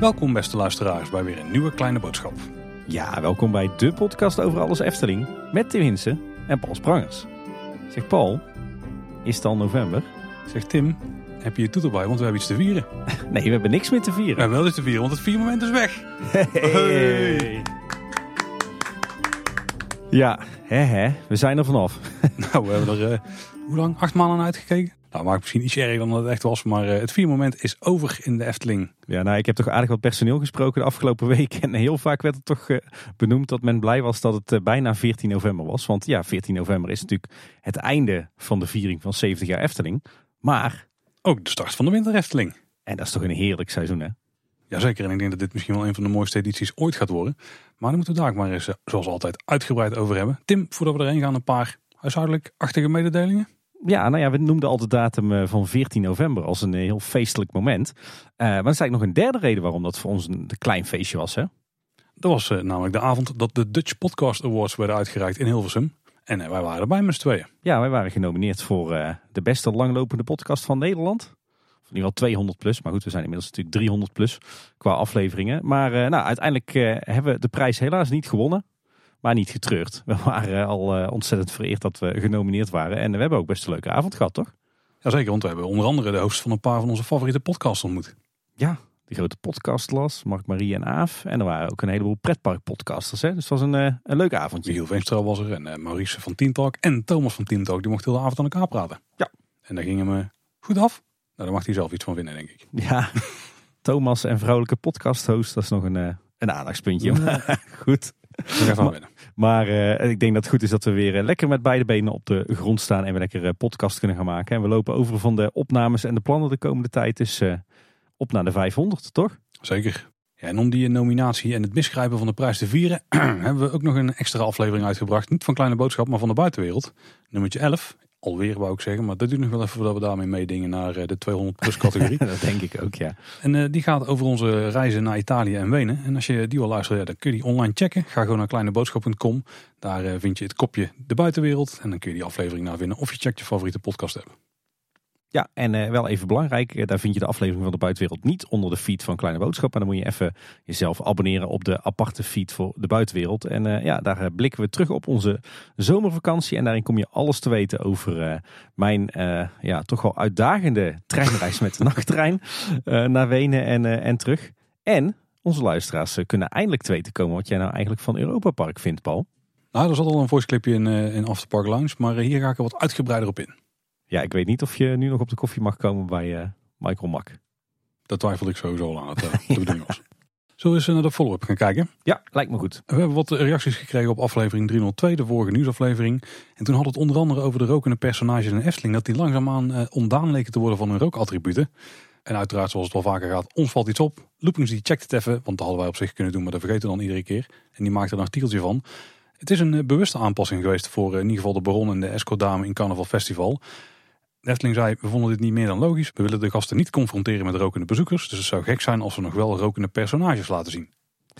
Welkom beste luisteraars bij weer een nieuwe kleine boodschap. Ja, welkom bij de podcast over alles Efteling met Tim Hinsen en Paul Sprangers. Zeg Paul, is het al november? Zeg Tim, heb je je toeter bij, want we hebben iets te vieren. Nee, we hebben niks meer te We vieren. hebben wel iets te vieren, want het viermoment is weg. Hey. Ja, hè hè, we zijn er vanaf. Nou, we hebben er, eh, hoe lang? Acht maanden uitgekeken? Nou, maakt misschien iets erger dan het echt was, maar eh, het viermoment is over in de Efteling. Ja, nou, ik heb toch aardig wat personeel gesproken de afgelopen week. En heel vaak werd er toch eh, benoemd dat men blij was dat het bijna 14 november was. Want ja, 14 november is natuurlijk het einde van de viering van 70 jaar Efteling. Maar, Ook de start van de winter Efteling. en dat is toch een heerlijk seizoen hè? Jazeker, en ik denk dat dit misschien wel een van de mooiste edities ooit gaat worden. Maar daar moeten we daar maar eens, eh, zoals altijd, uitgebreid over hebben. Tim, voordat we erheen gaan, een paar huishoudelijk-achtige mededelingen. Ja, nou ja, we noemden al de datum eh, van 14 november als een heel feestelijk moment. Eh, maar er is eigenlijk nog een derde reden waarom dat voor ons een klein feestje was. Hè? Dat was namelijk de avond dat de Dutch Podcast Awards werden uitgereikt in Hilversum. En wij waren erbij met z'n tweeën. Ja, wij waren genomineerd voor de beste langlopende podcast van Nederland. In ieder geval 200 plus. Maar goed, we zijn inmiddels natuurlijk 300 plus qua afleveringen. Maar eh, nou, uiteindelijk eh, hebben we de prijs helaas niet gewonnen. Maar niet getreurd. We waren al eh, ontzettend vereerd dat we genomineerd waren. En we hebben ook best een leuke avond gehad, toch? Jazeker, want we hebben onder andere de hosts van een paar van onze favoriete podcasts ontmoet. Ja, de grote podcastlas, Mark, Marie en Aaf. En er waren ook een heleboel pretparkpodcasters. Hè? Dus het was een, een leuk avondje. Michiel Veenstra was er en eh, Maurice van Team Talk en Thomas van Team Talk. Die mochten de avond aan elkaar praten. Ja. En daar ging hem eh, goed af. Nou, daar mag hij zelf iets van vinden, denk ik. Ja, Thomas en vrouwelijke podcasthost, dat is nog een, eh, een aandachtspuntje. Goed. Daar ga ik van Maar- winnen. Maar eh, ik denk dat het goed is dat we weer eh, lekker met beide benen op de grond staan en we lekker podcast kunnen gaan maken. En we lopen over van de opnames en de plannen de komende tijd. Dus op naar de 500, toch? Zeker. Ja, en om die nominatie en het misgrijpen van de prijs te vieren, hebben we ook nog een extra aflevering uitgebracht. Niet van Kleine Boodschap, maar van de buitenwereld. Nummertje 11. Alweer wou ik zeggen, maar dat duurt nog wel even voordat we daarmee meedingen naar eh, de 200 plus categorie. dat denk ik ook, ja. En eh, die gaat over onze reizen naar Italië en Wenen. En als je die wil luisteren, ja, dan kun je die online checken. Ga gewoon naar kleineboodschap.com. Daar eh, vind je het kopje de buitenwereld. En dan kun je die aflevering naar vinden. Of je checkt je favoriete podcast app. Ja, en eh, wel even belangrijk, eh, daar vind je de aflevering van de buitenwereld niet onder de feed van Kleine Boodschap. Maar dan moet je even jezelf abonneren op de aparte feed voor de buitenwereld. En eh, ja, daar blikken we terug op onze zomervakantie. En daarin kom je alles te weten over mijn ja, toch wel uitdagende treinreis met de nachttrein naar Wenen en, en terug. En onze luisteraars kunnen eindelijk te weten komen wat jij nou eigenlijk van Europa Park vindt, Paul. Nou, er zat al een voice clipje in, in Afterpark Lounge. Maar hier ga ik er wat uitgebreider op in. Ja, ik weet niet of je nu nog op de koffie mag komen bij eh, Michael Mak. Dat twijfelde ik sowieso al aan het eh, de bedoeling was. Zullen we eens eh, naar de follow-up gaan kijken? Ja, lijkt me goed. We hebben wat reacties gekregen op aflevering 302, de vorige nieuwsaflevering. En toen had het onder andere over de rokende personages in Efteling. Dat die langzaamaan eh, ontdaan leken te worden van hun rookattributen. En uiteraard, zoals het wel vaker gaat, ons valt iets op. Loopings die checkt het even, want dat hadden wij op zich kunnen doen, maar dat vergeten we dan iedere keer. En die maakt er een artikeltje van. Het is een bewuste aanpassing geweest voor in ieder geval de Baron en de Esco Dame in Carnaval Festival. De Efteling zei, we vonden dit niet meer dan logisch. We willen de gasten niet confronteren met rokende bezoekers. Dus het zou gek zijn als we nog wel rokende personages laten zien.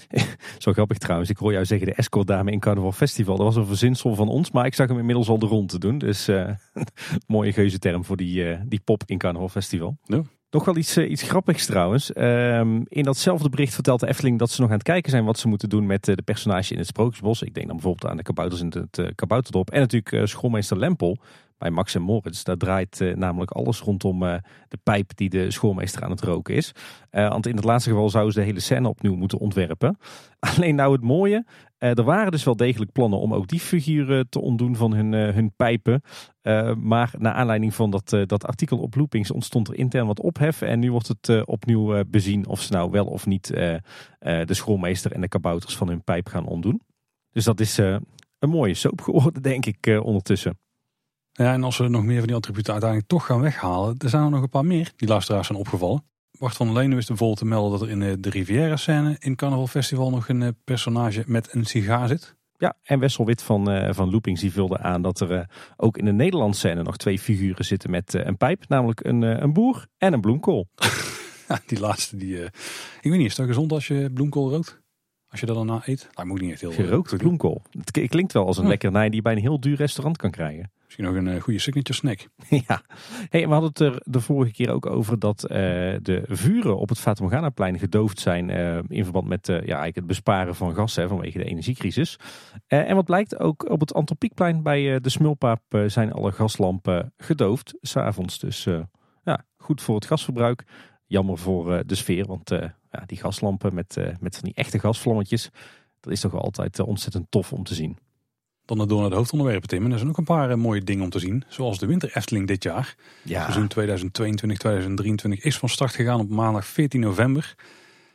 Zo grappig trouwens. Ik hoor jou zeggen de escort dame in Carnaval Festival. Dat was een verzinsel van ons, maar ik zag hem inmiddels al de rond te doen. Dus eh mooie geuzenterm voor die, eh, die pop in Carnaval Festival. Ja. Nog wel iets, eh, iets grappigs trouwens. Ehm, in datzelfde bericht vertelt de Efteling dat ze nog aan het kijken zijn wat ze moeten doen met de personage in het Sprookjesbos. Ik denk dan bijvoorbeeld aan de kabouters in het kabouterdorp. En natuurlijk schoolmeester Lempel bij Max en Moritz. Daar draait eh, namelijk alles rondom eh, de pijp die de schoolmeester aan het roken is. Eh, want in het laatste geval zouden ze de hele scène opnieuw moeten ontwerpen. Alleen nou het mooie, er waren dus wel degelijk plannen om ook die figuren te ontdoen van hun, hun pijpen. Uh, maar naar aanleiding van dat, uh, dat artikel op Loopings ontstond er intern wat ophef. En nu wordt het uh, opnieuw bezien of ze nou wel of niet de schoolmeester en de kabouters van hun pijp gaan ontdoen. Dus dat is een mooie soap geworden, denk ik, ondertussen. Ja, en als we nog meer van die attributen uiteindelijk toch gaan weghalen, er zijn er nog een paar meer die luisteraars zijn opgevallen. Bart van der Lenen wist bijvoorbeeld te melden dat er in de Riviera scène in Carnaval Festival nog een personage met een sigaar zit. Ja, en Wessel Wit van, uh, van Loopings die vulde aan dat er uh, ook in de Nederlandse scène nog twee figuren zitten met uh, een pijp. Namelijk een, een boer en een bloemkool. Ja, die laatste, die, ik weet niet, is dat gezond als je bloemkool rookt? Als je dat dan na eet? Dat moet niet echt heel Gerookt bloemkool. Het klinkt wel als een ja. lekkernij die je bij een heel duur restaurant kan krijgen. Misschien nog een goede signature snack. ja, hey, we hadden het er de vorige keer ook over dat de vuren op het Fata Morgana-plein gedoofd zijn in verband met ja, eigenlijk het besparen van gas hè, vanwege de energiecrisis. en wat blijkt, ook op het Antropiekplein bij de Smulpaap zijn alle gaslampen gedoofd, s'avonds. Dus ja, goed voor het gasverbruik. Jammer voor de sfeer, want ja, die gaslampen met, met van die echte gasvlammetjes, dat is toch altijd ontzettend tof om te zien. Dan door naar de hoofdonderwerpen, Tim. En er zijn ook een paar eh, mooie dingen om te zien. Zoals de winter Efteling dit jaar. Ja. Seizoen 2022-2023 is van start gegaan op maandag 14 november.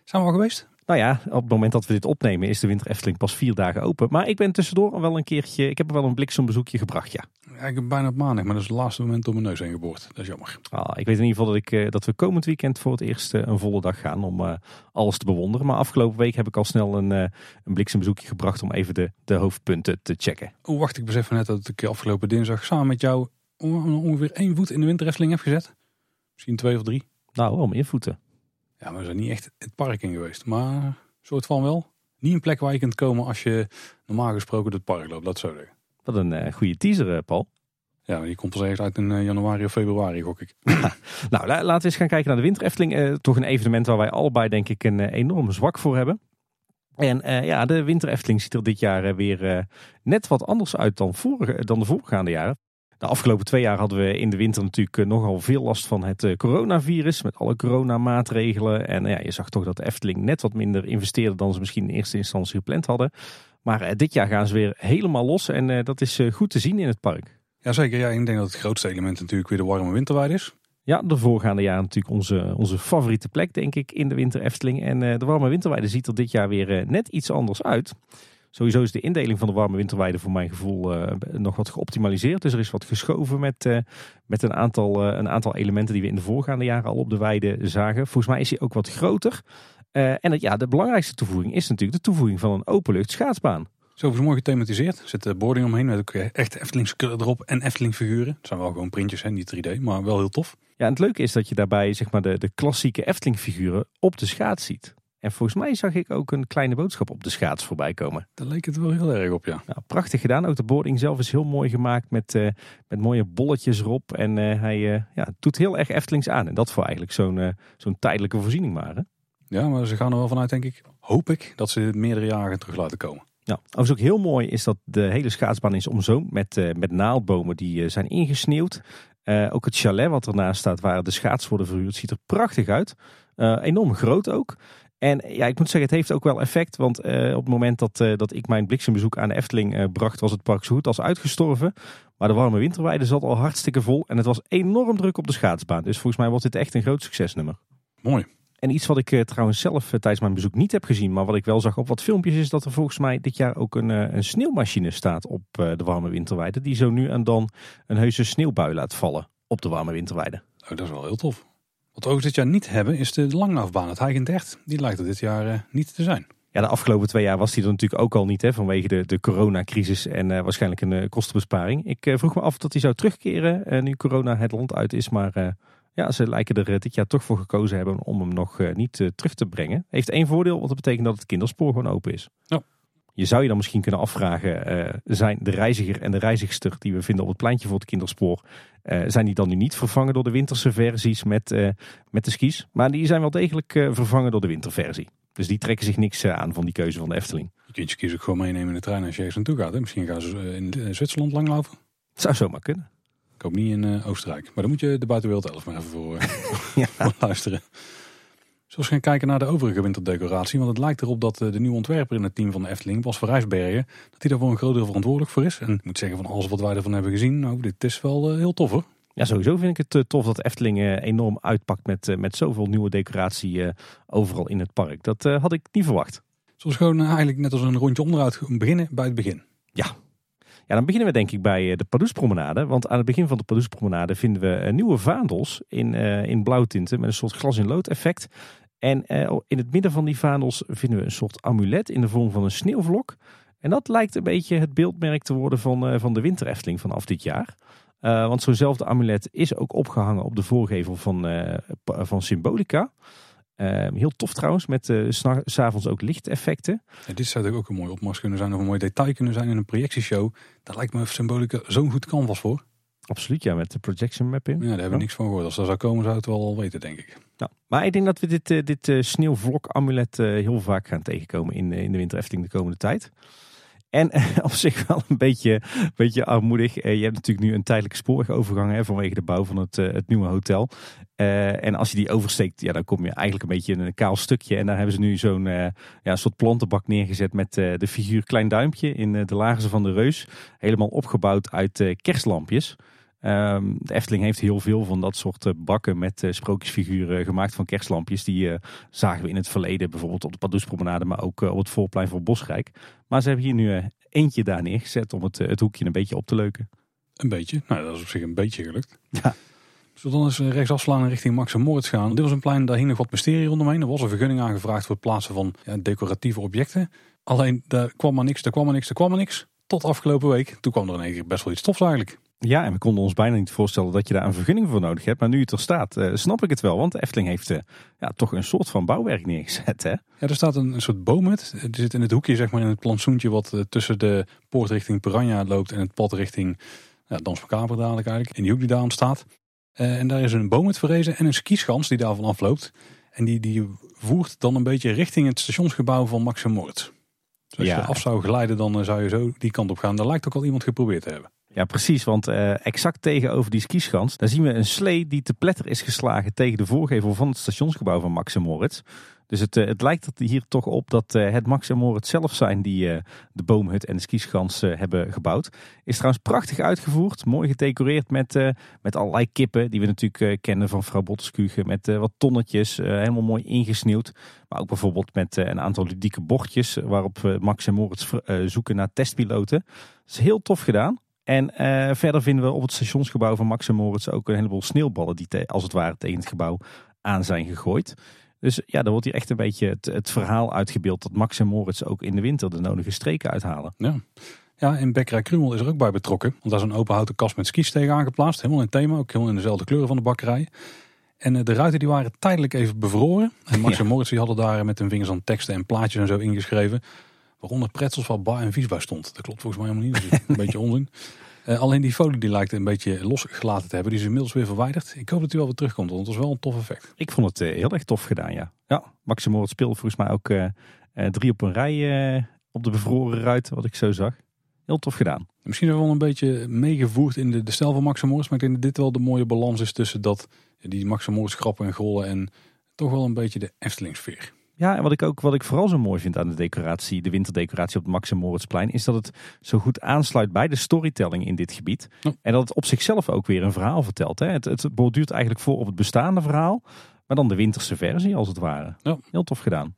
Zijn we al geweest? Nou ja, op het moment dat we dit opnemen is de Winter Efteling pas vier dagen open. Maar ik ben tussendoor wel een keertje, ik heb er wel een bliksembezoekje gebracht, ja. Heb bijna op maandag, maar dat is het laatste moment door mijn neus heen geboord. Dat is jammer. Ah, ik weet in ieder geval dat, ik, eh, dat we komend weekend voor het eerst eh, een volle dag gaan om uh, alles te bewonderen. Maar afgelopen week heb ik al snel een, uh, een bliksembezoekje gebracht om even de, de hoofdpunten te checken. Oh, wacht, ik besef net dat ik afgelopen dinsdag samen met jou ongeveer één voet in de Winter Efteling heb gezet. Misschien twee of drie. Nou, wel meer voeten. Ja, maar we zijn niet echt het park in geweest. Maar soort van wel. Niet een plek waar je kunt komen als je normaal gesproken het park loopt, dat zo zeggen. Wat een uh, goede teaser, uh, Paul. Ja, die komt pas ergens uit in uh, januari of februari, gok ik. nou, laten we eens gaan kijken naar de Winter Efteling. toch een evenement waar wij allebei denk ik een enorm zwak voor hebben. En ja, de Winter Efteling ziet er dit jaar weer net wat anders uit dan, vorige, dan de voorgaande jaren. De afgelopen twee jaar hadden we in de winter natuurlijk eh, nogal veel last van het eh, coronavirus. Met alle coronamaatregelen. En ja, je zag toch dat de Efteling net wat minder investeerde dan ze misschien in eerste instantie gepland hadden. Maar eh, dit jaar gaan ze weer helemaal los. En dat is goed te zien in het park. Jazeker, ja, ik denk dat het grootste element natuurlijk weer de warme winterweide is. Ja, de voorgaande jaren natuurlijk onze, onze favoriete plek, denk ik, in de winter Efteling. En de warme winterweide ziet er dit jaar weer net iets anders uit. Sowieso is de indeling van de warme winterweide voor mijn gevoel uh, nog wat geoptimaliseerd. Dus er is wat geschoven met, uh, met een, aantal, uh, een aantal elementen die we in de voorgaande jaren al op de weide zagen. Volgens mij is hij ook wat groter. En het, ja, de belangrijkste toevoeging is natuurlijk de toevoeging van een openlucht schaatsbaan. Zo is mooi gethematiseerd. Er zit boarding omheen met ook echt Eftelings erop en Efteling figuren. Het zijn wel gewoon printjes, hè, niet 3D, maar wel heel tof. Ja, en het leuke is dat je daarbij zeg maar, de, de klassieke Efteling figuren op de schaats ziet. En volgens mij zag ik ook een kleine boodschap op de schaats voorbij komen. Daar leek het wel heel erg op, ja. Nou, prachtig gedaan. Ook de boarding zelf is heel mooi gemaakt met, uh, met mooie bolletjes erop. En uh, hij uh, ja, doet heel erg Eftelings aan. En dat voor eigenlijk zo'n zo'n tijdelijke voorziening maar. Ja, maar ze gaan er wel vanuit, denk ik, hoop ik, dat ze meerdere jaren terug laten komen. Ja, overigens ook heel mooi is dat de hele schaatsbaan is omzoomd met, met naaldbomen die zijn ingesneeuwd. ook het chalet wat ernaast staat waar de schaats worden verhuurd ziet er prachtig uit. enorm groot ook. En ja, ik moet zeggen, het heeft ook wel effect. Want eh, op het moment dat, uh, dat ik mijn bliksembezoek aan de Efteling uh, bracht, was het park zo goed als uitgestorven. Maar de warme winterweide zat al hartstikke vol. En het was enorm druk op de schaatsbaan. Dus volgens mij wordt dit echt een groot succesnummer. Mooi. En iets wat ik trouwens zelf tijdens mijn bezoek niet heb gezien, maar wat ik wel zag op wat filmpjes, is dat er volgens mij dit jaar ook een, een sneeuwmachine staat op de warme winterweide. Die zo nu en dan een heuse sneeuwbui laat vallen op de warme winterweide. Oh, dat is wel heel tof. Wat we ook dit jaar niet hebben is de langlaufbaan, het Heigend Die lijkt er dit jaar niet te zijn. Ja, de afgelopen twee jaar was die er natuurlijk ook al niet hè, vanwege de, de coronacrisis en uh, waarschijnlijk een uh, kostenbesparing. Ik vroeg me af dat hij zou terugkeren nu corona het land uit is, maar ja, ze lijken er dit jaar toch voor gekozen hebben om hem nog niet terug te brengen. Heeft één voordeel, want dat betekent dat het kinderspoor gewoon open is. Ja. Je zou je dan misschien kunnen afvragen, uh, zijn de reiziger en de reizigster die we vinden op het pleintje voor het kinderspoor, uh, zijn die dan nu niet vervangen door de winterse versies met, uh, met de skis? Maar die zijn wel degelijk vervangen door de winterversie. Dus die trekken zich niks aan van die keuze van de Efteling. Je kunt je kiezen ook gewoon meenemen in de trein als je ergens naartoe gaat. Hè? Misschien gaan ze in Zwitserland langlopen. Het zou zomaar kunnen. Hoop niet in Oostenrijk. Maar dan moet je de buitenwereld elf maar even voor, ja. voor luisteren. Zoals we gaan kijken naar de overige winterdecoratie. Want het lijkt erop dat eh, de nieuwe ontwerper in het team van de Efteling, Bas van Rijsbergen, dat hij daar voor een groot deel verantwoordelijk voor is. En ik moet zeggen, van alles wat wij ervan hebben gezien, nou, dit is wel uh, heel tof hoor. Ja, sowieso vind ik het tof dat Efteling enorm uitpakt met, met zoveel nieuwe decoratie overal in het park. Dat had ik niet verwacht. Zoals gewoon eigenlijk net als een rondje onderuit beginnen bij het begin. Ja, ja, dan beginnen we denk ik bij de Padoespromenade. Want aan het begin van de Padoespromenade vinden we nieuwe vaandels in, uh, in blauwtinten met een soort glas in lood effect. En eh, in het midden van die vaandels vinden we een soort amulet in de vorm van een sneeuwvlok. En dat lijkt een beetje het beeldmerk te worden van, van de Winter Efteling vanaf dit jaar. Want zo'nzelfde amulet is ook opgehangen op de voorgevel van, van Symbolica. Ehm, heel tof trouwens, met uh, s'avonds ook lichteffecten. Ja, dit zou ook een mooie opmars kunnen zijn of een mooi detail kunnen zijn in een projectieshow. Daar lijkt me symbolica zo'n goed canvas voor. Absoluut, ja, met de projection mapping. Ja, daar hebben we niks van gehoord. Als dat zou komen, zou het wel al weten, denk ik. Nou, maar ik denk dat we dit, uh, dit sneeuwvlok-amulet heel vaak gaan tegenkomen in, in de Winter Efteling de komende tijd. En op zich wel een beetje, beetje armoedig. je hebt natuurlijk nu een tijdelijke spoorwegovergang hè, vanwege de bouw van het, het nieuwe hotel. Uh, en als je die oversteekt, ja, dan kom je eigenlijk een beetje in een kaal stukje. En daar hebben ze nu zo'n ja, soort plantenbak neergezet met de figuur Klein Duimpje in de lagerse van de Reus. Helemaal opgebouwd uit kerstlampjes. Um, de Efteling heeft heel veel van dat soort bakken met sprookjesfiguren gemaakt van kerstlampjes. Die zagen we in het verleden bijvoorbeeld op de Padoespromenade, maar ook op het voorplein van Bosrijk. Maar ze hebben hier nu eentje daar neergezet om het, het hoekje een beetje op te leuken. Een beetje? Nou, dat is op zich een beetje gelukt. Ja. Zullen we dan eens rechts afslaan richting Max en Moritz gaan? Dit was een plein, daar hing nog wat mysterie rondomheen. Er was een vergunning aangevraagd voor het plaatsen van ja, decoratieve objecten. Alleen, daar kwam maar niks, daar kwam maar niks, daar kwam maar niks. Tot afgelopen week. Toen kwam er in één keer best wel iets tofs eigenlijk. Ja, en we konden ons bijna niet voorstellen dat je daar een vergunning voor nodig hebt. Maar nu het er staat, uh, snap ik het wel. Want de Efteling heeft uh, ja, toch een soort van bouwwerk neergezet. Hè? Ja, er staat een, een soort boomhut. Die zit in het hoekje, zeg maar, in het plantsoentje wat uh, tussen de poort richting Piranha loopt en het pad richting ja, Dans Macabre dadelijk eigenlijk. In die hoek die daar ontstaat. En daar is een boom met verrezen en een skischans die daarvan afloopt. En die, die voert dan een beetje richting het stationsgebouw van Max Moritz. Dus als je af zou glijden, dan zou je zo die kant op gaan. Daar lijkt ook al iemand geprobeerd te hebben. Ja, precies. Want uh, exact tegenover die skischans, daar zien we een slee die te pletter is geslagen tegen de voorgevel van het stationsgebouw van Max Moritz. Dus het, eh, het lijkt hier toch op dat eh, het Max en Moritz zelf zijn die eh, de boomhut en de skischans hebben gebouwd. Is trouwens prachtig uitgevoerd, mooi gedecoreerd met, met allerlei kippen die we natuurlijk kennen van vrouw Botteskuge. Met wat tonnetjes, helemaal mooi ingesneeuwd. Maar ook bijvoorbeeld met een aantal ludieke bordjes waarop Max en Moritz zoeken naar testpiloten. Dat is heel tof gedaan. En verder vinden we op het stationsgebouw van Max en Moritz ook een heleboel sneeuwballen die als het ware tegen het gebouw aan zijn gegooid. Dus ja, dan wordt hier echt een beetje het, het verhaal uitgebeeld dat Max en Moritz ook in de winter de nodige streken uithalen. Ja. Ja, en Bekkerij Krumel is er ook bij betrokken. Want daar is een open houten kast met skis tegen aangeplaatst. Helemaal in thema, ook helemaal in dezelfde kleuren van de bakkerij. En eh, de ruiten die waren tijdelijk even bevroren. En Max en Moritz die hadden daar met hun vingers aan teksten en plaatjes en zo ingeschreven. Waaronder pretzels van bar en vies bij stond. Dat klopt volgens mij helemaal niet. Dus een beetje onzin. Uh, alleen die folie die lijkt een beetje losgelaten te hebben. Die is inmiddels weer verwijderd. Ik hoop dat hij wel weer terugkomt, want het was wel een tof effect. Ik vond het uh, heel erg tof gedaan, ja. Ja, Maximo speelde volgens mij ook uh, drie op een rij op de bevroren ruit, wat ik zo zag. Heel tof gedaan. Misschien wel een beetje meegevoerd in de, de stijl van Maximoris. Maar ik denk dat dit wel de mooie balans is tussen dat, die Maximoris grappen en gollen en toch wel een beetje de Efteling sfeer. Ja, en wat ik ook wat ik vooral zo mooi vind aan de decoratie, de winterdecoratie op het Max en Moritzplein, is dat het zo goed aansluit bij de storytelling in dit gebied. En dat het op zichzelf ook weer een verhaal vertelt. Hè. Het, het borduurt eigenlijk voor op het bestaande verhaal, maar dan de winterse versie als het ware. Ja. Heel tof gedaan.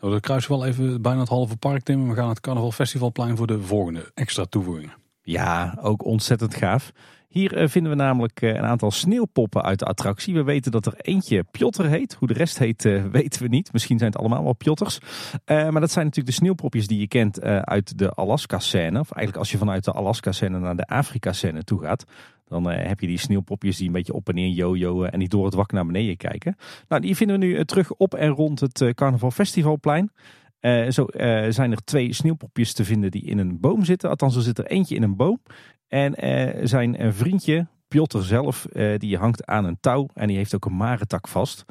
Nou, we kruisen wel even bijna het halve park, Tim. We gaan het Carnaval Festivalplein voor de volgende extra toevoegingen. Ja, ook ontzettend gaaf. Hier eh, vinden we namelijk eh, een aantal sneeuwpoppen uit de attractie. We weten dat er eentje Piotr heet. Hoe de rest heet eh, weten we niet. Misschien zijn het allemaal wel Piotters. maar dat zijn natuurlijk de sneeuwpopjes die je kent uit de Alaska-scène. Of eigenlijk als je vanuit de Alaska-scène naar de Afrika-scène toe gaat. Dan heb je die sneeuwpopjes die een beetje op en neer jojoen en die door het wak naar beneden kijken. Nou, die vinden we nu terug op en rond het Carnaval Festivalplein. Uh, zo zijn er twee sneeuwpopjes te vinden die in een boom zitten. Althans, er zit er eentje in een boom. En uh, zijn vriendje, Piotr zelf, die hangt aan een touw. En die heeft ook een marentak vast.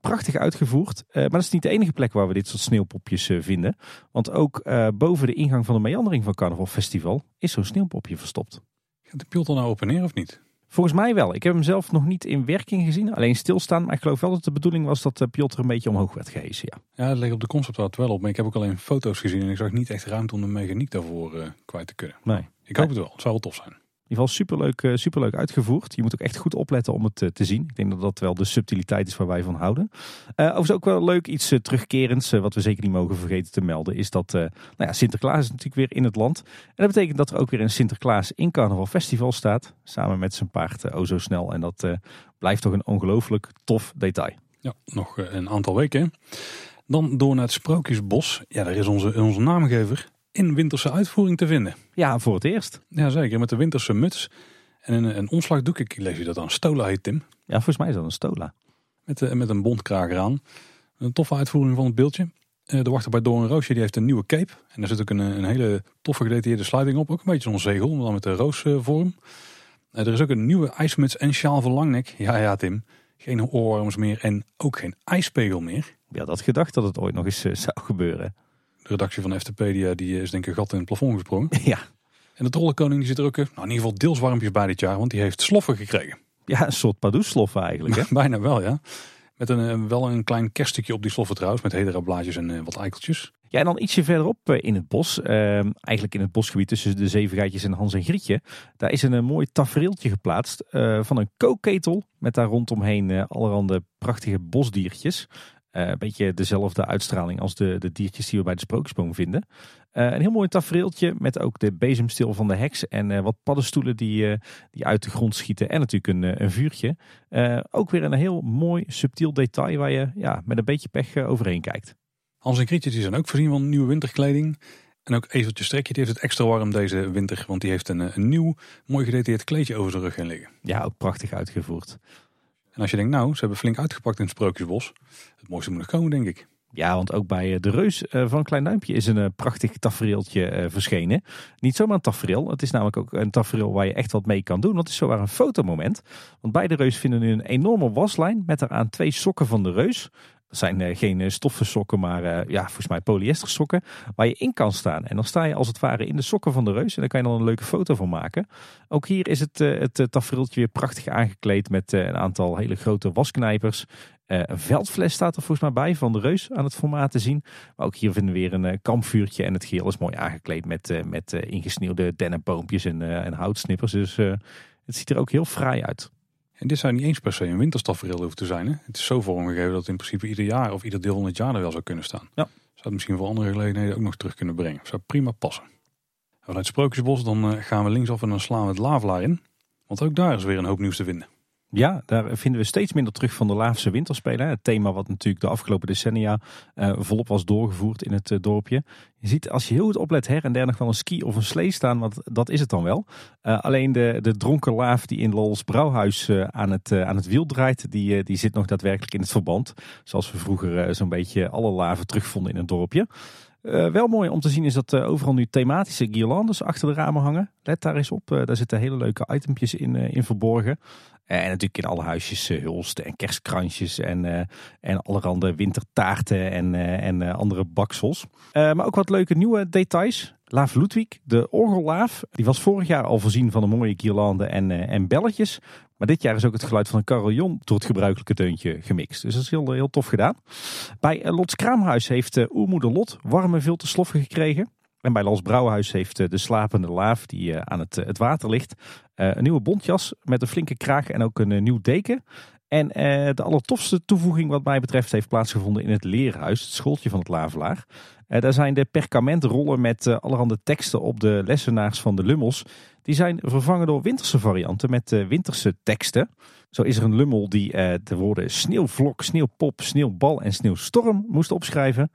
Prachtig uitgevoerd. maar dat is niet de enige plek waar we dit soort sneeuwpopjes vinden. Want ook boven de ingang van de meandering van Carnaval Festival is zo'n sneeuwpopje verstopt. Gaat de Piotr nou open neer of niet? Volgens mij wel. Ik heb hem zelf nog niet in werking gezien. Alleen stilstaan. Maar ik geloof wel dat de bedoeling was dat Piotr een beetje omhoog werd gehesen. Ja, ja dat ligt op de conceptart wel op. Maar ik heb ook alleen foto's gezien. En ik zag niet echt ruimte om de mechaniek daarvoor uh, kwijt te kunnen. Nee. Ik hoop het wel. Het zou wel tof zijn ieder geval superleuk, uh, superleuk uitgevoerd. Je moet ook echt goed opletten om het uh, te zien. Ik denk dat dat wel de subtiliteit is waar wij van houden. Uh, overigens ook wel leuk iets terugkerends, wat we zeker niet mogen vergeten te melden, is dat nou ja, Sinterklaas is natuurlijk weer in het land. En dat betekent dat er ook weer een Sinterklaas in Carnaval Festival staat, samen met zijn paard O Zo Snel. En dat blijft toch een ongelooflijk tof detail. Ja, nog een aantal weken. Dan door naar het Sprookjesbos. Ja, daar is onze, onze naamgever in winterse uitvoering te vinden. Ja, voor het eerst. Ja, zeker. Met de winterse muts en een, een omslagdoek. Ik lees je dat aan. Stola heet Tim. Ja, volgens mij is dat een stola. Met, uh, met een bondkraag eraan. Een toffe uitvoering van het beeldje. Uh, de wachter bij Doorn Roosje die heeft een nieuwe cape. En daar zit ook een, een hele toffe gedetailleerde sluiting op. Ook een beetje zo'n zegel, maar dan met de roosvorm. Uh, er is ook een nieuwe ijsmuts en sjaal voor langnek. Ja, ja Tim. Geen oorworms meer en ook geen ijspegel meer. Ja, dat gedacht dat het ooit nog eens zou gebeuren. De redactie van FTpedia die is denk ik een gat in het plafond gesprongen. Ja. En de trollenkoning die zit er ook nou, in ieder geval deels warmpjes bij dit jaar. Want die heeft sloffen gekregen. Ja, een soort padoesloffen eigenlijk. Hè? Bijna wel, ja. Met een, eh, wel een klein kerststukje op die sloffen trouwens. Met hedera blaadjes en uh, wat eikeltjes. Ja, en dan ietsje verderop in het bos. Uh, eigenlijk in het bosgebied tussen de Zevengeitjes en Hans en Grietje. Daar is een, een mooi tafereeltje geplaatst van een kookketel. Met daar rondomheen allerhande prachtige bosdiertjes. Uh, een beetje dezelfde uitstraling als de, de diertjes die we bij de sprookjesboom vinden. Uh, een heel mooi tafereeltje met ook de bezemstil van de heks en uh, wat paddenstoelen die, die uit de grond schieten. En natuurlijk een, een vuurtje. ook weer een heel mooi subtiel detail waar je ja, met een beetje pech overheen kijkt. Hans en Krietje zijn ook voorzien van nieuwe winterkleding. En ook Ezeltje Strekje die heeft het extra warm deze winter. Want die heeft een, een nieuw mooi gedetailleerd kleedje over zijn rug heen liggen. Ja, ook prachtig uitgevoerd. En als je denkt, nou, ze hebben flink uitgepakt in het Sprookjesbos. Het mooiste moet nog komen, denk ik. Ja, want ook bij eh, de Reus eh, van Klein Duimpje is een eh, prachtig tafereeltje verschenen. Niet zomaar een tafereel, het is namelijk ook een tafereel waar je echt wat mee kan doen. Het is zowaar een fotomoment. Want bij de Reus vinden nu een enorme waslijn met eraan twee sokken van de Reus. Dat zijn uh, geen eh, stoffen sokken, maar uh, ja, volgens mij polyester sokken. Waar je in kan staan. En dan sta je als het ware in de sokken van de reus. En daar kan je dan een leuke foto van maken. Ook hier is het, het tafereeltje weer prachtig aangekleed met een aantal hele grote wasknijpers. een veldfles staat er volgens mij bij van de reus aan het formaat te zien. Maar ook hier vinden we weer een kampvuurtje. En het geel is mooi aangekleed met, met ingesneeuwde dennenboompjes en, en houtsnippers. Dus het ziet er ook heel fraai uit. En dit zou niet eens per se een winterstafereel hoeven te zijn. Hè? Het is zo vormgegeven dat het in principe ieder jaar of ieder deel van het jaar er wel zou kunnen staan. Ja. Zou het misschien voor andere gelegenheden ook nog terug kunnen brengen. Zou prima passen. Vanuit Sprookjesbos dan eh, gaan we linksaf en dan slaan we het Lavelaar in. Want ook daar is weer een hoop nieuws te vinden. Ja, daar vinden we steeds minder terug van de Laafse winterspelen. Het thema wat natuurlijk de afgelopen decennia uh, volop was doorgevoerd in het uh, dorpje. Je ziet als je heel goed oplet her en der nog wel een ski of een slee staan, want dat is het dan wel. Uh, alleen de, de dronken laaf die in Lols Brouwhuis aan, het, aan het wiel draait, die, die zit nog daadwerkelijk in het verband. Zoals we vroeger zo'n beetje alle laven terugvonden in het dorpje. Wel mooi om te zien is dat overal nu thematische guirlandes achter de ramen hangen. Let daar eens op. Daar zitten hele leuke itempjes in, in verborgen. En natuurlijk in alle huisjes hulsten en kerstkransjes en, en allerhande wintertaarten en, en andere baksels. maar ook wat leuke nieuwe details. Laaf Ludwig, de orgellaaf, die was vorig jaar al voorzien van een mooie guirlande en, en belletjes. Maar dit jaar is ook het geluid van een carillon door het gebruikelijke deuntje gemixt. Dus dat is heel, heel tof gedaan. Bij eh, Lots Kraamhuis heeft oermoeder Lot warme sloffen gekregen. En bij Lals Brouwhuis heeft uh, de slapende laaf die aan het, het water ligt... een nieuwe bontjas met een flinke kraag en ook een nieuw deken. En de allertofste toevoeging wat mij betreft heeft plaatsgevonden in het leerhuis, het schooltje van het Lavelaar. daar zijn de perkamentrollen met allerhande teksten op de lessenaars van de Lummels die zijn vervangen door winterse varianten met winterse teksten. Zo is er een lummel die de woorden sneeuwvlok, sneeuwpop, sneeuwbal en sneeuwstorm moest opschrijven.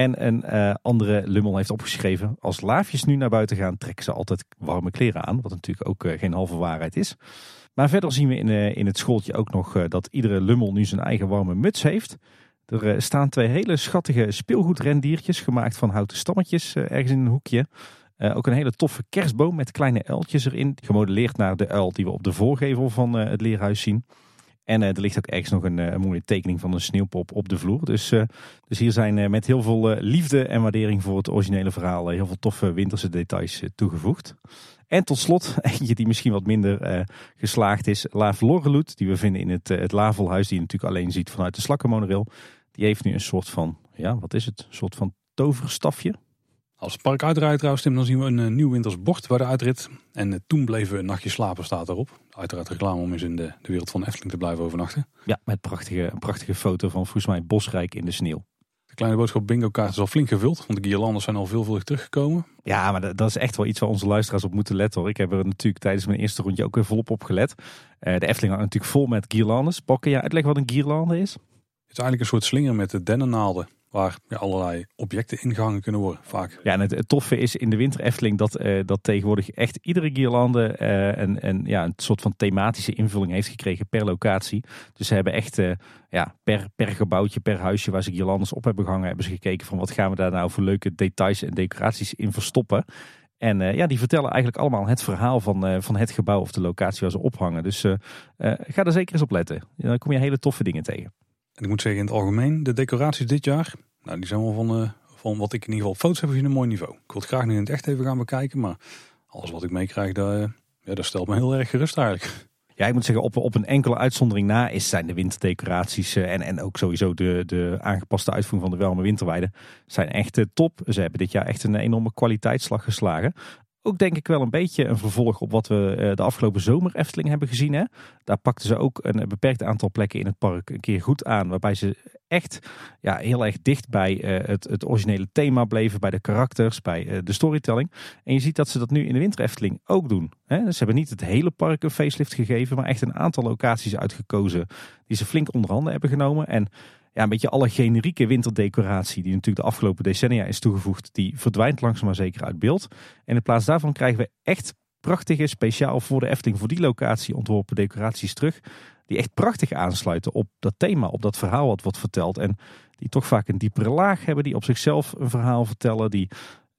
En een uh, andere lummel heeft opgeschreven: Als laafjes nu naar buiten gaan, trekken ze altijd warme kleren aan. Wat natuurlijk ook geen halve waarheid is. Maar verder zien we in, in het schooltje ook nog dat iedere lummel nu zijn eigen warme muts heeft. Er staan twee hele schattige speelgoedrendiertjes gemaakt van houten stammetjes ergens in een hoekje. Ook een hele toffe kerstboom met kleine uiltjes erin. Gemodelleerd naar de uil die we op de voorgevel van het leerhuis zien. En uh, er ligt ook ergens nog een, een, mooie tekening van een sneeuwpop op de vloer. Dus, dus hier zijn met heel veel liefde en waardering voor het originele verhaal heel veel toffe winterse details toegevoegd. En tot slot, eentje die misschien wat minder geslaagd is. Laaf Lorreloet, die we vinden in het, het Lavelhuis. Die je natuurlijk alleen ziet vanuit de slakkenmonorail. Die heeft nu een soort van, ja wat is het? Een soort van toverstafje. Als het park uitrijdt trouwens, Tim, dan zien we een, eh, nieuw winters bord bij de uitrit. En eh, toen bleven we een nachtje slapen, staat erop. Uiteraard reclame om eens in de, de wereld van Efteling te blijven overnachten. Ja, met prachtige, een prachtige foto van volgens mij Bosrijk in de sneeuw. De kleine boodschap bingo kaart is al flink gevuld, want de guirlandes zijn al veelvuldig teruggekomen. Ja, maar dat, is echt wel iets waar onze luisteraars op moeten letten hoor. Ik heb er natuurlijk tijdens mijn eerste rondje ook weer volop op gelet. Uh, de Efteling had natuurlijk vol met guirlandes. Paul, kun uitleggen wat een guirlande is? Het is eigenlijk een soort slinger met de dennennaalden Waar allerlei objecten ingehangen kunnen worden, vaak. Ja, en het, toffe is in de winter Efteling dat, eh, dat tegenwoordig echt iedere guirlande eh een, een, ja, een soort van thematische invulling heeft gekregen per locatie. Dus ze hebben echt eh, ja, per, per gebouwtje, per huisje waar ze guirlandes op hebben gehangen, hebben ze gekeken van wat gaan we daar nou voor leuke details en decoraties in verstoppen. En eh, ja, die vertellen eigenlijk allemaal het verhaal van, eh, van het gebouw of de locatie waar ze ophangen. Dus eh, eh, ga er zeker eens op letten. Dan kom je hele toffe dingen tegen. En ik moet zeggen, in het algemeen, de decoraties dit jaar, nou, die zijn wel van, eh, van wat ik in ieder geval foto's heb gezien, een mooi niveau. Ik wil het graag nu in het echt even gaan bekijken, maar alles wat ik meekrijg, dat, eh, ja, dat stelt me heel erg gerust eigenlijk. Ja, ik moet zeggen, op, op een enkele uitzondering na is zijn de winterdecoraties eh, en, en ook sowieso de, de aangepaste uitvoering van de Welme Winterweide zijn echt top. Ze hebben dit jaar echt een enorme kwaliteitsslag geslagen. Ook denk ik wel een beetje een vervolg op wat we eh, de afgelopen zomer Efteling hebben gezien. Hè? Daar pakten ze ook een beperkt aantal plekken in het park een keer goed aan. Waarbij ze echt ja, heel erg dicht bij eh, het, het originele thema bleven. Bij de karakters, bij eh, de storytelling. En je ziet dat ze dat nu in de winter Efteling ook doen. Hè? Dus ze hebben niet het hele park een facelift gegeven. Maar echt een aantal locaties uitgekozen die ze flink onder handen hebben genomen. En ja, een beetje alle generieke winterdecoratie die natuurlijk de afgelopen decennia is toegevoegd, die verdwijnt langzaam maar zeker uit beeld. En in plaats daarvan krijgen we echt prachtige, speciaal voor de Efteling, voor die locatie ontworpen decoraties terug. Die echt prachtig aansluiten op dat thema, op dat verhaal wat wordt verteld. En die toch vaak een diepere laag hebben, die op zichzelf een verhaal vertellen, die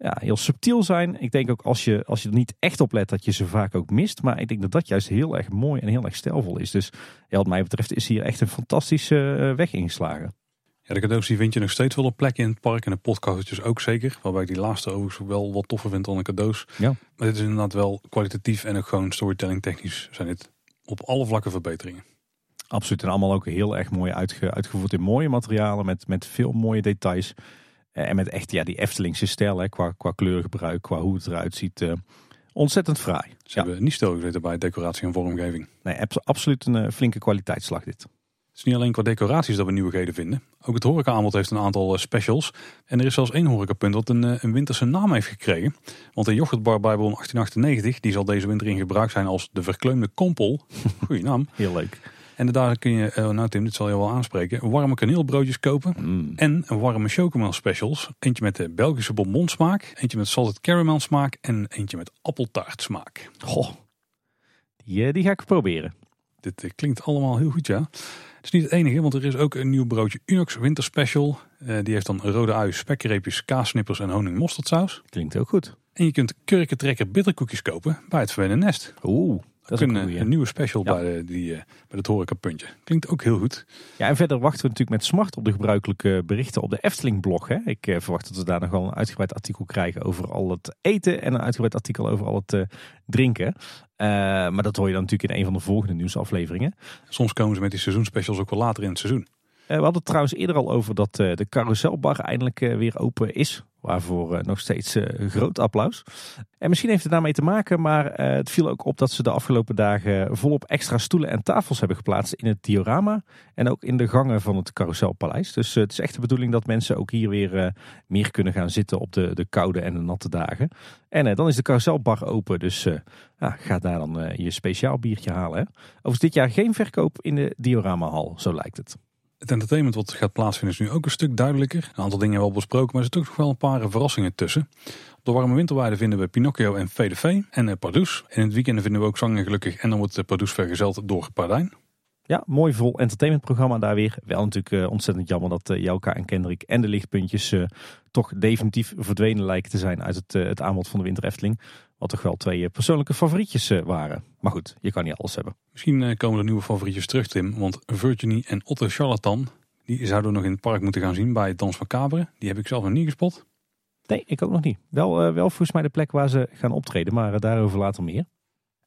ja, heel subtiel zijn. Ik denk ook als je, als je er niet echt op let, dat je ze vaak ook mist. Maar ik denk dat dat juist heel erg mooi en heel erg stijlvol is. Dus ja, wat mij betreft is hier echt een fantastische eh, weg ingeslagen. Ja, de cadeaus die vind je nog steeds wel op plekken in het park en de podcastjes ook zeker. Waarbij ik die laatste overigens wel wat toffer vind dan de cadeaus. Ja. Maar dit is inderdaad wel kwalitatief en ook gewoon storytelling technisch zijn dit op alle vlakken verbeteringen. Absoluut. En allemaal ook heel erg mooi uitge, uitgevoerd in mooie materialen. Met, met veel mooie details. Eh, En met echt ja, die Eftelingse stijl. Hè, qua, qua kleurgebruik, qua hoe het eruit ziet. eh, ontzettend fraai. Ze hebben niet stilgezeten bij decoratie en vormgeving. Nee, abs- absoluut een eh, flinke kwaliteitsslag dit. Het is niet alleen qua decoraties dat we nieuwigheden vinden. Ook het horeca-aanbod heeft een aantal specials. En er is zelfs één horecapunt dat een, een winterse naam heeft gekregen. Want de yoghurtbar Bijbel 1898 die zal deze winter in gebruik zijn als de verkleumde kompel. Goeie naam. Heel leuk. En daar kun je, eh, nou Tim, dit zal je wel aanspreken, warme kaneelbroodjes kopen. Mm. En warme chocomel specials. Eentje met de Belgische bonbon smaak. Eentje met salted caramel smaak. En eentje met appeltaart smaak. Goh, die, eh, die ga ik proberen. Dit eh, klinkt allemaal heel goed, ja. Het is niet het enige, want er is ook een nieuw broodje Unox Winter Special. Eh, die heeft dan rode ui, spekreepjes, kaassnippers en honing mosterdsaus. Klinkt ook goed. En je kunt kurkentrekker bitterkoekjes kopen bij het Verwennen Nest. Oeh, dat een, nieuwe special Ja. bij, die, eh, bij het horecapuntje. Klinkt ook heel goed. Ja, en verder wachten we natuurlijk met smart op de gebruikelijke berichten op de Efteling-blog. Hè. Ik eh, verwacht dat we daar nog wel een uitgebreid artikel krijgen over al het eten en een uitgebreid artikel over al het eh, drinken. Eh, maar dat hoor je dan natuurlijk in een van de volgende nieuwsafleveringen. Soms komen ze met die seizoenspecials ook wel later in het seizoen. Eh, we hadden het trouwens eerder al over dat eh, de carouselbar eindelijk eh, weer open is. Waarvoor nog steeds groot applaus. En misschien heeft het daarmee te maken, maar het viel ook op dat ze de afgelopen dagen volop extra stoelen en tafels hebben geplaatst in het diorama. En ook in de gangen van het carouselpaleis. Dus het is echt de bedoeling dat mensen ook hier weer meer kunnen gaan zitten op de, de koude en de natte dagen. En dan is de carouselbar open, dus ga daar dan je speciaal biertje halen. Hè. Overigens dit jaar geen verkoop in de dioramahal, zo lijkt het. Het entertainment wat gaat plaatsvinden is nu ook een stuk duidelijker. Een aantal dingen hebben we al besproken, maar er zitten ook nog wel een paar verrassingen tussen. Op de warme winterweide vinden we Pinocchio en Fee en uh, Pardoes. En in het weekend vinden we ook Zang en Gelukkig en dan wordt de Pardoes vergezeld door Pardijn. Ja, mooi vol entertainmentprogramma daar weer. Wel natuurlijk eh, ontzettend jammer dat uh, Jelka en Kendrick en de lichtpuntjes uh, toch definitief verdwenen lijken te zijn uit het, het aanbod van de Winter Efteling. Wat toch wel twee persoonlijke favorietjes waren. Maar goed, je kan niet alles hebben. Misschien komen er nieuwe favorietjes terug, Tim. Want Virginie en Otto Charlatan, die zouden we nog in het park moeten gaan zien bij Dans Macabre. Die heb ik zelf nog niet gespot. Nee, ik ook nog niet. Wel, wel volgens mij de plek waar ze gaan optreden, maar daarover later meer.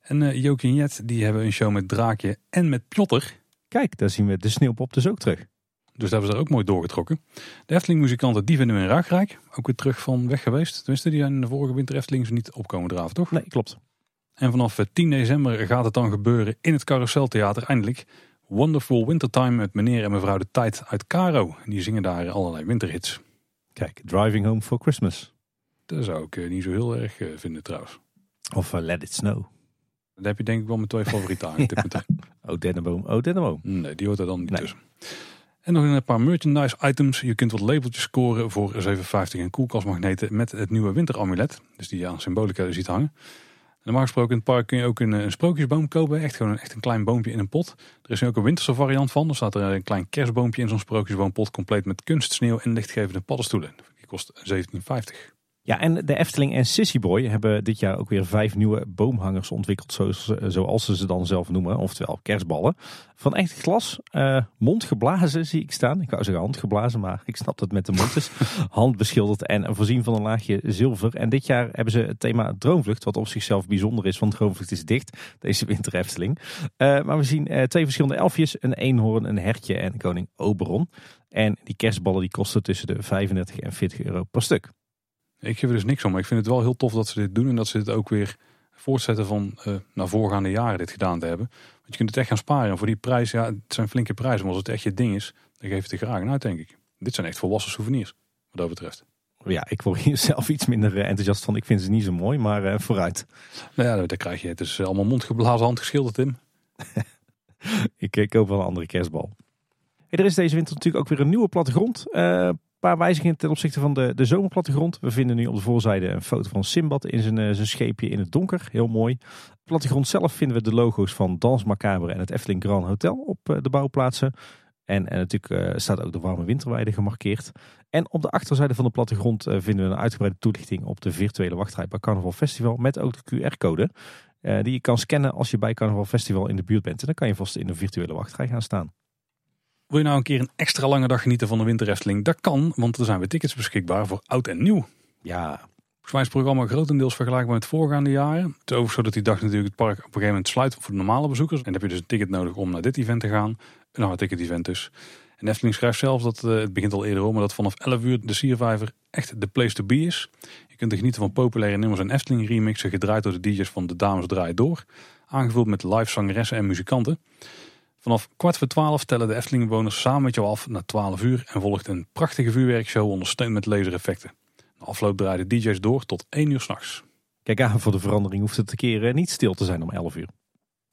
En uh, Jokie en Jet, die hebben een show met Draakje en met Pjotter. Kijk, daar zien we de sneeuwpop dus ook terug. Dus daar hebben ze ook mooi doorgetrokken. De Efteling muzikanten, die vinden we in Raakrijk. Ook weer terug van weg geweest. Tenminste, die zijn in de vorige winter Eftelings niet opkomen draven, toch? Nee, klopt. En vanaf 10 december gaat het dan gebeuren in het Carouseltheater eindelijk. Wonderful Wintertime met meneer en mevrouw de Tijd uit Caro. Die zingen daar allerlei winterhits. Kijk, Driving Home for Christmas. Dat zou ik niet zo heel erg vinden trouwens. Of uh, Let It Snow. Dat heb je denk ik wel mijn twee favorieten aan. ja. Oh Denneboom, oh Denneboom. Nee, die hoort er dan niet nee. tussen. En nog een paar merchandise items. Je kunt wat labeltjes scoren voor 7,50 en koelkastmagneten met het nieuwe winteramulet. Dus die je aan symbolica ziet hangen. En normaal gesproken in het park kun je ook een, een sprookjesboom kopen. Echt gewoon een, echt een klein boompje in een pot. Er is nu ook een winterse variant van. Er staat er een klein kerstboompje in zo'n sprookjesboompot. Compleet met kunstsneeuw en lichtgevende paddenstoelen. Die kost 17,50. Ja, en de Efteling en Sissy Boy hebben dit jaar ook weer vijf nieuwe boomhangers ontwikkeld, zoals, zoals ze ze dan zelf noemen, oftewel kerstballen. Van echt glas, uh, mondgeblazen zie ik staan. Ik wou zeggen handgeblazen, maar ik snap dat met de mond is. Handbeschilderd en voorzien van een laagje zilver. En dit jaar hebben ze het thema Droomvlucht, wat op zichzelf bijzonder is, want Droomvlucht is dicht, deze winter Efteling. Uh, maar we zien uh, twee verschillende elfjes, een eenhoorn, een hertje en koning Oberon. En die kerstballen die kosten tussen de 35 en 40 euro per stuk. Ik geef er dus niks om, maar ik vind het wel heel tof dat ze dit doen en dat ze dit ook weer voortzetten van uh, naar voorgaande jaren dit gedaan te hebben. Want je kunt het echt gaan sparen. En voor die prijs, ja, het zijn flinke prijzen, maar als het echt je ding is, dan geef je het er graag uit, denk ik. Dit zijn echt volwassen souvenirs, wat dat betreft. Ja, ik word hier zelf iets minder eh, enthousiast van. Ik vind ze niet zo mooi, maar uh, vooruit. Nou ja, daar krijg je. Het is allemaal mondgeblazen, handgeschilderd, Tim. ik koop wel een andere kerstbal. er is deze winter natuurlijk ook weer een nieuwe plattegrond. Uh, paar wijzigingen ten opzichte van de, de zomerplattegrond. We vinden nu op de voorzijde een foto van Simbad in zijn, zijn scheepje in het donker. Heel mooi. Plattegrond zelf vinden we de logo's van Dans Macabre en het Efteling Grand Hotel op de bouwplaatsen. En, en natuurlijk staat ook de warme winterweide gemarkeerd. En op de achterzijde van de plattegrond vinden we een uitgebreide toelichting op de virtuele wachtrij bij Carnaval Festival. Met ook de QR-code die je kan scannen als je bij Carnaval Festival in de buurt bent. En dan kan je vast in de virtuele wachtrij gaan staan. Wil je nou een keer een extra lange dag genieten van de winterwresteling? Dat kan, want er zijn weer tickets beschikbaar voor oud en nieuw. Ja. Volgens mij is het programma grotendeels vergelijkbaar met voorgaande jaren. Het is overigens zo dat die dag natuurlijk het park op een gegeven moment sluit voor de normale bezoekers. En dan heb je dus een ticket nodig om naar dit event te gaan. Een hard ticket event dus. En Efteling schrijft zelf dat, uh, het begint al eerder om, maar dat vanaf 11 uur de Siervijver echt de place to be is. Je kunt er genieten van populaire nummers en Efteling remixen gedraaid door de DJ's van De Dames Draaien Door. Aangevuld met live zangeressen en muzikanten. Vanaf kwart voor twaalf tellen de Efteling-bewoners samen met jou af naar 12 uur en volgt een prachtige vuurwerkshow ondersteund met lasereffecten. De afloop draaien de DJ's door tot 1 uur s'nachts. Kijk aan, voor de verandering hoeft het een keer eh, niet stil te zijn om 11 uur.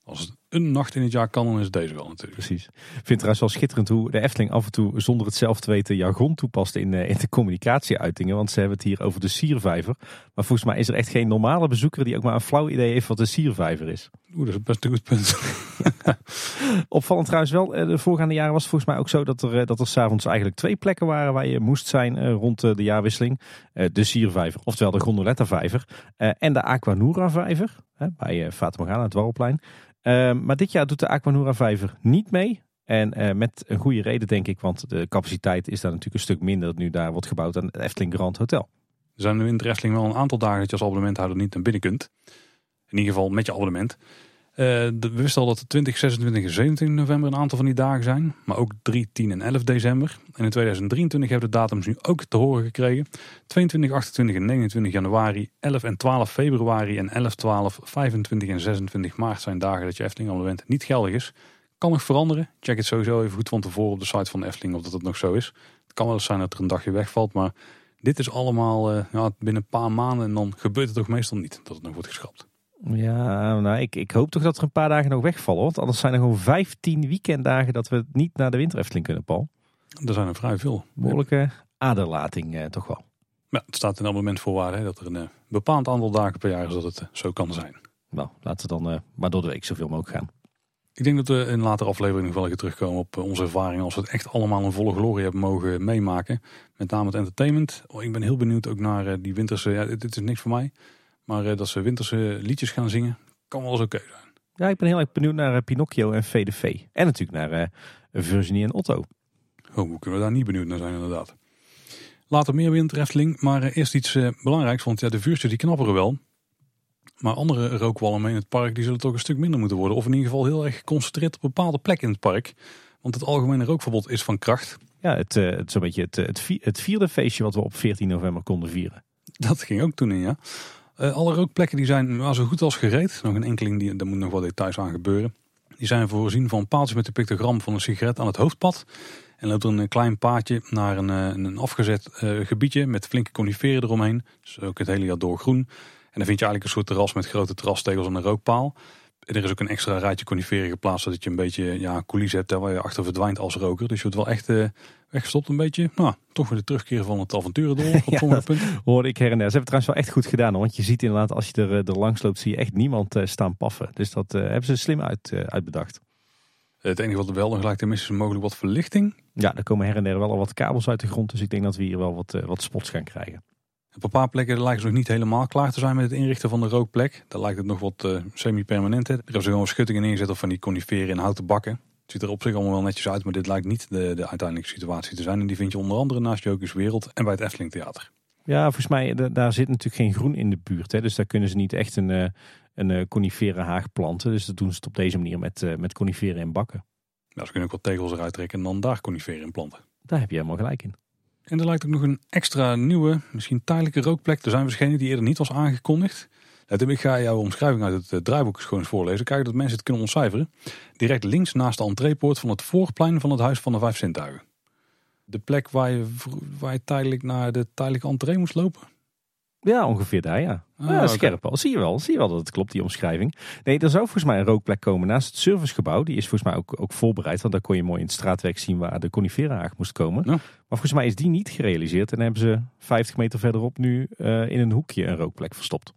Als het een nacht in het jaar kan, dan is deze wel natuurlijk. Precies. Ik vind het trouwens wel schitterend hoe de Efteling af en toe zonder het zelf te weten jargon toepast in, eh, in de communicatieuitingen. Want ze hebben het hier over de siervijver. Maar volgens mij is er echt geen normale bezoeker die ook maar een flauw idee heeft wat een siervijver is. Oeh, dat is best een goed punt. Opvallend trouwens wel, eh, de voorgaande jaren was het volgens mij ook zo dat er, eh, dat er s'avonds eigenlijk twee plekken waren waar je moest zijn rond de jaarwisseling. De siervijver, oftewel de Gondoletta vijver en de Aquanura vijver bij Fata Morgana, het Warrelplein. Ehm, maar dit jaar doet de Aquanura Vijver niet mee. En uh, met een goede reden denk ik, want de capaciteit is daar natuurlijk een stuk minder nu daar wordt gebouwd aan het Efteling Grand Hotel. Er zijn nu in de Efteling wel een aantal dagen dat je als abonnementhouder niet naar binnen kunt. In ieder geval met je abonnement. Uh, we wisten al dat de 20, 26 en 27 november een aantal van die dagen zijn. Maar ook 3, 10 en 11 december. En in 2023 hebben de datums nu ook te horen gekregen. 22, 28 en 29 januari, 11 en 12 februari en 11, 12, 25 en 26 maart zijn dagen dat je Efteling abonnement niet geldig is. Kan nog veranderen. Check het sowieso even goed van tevoren op de site van Efteling of dat het nog zo is. Het kan wel eens zijn dat er een dagje wegvalt, maar dit is allemaal uh, ja, binnen een paar maanden en dan gebeurt het toch meestal niet dat het nog wordt geschrapt. Ja, nou, ik, ik hoop toch dat er een paar dagen nog wegvallen. Want anders zijn er gewoon 15 weekenddagen dat we niet naar de winterefteling kunnen, Paul. Er zijn er vrij veel. Behoorlijke aderlating eh, toch wel. Ja, het staat in het abonnementvoorwaarde hè, dat er een uh, bepaald aantal dagen per jaar is dat het uh, zo kan zijn. Nou, laten we dan uh, maar door de week zoveel mogelijk gaan. Ik denk dat we in een latere aflevering nog wel even terugkomen op onze ervaringen als we het echt allemaal in volle glorie hebben mogen meemaken. Met name het entertainment. Oh, ik ben heel benieuwd ook naar die winterse, ja, dit is niks voor mij. Maar uh, dat ze winterse liedjes gaan zingen, kan wel eens oké zijn. Ja, ik ben heel erg benieuwd naar uh, Pinocchio en VDV. En natuurlijk naar uh, Virginie en Otto. Oh, hoe kunnen we daar niet benieuwd naar zijn inderdaad. Later meer winterefteling, maar eerst iets belangrijks. Want ja, de vuurtjes die knapperen wel. Maar andere rookwalmen in het park die zullen toch een stuk minder moeten worden. Of in ieder geval heel erg geconcentreerd op bepaalde plekken in het park. Want het algemene rookverbod is van kracht. Ja, het, het zo'n beetje het, het vierde feestje wat we op 14 november konden vieren. Dat ging ook toen in, ja. Uh, alle rookplekken die zijn zo goed als gereed. Nog een enkeling, die, daar moet nog wat details aan gebeuren. Die zijn voorzien van paaltjes met de pictogram van een sigaret aan het hoofdpad. En loopt er een klein paadje naar een, eh, een afgezet gebiedje met flinke coniferen eromheen. Dus ook het hele jaar door groen. En dan vind je eigenlijk een soort terras met grote terrastegels en een rookpaal. Er is ook een extra rijtje coniferen geplaatst, zodat je een beetje ja, coulisse hebt waar je achter verdwijnt als roker. Dus je wordt wel echt weggestopt een beetje. Nou, toch weer de terugkeer van het avonturen op sommige punten. Hoorde ik her en der. Ze hebben het trouwens wel echt goed gedaan. Want je ziet inderdaad, als je er, er langs loopt, zie je echt niemand staan paffen. Dus dat hebben ze slim uit, uitbedacht. Het enige wat er wel nog gelijk te missen is mogelijk wat verlichting. Ja, er komen her en der wel al wat kabels uit de grond. Dus ik denk dat we hier wel wat, wat spots gaan krijgen. Op een paar plekken lijken ze nog niet helemaal klaar te zijn met het inrichten van de rookplek. Daar lijkt het nog wat semi-permanent. Er hebben ze gewoon schuttingen neergezet of van die coniferen in houten bakken. Ziet er op zich allemaal wel netjes uit, maar dit lijkt niet de, de uiteindelijke situatie te zijn. En die vind je onder andere naast Jokers Wereld en bij het Efteling Theater. Ja, volgens mij, daar zit natuurlijk geen groen in de buurt. Hè, dus daar kunnen ze niet echt een, eh, een eh, coniferen haag planten. Dus dat doen ze het op deze manier met, met coniferen in bakken. Ja, ze kunnen ook wat tegels eruit trekken en dan daar coniferen in planten. Daar heb je helemaal gelijk in. En er lijkt ook nog een extra nieuwe, misschien tijdelijke rookplek te zijn verschenen die eerder niet was aangekondigd. Ik ga jouw omschrijving uit het eh, draaiboek eens gewoon eens voorlezen. Kijken dat mensen het kunnen ontcijferen. Direct links naast de entreepoort van het voorplein van het Huis van de Vijf Zintuigen. De plek waar je, waar je tijdelijk naar de tijdelijke entree moest lopen. Ja, ongeveer daar, ja. Ah, ja scherp al. Zie je wel, zie je wel dat het klopt, die omschrijving. Nee, er zou volgens mij een rookplek komen naast het servicegebouw. Die is volgens mij ook, ook voorbereid, want daar kon je mooi in het straatwerk zien waar de coniferaag moest komen. Maar volgens mij is die niet gerealiseerd en hebben ze 50 meter verderop nu uh, in een hoekje een rookplek verstopt.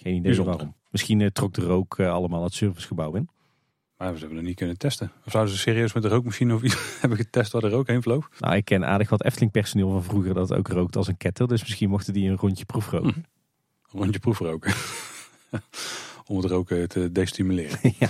Hm. Geen idee Bijzonder. waarom. Misschien uh, trok de rook uh, allemaal het servicegebouw in. Maar ze hebben het niet kunnen testen. Of zouden ze serieus met de rookmachine of iets hebben getest waar de rook heen vloog? Nou, ik ken aardig wat Efteling personeel van vroeger dat ook rookt als een ketter. Dus misschien mochten die een rondje proefroken. Hm. Een rondje proefroken. Om het roken te destimuleren. ja.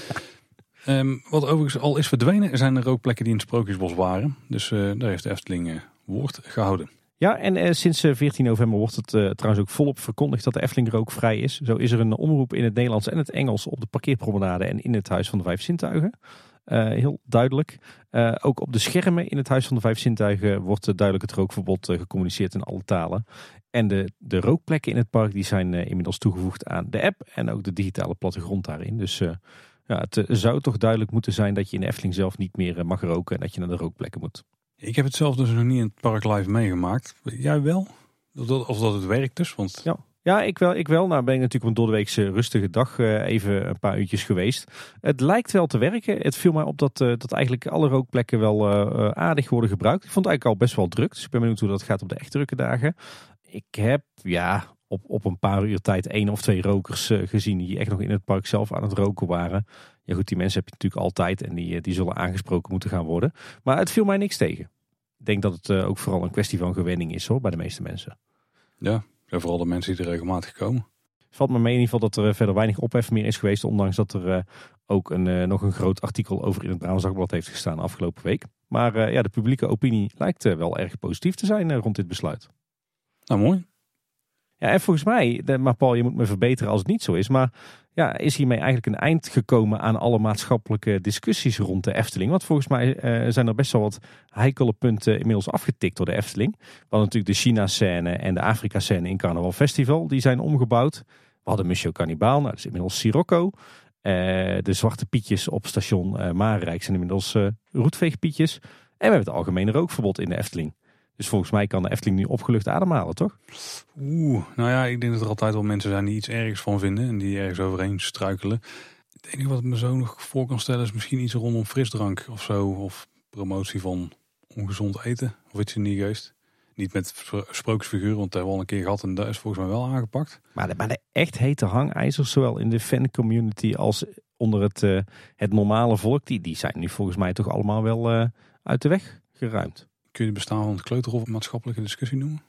Um, wat overigens al is verdwenen zijn er rookplekken die in het Sprookjesbos waren. Dus uh, daar heeft de Efteling uh, woord gehouden. Ja, en eh, sinds 14 eh, november wordt het eh, trouwens ook volop verkondigd dat de Efteling rookvrij is. Zo is er een omroep in het Nederlands en het Engels op de parkeerpromenade en in het Huis van de Vijf Zintuigen. heel duidelijk. ook op de schermen in het Huis van de Vijf Zintuigen wordt duidelijk het rookverbod gecommuniceerd in alle talen. En de, de rookplekken in het park die zijn inmiddels toegevoegd aan de app en ook de digitale plattegrond daarin. Dus ja, het zou toch duidelijk moeten zijn dat je in de Efteling zelf niet meer mag roken en dat je naar de rookplekken moet. Ik heb het zelf dus nog niet in het park live meegemaakt. Jij wel? Of dat, het werkt dus? Want... Ja. Ja, ik wel. Ik wel. Nou ben ik natuurlijk op een doordeweekse rustige dag uh, even een paar uurtjes geweest. Het lijkt wel te werken. Het viel mij op dat, uh, dat eigenlijk alle rookplekken wel uh, aardig worden gebruikt. Ik vond het eigenlijk al best wel druk. Dus ik ben benieuwd hoe dat gaat op de echt drukke dagen. Ik heb ja, op, op een paar uur tijd één of twee rokers gezien die echt nog in het park zelf aan het roken waren. Ja goed, die mensen heb je natuurlijk altijd en die, die zullen aangesproken moeten gaan worden. Maar het viel mij niks tegen. Ik denk dat het ook vooral een kwestie van gewenning is hoor, bij de meeste mensen. Ja, vooral de mensen die er regelmatig komen. Valt me mee in ieder geval dat er verder weinig ophef meer is geweest. Ondanks dat er ook een, nog een groot artikel over in het Brabants Dagblad heeft gestaan afgelopen week. Maar ja, de publieke opinie lijkt wel erg positief te zijn rond dit besluit. Nou, mooi. Ja, en volgens mij, maar Paul, je moet me verbeteren als het niet zo is. Maar ja, is hiermee eigenlijk een eind gekomen aan alle maatschappelijke discussies rond de Efteling? Want volgens mij uh, zijn er best wel wat heikele punten inmiddels afgetikt door de Efteling. Hadden natuurlijk de China-scène en de Afrika-scène in Carnaval Festival. Die zijn omgebouwd. We hadden Monsieur Cannibal, nou, dat is inmiddels Sirocco. Uh, de zwarte pietjes op station uh, Marenrijk zijn inmiddels roetveegpietjes. En we hebben het algemene rookverbod in de Efteling. Dus volgens mij kan de Efteling nu opgelucht ademhalen, toch? Oeh, nou ja, ik denk dat er altijd wel mensen zijn die iets ergens van vinden en die ergens overheen struikelen. Het enige wat ik me zo nog voor kan stellen is misschien iets rondom frisdrank of zo. Of promotie van ongezond eten of iets in die geest. Niet met sprookjesfiguren, want dat hebben we al een keer gehad en dat is volgens mij wel aangepakt. Maar de, maar de echt hete hangijzers, zowel in de fancommunity als onder het, uh, het normale volk, die, die zijn nu volgens mij toch allemaal wel uh, uit de weg geruimd. Kun je het bestaan van het kleuterhof een maatschappelijke discussie noemen?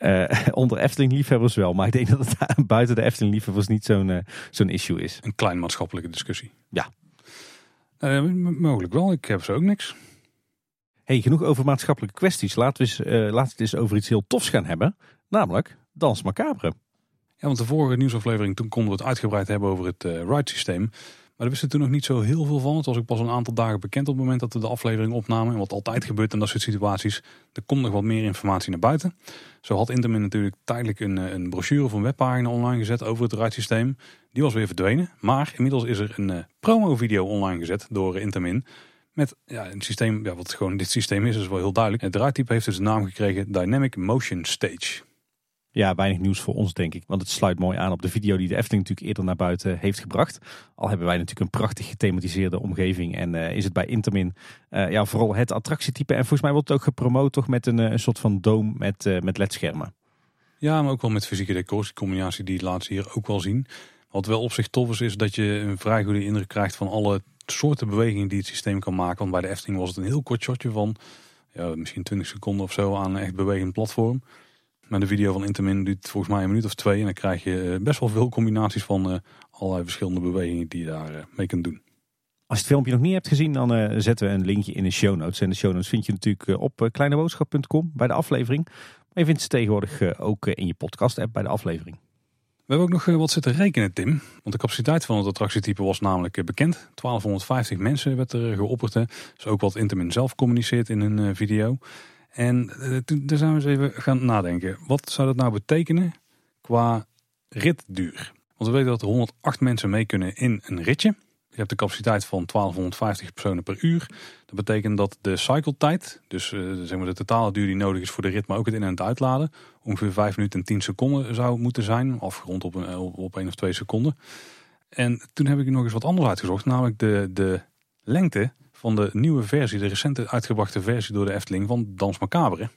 Uh, onder Efteling-liefhebbers wel, maar ik denk dat het buiten de Efteling-liefhebbers niet zo'n uh, zo'n issue is. Een klein maatschappelijke discussie. Ja. Uh, mogelijk wel, ik heb zo ook niks. Hey, genoeg over maatschappelijke kwesties. Laten we, eens, laten we het eens over iets heel tofs gaan hebben, namelijk Dans Macabre. Ja, want de vorige nieuwsaflevering toen konden we het uitgebreid hebben over het ride systeem. Maar daar wisten toen nog niet zo heel veel van. Het was ook pas een aantal dagen bekend op het moment dat we de aflevering opnamen. En wat altijd gebeurt in dat soort situaties. Er komt nog wat meer informatie naar buiten. Zo had Intermin natuurlijk tijdelijk een, eh, een brochure of een webpagina online gezet over het ruitsysteem. Die was weer verdwenen. Maar inmiddels is er een uh, promo-video online gezet door Intermin. Met ja, een systeem, ja, wat gewoon dit systeem is, is wel heel duidelijk. Het draaitype heeft dus de naam gekregen Dynamic Motion Stage. Ja, weinig nieuws voor ons denk ik. Want het sluit mooi aan op de video die de Efteling natuurlijk eerder naar buiten heeft gebracht. Al hebben wij natuurlijk een prachtig gethematiseerde omgeving. En uh, is het bij Intermin uh, ja, vooral het attractietype. En volgens mij wordt het ook gepromoot toch met een, een soort van dome met, met ledschermen. Ja, maar ook wel met fysieke decors. Die combinatie die laat ze hier ook wel zien. Wat wel op zich tof is, is dat je een vrij goede indruk krijgt van alle soorten bewegingen die het systeem kan maken. Want bij de Efteling was het een heel kort shotje van ja, misschien 20 seconden of zo aan een echt bewegend platform. Maar de video van Intermin duurt volgens mij een minuut of twee. En dan krijg je best wel veel combinaties van uh, allerlei verschillende bewegingen die je daar uh, mee kunt doen. Als je het filmpje nog niet hebt gezien, dan uh, zetten we een linkje in de show notes. En de show notes vind je natuurlijk op kleineboodschap.com bij de aflevering. Maar je vindt ze tegenwoordig ook in je podcast app bij de aflevering. We hebben ook nog wat zitten rekenen, Tim. Want de capaciteit van het attractietype was namelijk bekend. 1250 mensen werd er geopperd. Dat is ook wat Intermin zelf communiceert in een video. En toen zijn we eens even gaan nadenken. Wat zou dat nou betekenen qua ritduur? Want we weten dat er 108 mensen mee kunnen in een ritje. Je hebt de capaciteit van 1250 personen per uur. Dat betekent dat de cycletijd, dus uh, zeg maar de totale duur die nodig is voor de rit, maar ook het in- en het uitladen, ongeveer 5 minuten en 10 seconden zou moeten zijn. Afgerond op op 1 of 2 seconden. En toen heb ik nog eens wat anders uitgezocht, namelijk de, de lengte van de nieuwe versie, de recente uitgebrachte versie door de Efteling van Dans Macabre.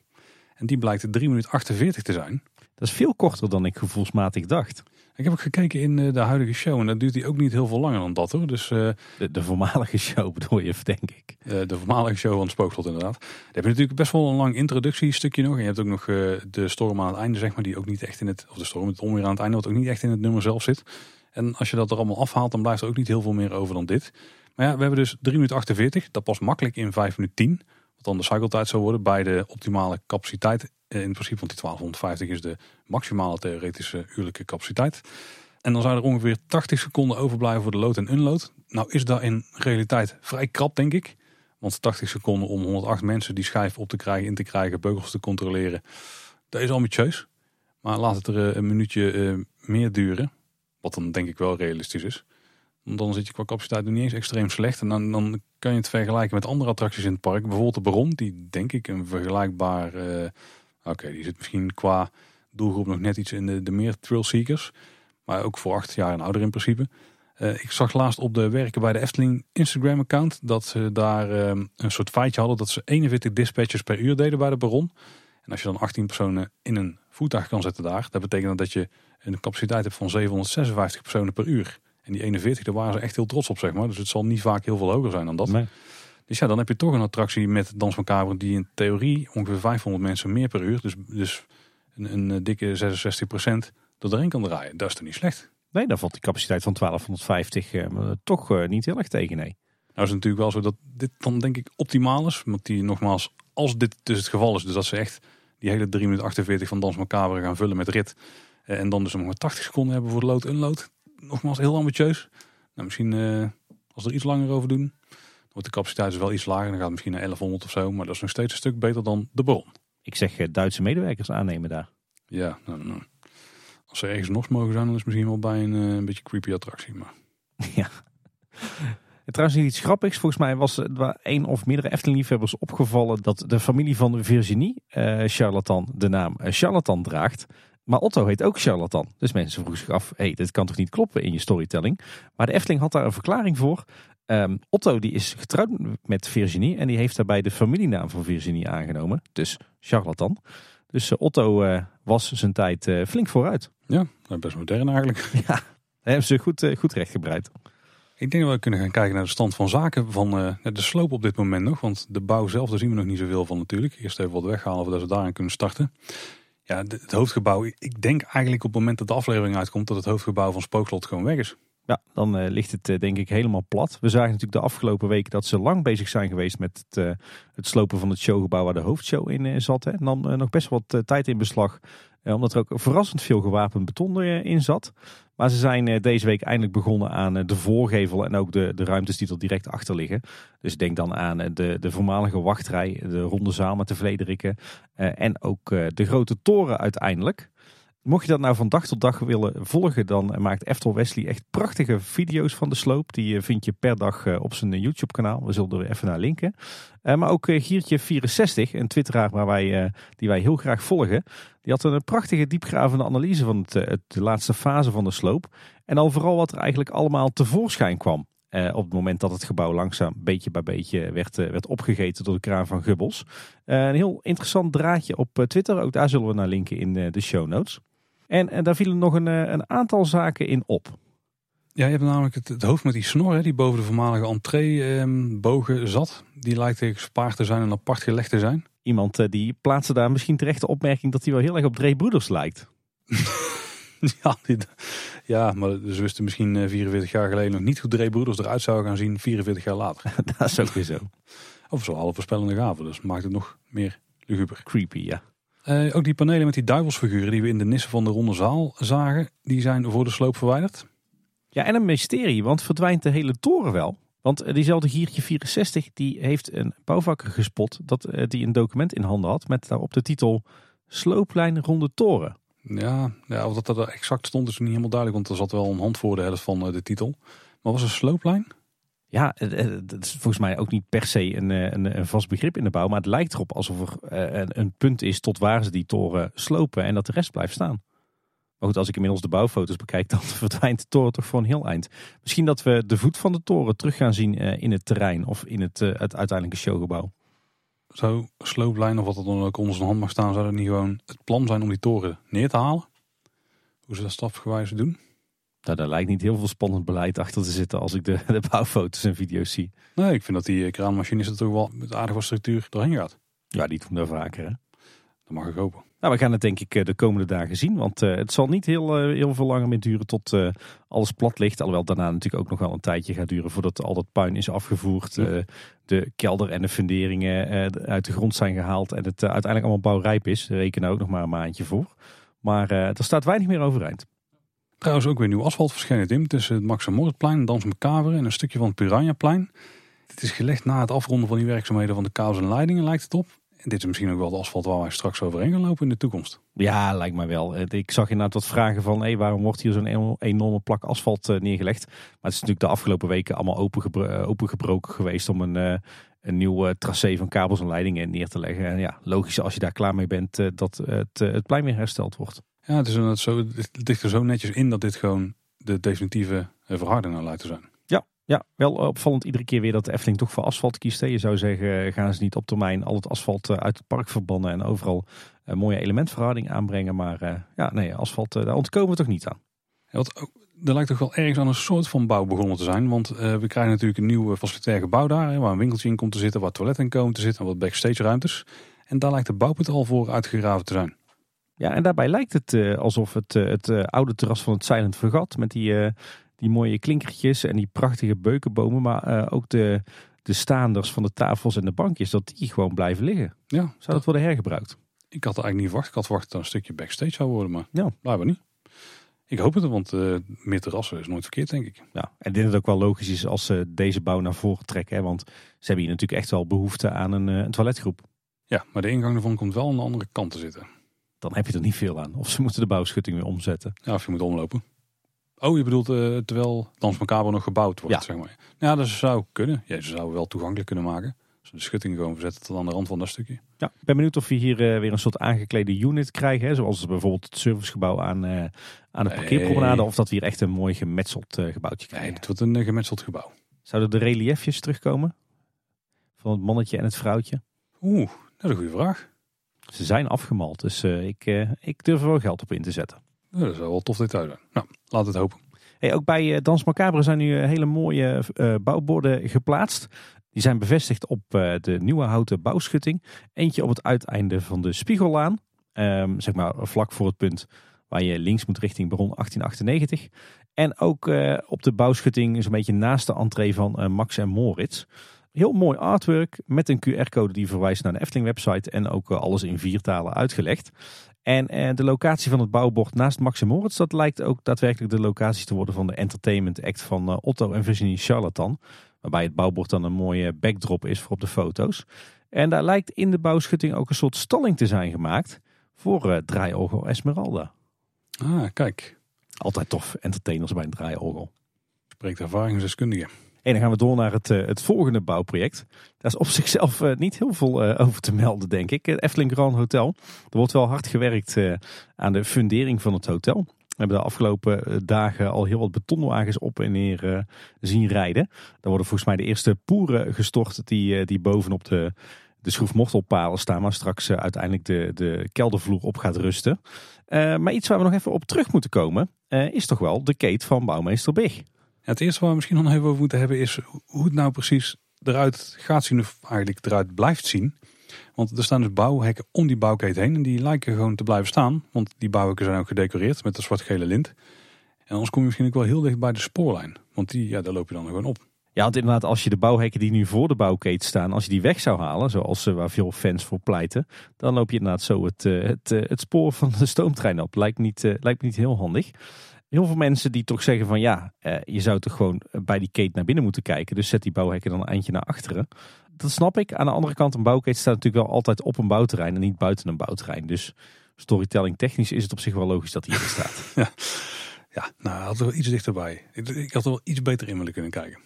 En die blijkt 3 minuten 48 te zijn. Dat is veel korter dan ik gevoelsmatig dacht. Ik heb ook gekeken in eh, de huidige show en dat duurt hij ook niet heel veel langer dan dat hoor. Dus, uh, de, de, voormalige show bedoel je, denk ik. Uh, de voormalige show van het Spookslot inderdaad. Daar heb je natuurlijk best wel een lang introductiestukje nog. En je hebt ook nog de storm aan het einde zeg maar, die ook niet echt in het, of de storm, het onweer aan het einde, wat ook niet echt in het nummer zelf zit. En als je dat er allemaal afhaalt, dan blijft er ook niet heel veel meer over dan dit. Maar ja, we hebben dus 3 minuten 48. Dat past makkelijk in 5 minuten 10. Wat dan de cycletijd zou worden bij de optimale capaciteit. In principe, want die 1250 is de maximale theoretische uurlijke capaciteit. En dan zou er ongeveer 80 seconden overblijven voor de load en unload. Nou is dat in realiteit vrij krap, denk ik. Want 80 seconden om 108 mensen die schijf op te krijgen, in te krijgen, beugels te controleren. Dat is ambitieus. Maar laat het er een minuutje uh, meer duren. Wat dan denk ik wel realistisch is. Dan zit je qua capaciteit nog niet eens extreem slecht. En dan, dan kan je het vergelijken met andere attracties in het park. Bijvoorbeeld de Baron, die denk ik een vergelijkbaar... Uh, Oké, die zit misschien qua doelgroep nog net iets in de, de meer thrill-seekers. Maar ook voor acht jaar en ouder in principe. Uh, ik zag laatst op de werken bij de Efteling Instagram account... dat ze daar uh, een soort feitje hadden dat ze 41 dispatches per uur deden bij de Baron. En als je dan 18 personen in een voertuig kan zetten daar... dat betekent dat je een capaciteit hebt van 756 personen per uur. En die 41, daar waren ze echt heel trots op, zeg maar. Dus het zal niet vaak heel veel hoger zijn dan dat. Nee. Dus ja, dan heb je toch een attractie met Dans van Kamer die in theorie ongeveer 500 mensen meer per uur, dus, dus een, een dikke 66 procent, door erin kan draaien. Dat is toch niet slecht? Nee, dan valt die capaciteit van 1250 eh, toch eh, niet heel erg tegen, nee. Nou is het natuurlijk wel zo dat dit dan denk ik optimaal is. Want die nogmaals, als dit dus het geval is, dus dat ze echt die hele 3 minuten 48 van Dans Macabre gaan vullen met rit. Eh, en dan dus nog maar 80 seconden hebben voor de load-unload nogmaals heel ambitieus. Nou, misschien uh, als we er iets langer over doen, dan wordt de capaciteit dus wel iets lager. Dan gaat het misschien naar 1100 of zo. Maar dat is nog steeds een stuk beter dan de bron. Ik zeg uh, Duitse medewerkers aannemen daar. Ja, nou, nou. als ze ergens nog mogen zijn, dan is het misschien wel bij een, uh, een beetje creepy attractie. Maar... ja. En trouwens niet iets grappigs. Volgens mij was er één of meerdere Efteling-liefhebbers opgevallen dat de familie van Virginie, uh, charlatan, de naam charlatan draagt. Maar Otto heet ook charlatan. Dus mensen vroegen zich af, hey, dit kan toch niet kloppen in je storytelling? Maar de Efteling had daar een verklaring voor. Um, Otto die is getrouwd met Virginie en die heeft daarbij de familienaam van Virginie aangenomen. Dus charlatan. Dus uh, Otto uh, was zijn tijd uh, flink vooruit. Ja, best modern eigenlijk. Ja, hebben ze goed, goed rechtgebreid. Ik denk dat we kunnen gaan kijken naar de stand van zaken van de sloop op dit moment nog. Want de bouw zelf, daar zien we nog niet zoveel van natuurlijk. Eerst even wat weghalen voordat we daarin kunnen starten. Ja, het hoofdgebouw. Ik denk eigenlijk op het moment dat de aflevering uitkomt dat het hoofdgebouw van Spookslot gewoon weg is. Ja, dan uh, ligt het uh, denk ik helemaal plat. We zagen natuurlijk de afgelopen weken dat ze lang bezig zijn geweest met het, uh, het slopen van het showgebouw waar de hoofdshow in zat. Hè. En dan nog best wat tijd in beslag, omdat er ook verrassend veel gewapend beton in zat. Maar ze zijn deze week eindelijk begonnen aan de voorgevel en ook de, de ruimtes die er direct achter liggen. Dus denk dan aan de, de voormalige wachtrij, de ronde zaal met de Vlederikken en ook de grote toren uiteindelijk. Mocht je dat nou van dag tot dag willen volgen, dan maakt Eftel Wesley echt prachtige video's van de sloop. Die vind je per dag op zijn YouTube kanaal. We zullen er even naar linken. Maar ook Giertje64, een twitteraar waar wij, die wij heel graag volgen. Die had een prachtige diepgravende analyse van het, de laatste fase van de sloop. En al vooral wat er eigenlijk allemaal tevoorschijn kwam. op het moment dat het gebouw langzaam beetje bij beetje werd, werd opgegeten door de kraan van Gubbels. een heel interessant draadje op Twitter. Ook daar zullen we naar linken in de show notes. En, en daar vielen nog een, eh, een aantal zaken in op. Ja, je hebt namelijk het, het hoofd met die snor hè, die boven de voormalige entreebogen ehm, zat. Die lijkt gespaard te zijn en apart gelegd te zijn. Iemand uh, die plaatste daar misschien terecht de opmerking dat hij wel heel erg op Dre Broeders lijkt. ja, ja, maar ze wisten misschien 44 eh, jaar geleden nog niet hoe Dre Broeders eruit zou gaan zien 44 jaar later. dat is ook weer zo. Of zo alle voorspellende gaven, dus maakt het nog meer luguber. Creepy, ja. Uh, ook die panelen met die duivelsfiguren die we in de nissen van de ronde zaal zagen, die zijn voor de sloop verwijderd. Ja, en een mysterie, want verdwijnt de hele toren wel? Want eh, diezelfde Giertje 64 die heeft een bouwvakker gespot dat uh, die een document in handen had met daarop de titel Slooplijn Ronde Toren. Ja, ja, of dat er exact stond is niet helemaal duidelijk, want er zat wel een hand voor de helft van de titel. Maar was een slooplijn? Ja, dat is volgens mij ook niet per se een, een, een, vast begrip in de bouw. Maar het lijkt erop alsof er een, een, punt is tot waar ze die toren slopen en dat de rest blijft staan. Maar goed, als ik inmiddels de bouwfoto's bekijk, dan verdwijnt de toren toch voor een heel eind. Misschien dat we de voet van de toren terug gaan zien in het terrein of in het, het uiteindelijke showgebouw. Zo, slooplijn of wat dan ook onder zijn hand mag staan, zou dat niet gewoon het plan zijn om die toren neer te halen? Hoe ze dat stapgewijs doen? Nou, daar lijkt niet heel veel spannend beleid achter te zitten als ik de, de bouwfoto's en video's zie. Nee, ik vind dat die kraanmachine er toch wel met aardige structuur doorheen gaat. Ja, die doen daar vaker hè. Dat mag ik hopen. Nou, we gaan het denk ik eh, de komende dagen zien. Want uh, het zal niet heel, uh, heel veel langer meer duren tot uh, alles plat ligt. Alhoewel daarna natuurlijk ook nog wel een tijdje gaat duren voordat al dat puin is afgevoerd. de kelder en de funderingen uit de grond zijn gehaald. En het uiteindelijk allemaal bouwrijp is. Rekenen ook nog maar een maandje voor. Maar er staat weinig meer overeind. Trouwens ook weer nieuw asfalt verschenen Tim. Tussen het Max Mortplein, Dans Macabre en een stukje van het Piranhaplein. Dit is gelegd na het afronden van die werkzaamheden van de kabels en leidingen lijkt het op. En dit is misschien ook wel het asfalt waar wij straks overheen gaan lopen in de toekomst. Ja, lijkt mij wel. Ik zag inderdaad wat vragen van waarom wordt hier zo'n enorme plak asfalt eh, neergelegd. Maar het is natuurlijk de afgelopen weken allemaal opengebro opengebroken geweest om een, een nieuw tracé van kabels en leidingen neer te leggen. En ja, logisch als je daar klaar mee bent dat het, het plein weer hersteld wordt. Ja, het, is zo, het ligt er zo netjes in dat dit gewoon de definitieve eh, verharding naar lijkt te zijn. Ja, ja, wel opvallend iedere keer weer dat de Efteling toch voor asfalt kiest. Je zou zeggen, gaan ze niet op termijn al het asfalt eh, uit het park verbannen en overal een mooie elementverharding aanbrengen. Maar ja, nee, asfalt, daar ontkomen we toch niet aan. Ja, wat ook, er lijkt toch wel ergens aan een soort van bouw begonnen te zijn. Want uh, we krijgen natuurlijk een nieuw facilitair gebouw daar, hè, waar een winkeltje in komt te zitten, waar toiletten in komen te zitten en wat backstage ruimtes. En daar lijkt de bouwput al voor uitgegraven te zijn. Ja, en daarbij lijkt het uh, alsof het, uh, het uh, oude terras van het Silent Vergat met die, die mooie klinkertjes en die prachtige beukenbomen, maar ook de, de staanders van de tafels en de bankjes, dat die gewoon blijven liggen. Ja, zou dat, dat worden hergebruikt? Ik had er eigenlijk niet verwacht. Ik had verwacht dat een stukje backstage zou worden, maar ja. blijkbaar niet. Ik hoop het, want meer terrassen is nooit verkeerd, denk ik. Ja, en dit is ook wel logisch is als ze deze bouw naar voren trekken. Hè, want ze hebben hier natuurlijk echt wel behoefte aan een, een toiletgroep. Ja, maar de ingang ervan komt wel aan de andere kant te zitten dan heb je er niet veel aan. Of ze moeten de bouwschutting weer omzetten. Ja, of je moet omlopen. Oh, je bedoelt uh, terwijl Dans Macabre nog gebouwd wordt, ja. zeg maar. Ja, dat zou kunnen. Ja, ze zouden wel toegankelijk kunnen maken. Als de schutting gewoon verzetten tot aan de rand van dat stukje. Ja, ik ben benieuwd of we hier uh, weer een soort aangeklede unit krijgen. Hè? Zoals bijvoorbeeld het servicegebouw aan, uh, aan de parkeerpromenade. Of dat we hier echt een mooi gemetseld gebouwtje krijgen. Nee, het wordt een gemetseld gebouw. Zouden de reliefjes terugkomen? Van het mannetje en het vrouwtje? Oeh, dat is een goede vraag. Ze zijn afgemald, dus uh, ik, uh, ik durf er wel geld op in te zetten. Ja, dat is wel tof detail zijn. Nou, laat het hopen. Hey, ook bij uh, Dans Macabre zijn nu hele mooie bouwborden geplaatst. Die zijn bevestigd op de nieuwe houten bouwschutting. Eentje op het uiteinde van de Spiegellaan. Um, zeg maar vlak voor het punt waar je links moet richting Baron 1898. En ook op de bouwschutting zo'n beetje naast de entree van Max en Moritz. Heel mooi artwork met een QR-code die verwijst naar de Efteling website en ook eh, alles in vier talen uitgelegd. En eh, de locatie van het bouwbord naast Maxim Moritz, dat lijkt ook daadwerkelijk de locatie te worden van de entertainment act van eh, Otto en Virginie Charlatan. Waarbij het bouwbord dan een mooie backdrop is voor op de foto's. En daar lijkt in de bouwschutting ook een soort stalling te zijn gemaakt voor Draaiorgel Esmeralda. Ah, kijk. Altijd tof, entertainers bij een draaiorgel. Spreekt ervaringsdeskundige. En dan gaan we door naar het, uh, het volgende bouwproject. Daar is op zichzelf uh, niet heel veel uh, over te melden, denk ik. Het Efteling Grand Hotel. Er wordt wel hard gewerkt aan de fundering van het hotel. We hebben de afgelopen dagen al heel wat betonwagens op en neer zien rijden. Daar worden volgens mij de eerste poeren gestort die, die bovenop de, de schroefmortelpalen staan. Maar straks uiteindelijk de, de keldervloer op gaat rusten. maar iets waar we nog even op terug moeten komen is toch wel de kate van bouwmeester Big het eerste waar we misschien nog even over moeten hebben is hoe het nou precies eruit gaat zien of eigenlijk eruit blijft zien. Want er staan dus bouwhekken om die bouwketen heen en die lijken gewoon te blijven staan. Want die bouwhekken zijn ook gedecoreerd met een zwart-gele lint. En anders kom je misschien ook wel heel dicht bij de spoorlijn. Want die, ja, daar loop je dan gewoon op. Ja, want inderdaad, als je de bouwhekken die nu voor de bouwketen staan, als je die weg zou halen, zoals uh, waar veel fans voor pleiten, dan loop je inderdaad zo het, uh, het, uh, het spoor van de stoomtrein op. Lijkt, niet, lijkt niet heel handig heel veel mensen die toch zeggen van ja, eh, je zou toch gewoon bij die kate naar binnen moeten kijken. Dus zet die bouwhekken dan een eindje naar achteren. Dat snap ik. Aan de andere kant, een bouwketen staat natuurlijk wel altijd op een bouwterrein en niet buiten een bouwterrein. Dus storytelling technisch is het op zich wel logisch dat hij hier staat. ja. ja, nou had er wel iets dichterbij. Ik, ik had er wel iets beter in willen kunnen kijken.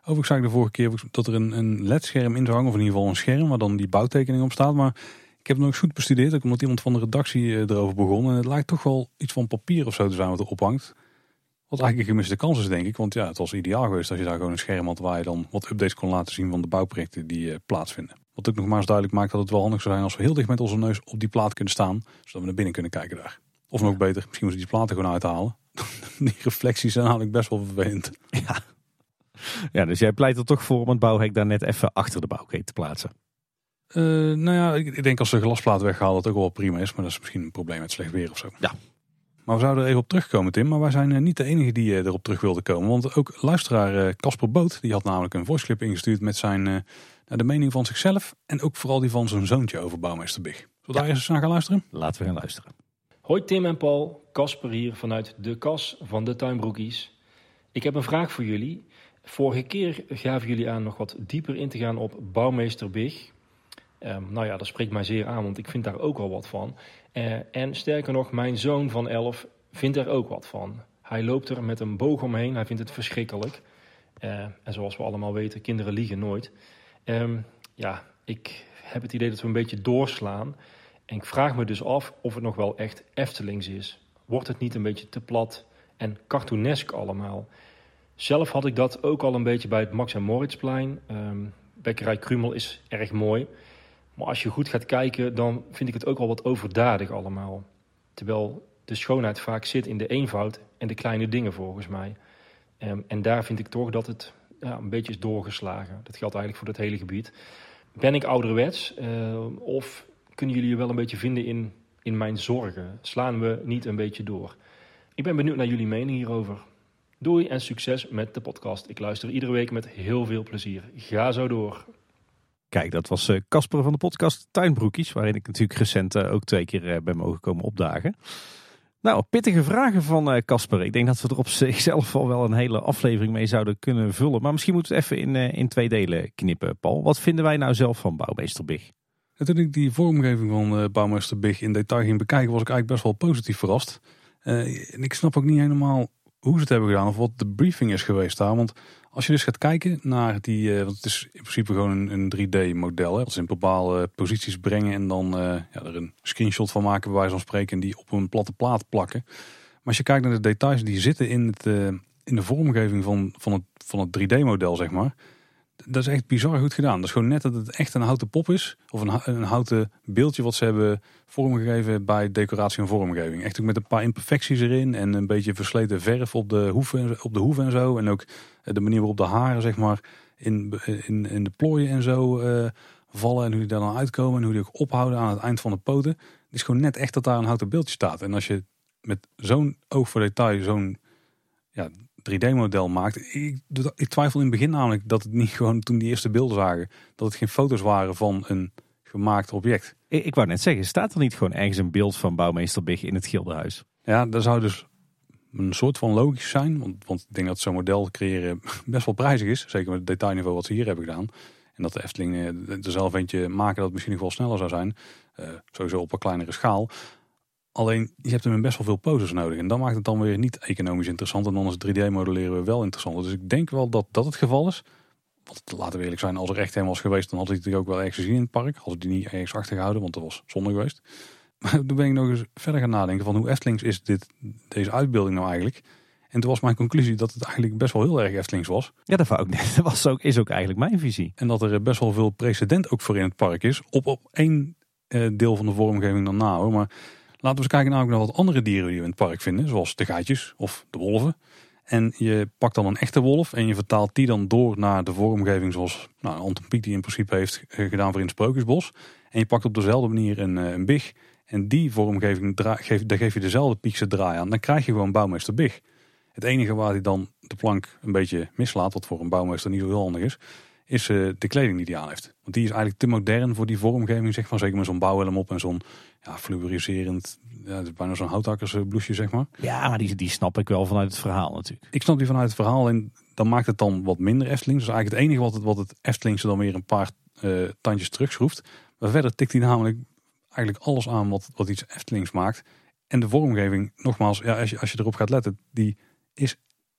Overigens zag ik de vorige keer dat er een, een LED-scherm in zou hangen, of in ieder geval een scherm waar dan die bouwtekening op staat. Maar ik heb het nog eens goed bestudeerd, ook omdat iemand van de redactie eh, erover begon. En het lijkt toch wel iets van papier of zo te zijn wat er ophangt. Wat eigenlijk een gemiste kans is, denk ik. Want ja, het was ideaal geweest als je daar gewoon een scherm had waar je dan wat updates kon laten zien van de bouwprojecten die uh, plaatsvinden. Wat ook nog maar eens duidelijk maakt dat het wel handig zou zijn als we heel dicht met onze neus op die plaat kunnen staan. Zodat we naar binnen kunnen kijken daar. Of nog beter, misschien moeten we die platen gewoon uithalen. die reflecties zijn namelijk best wel vervelend. Ja. ja, dus jij pleit er toch voor om het bouwhek daar net even achter de bouwketen te plaatsen? Uh, nou ja, ik, denk als de glasplaat weggehaald dat ook wel prima is. Maar dat is misschien een probleem met slecht weer of zo. Ja. Maar we zouden er even op terugkomen, Tim. Maar wij zijn eh, niet de enige die uh, erop terug wilde komen. Want ook luisteraar Casper Boot, die had namelijk een voiceclip ingestuurd met zijn, de mening van zichzelf. En ook vooral die van zijn zoontje over bouwmeester Big. Zullen we daar eens naar gaan luisteren? Laten we gaan luisteren. Hoi Tim en Paul, Casper hier vanuit de kas van de Tuinbroekies. Ik heb een vraag voor jullie. Vorige keer gaven jullie aan nog wat dieper in te gaan op bouwmeester Big. Ehm, nou ja, dat spreekt mij zeer aan, want ik vind daar ook wel wat van. Uh, en sterker nog, mijn zoon van 11 vindt er ook wat van. Hij loopt er met een boog omheen, hij vindt het verschrikkelijk. Uh, en zoals we allemaal weten, kinderen liegen nooit. Um, ja, ik heb het idee dat we een beetje doorslaan. En ik vraag me dus af of het nog wel echt Eftelings is. Wordt het niet een beetje te plat en cartoonesk allemaal? Zelf had ik dat ook al een beetje bij het Max en Moritzplein. Um, Bekkerij Krumel is erg mooi. Maar als je goed gaat kijken, dan vind ik het ook al wat overdadig allemaal. Terwijl de schoonheid vaak zit in de eenvoud en de kleine dingen volgens mij. Ehm, en daar vind ik toch dat het ja, een beetje is doorgeslagen. Dat geldt eigenlijk voor het hele gebied. Ben ik ouderwets uh, of kunnen jullie je wel een beetje vinden in, in mijn zorgen? Slaan we niet een beetje door? Ik ben benieuwd naar jullie mening hierover. Doei en succes met de podcast. Ik luister iedere week met heel veel plezier. Ga zo door. Kijk, dat was eh, Casper van de podcast Tuinbroekies, waarin ik natuurlijk recent eh, ook twee keer eh, ben mogen komen opdagen. Nou, pittige vragen van Casper. ik denk dat we er op zichzelf al wel een hele aflevering mee zouden kunnen vullen. Maar misschien moeten we het even in, in twee delen knippen, Paul. Wat vinden wij nou zelf van Bouwmeester Big? toen ik die vormgeving van Bouwmeester Big in detail ging bekijken, was ik eigenlijk best wel positief verrast. en ik snap ook niet helemaal hoe ze het hebben gedaan of wat de briefing is geweest daar. Want als je dus gaat kijken naar die, uh, want het is in principe gewoon een, een 3D-model. Dat ze in bepaalde posities brengen en dan uh, ja, er een screenshot van maken, bij wijze van spreken, en die op een platte plaat plakken. Maar als je kijkt naar de details die zitten in, het, in de vormgeving van, van het, van het 3D-model, zeg maar dat is echt bizar goed gedaan. Dat is gewoon net dat het echt een houten pop is. Of een, een houten beeldje wat ze hebben vormgegeven bij decoratie en vormgeving. Echt ook met een paar imperfecties erin. En een beetje versleten verf op de hoeven, op de hoeven en zo. En ook de manier waarop de haren zeg maar in, in, in de plooien en zo uh, vallen. En hoe die daar dan uitkomen. En hoe die ook ophouden aan het eind van de poten. Het is gewoon net echt dat daar een houten beeldje staat. En als je met zo'n oog voor detail zo'n ja, 3D-model maakt. Ik, ik, twijfel in het begin namelijk dat het niet gewoon toen die eerste beelden zagen, dat het geen foto's waren van een gemaakt object. Ik, ik wou net zeggen, staat er niet gewoon ergens een beeld van bouwmeester Big in het Gildenhuis? Ja, dat zou dus een soort van logisch zijn. Want, want ik denk dat zo'n model creëren best wel prijzig is. Zeker met het detailniveau wat ze hier hebben gedaan. En dat de Efteling er zelf eentje maken dat misschien nog wel sneller zou zijn. Uh, sowieso op een kleinere schaal. Alleen je hebt hem in best wel veel poses nodig. En dan maakt het dan weer niet economisch interessant. En dan is 3D-modelleren weer wel interessant. Dus ik denk wel dat dat het geval is. Want laten we eerlijk zijn, als er echt helemaal was geweest, dan had hij het ook wel ergens gezien in het park. Als die niet ergens achtergehouden, want dat was zonde geweest. Maar toen ben ik nog eens verder gaan nadenken van hoe Eftelings is dit, deze uitbeelding nou eigenlijk. En toen was mijn conclusie dat het eigenlijk best wel heel erg Eftelings was. Ja, dat, dat was ook, is ook eigenlijk mijn visie. En dat er best wel veel precedent ook voor in het park is. Op, op één eh, deel van de vormgeving dan na hoor. Maar laten we eens kijken naar wat andere dieren die we in het park vinden. Zoals de gaatjes of de wolven. En je pakt dan een echte wolf en je vertaalt die dan door naar de vormgeving zoals nou, Anton Pieck die in principe heeft eh, gedaan voor in het Sprookjesbos. En je pakt op dezelfde manier een, eh, een big en die vormgeving, geef, daar geef je dezelfde Piekse draai aan. Dan krijg je gewoon bouwmeester big. Het enige waar hij dan de plank een beetje mislaat, wat voor een bouwmeester niet zo heel handig is, is uh, de kleding die hij aan heeft. Want die is eigenlijk te modern voor die vormgeving, zeg maar. Zeker met zo'n bouwhelm op en zo'n ja, fluoriserend, ja, bijna zo'n houthakkersbloesje, zeg maar. Ja, maar die, die snap ik wel vanuit het verhaal natuurlijk. Ik snap die vanuit het verhaal en dan maakt het dan wat minder Eftelings. Dus eigenlijk het enige wat het, wat het Eftelingse dan weer een paar uh, tandjes terugschroeft. Maar verder tikt hij namelijk eigenlijk alles aan wat, wat iets Eftelings maakt. En de vormgeving, nogmaals, ja, als, je, als je erop gaat letten, die is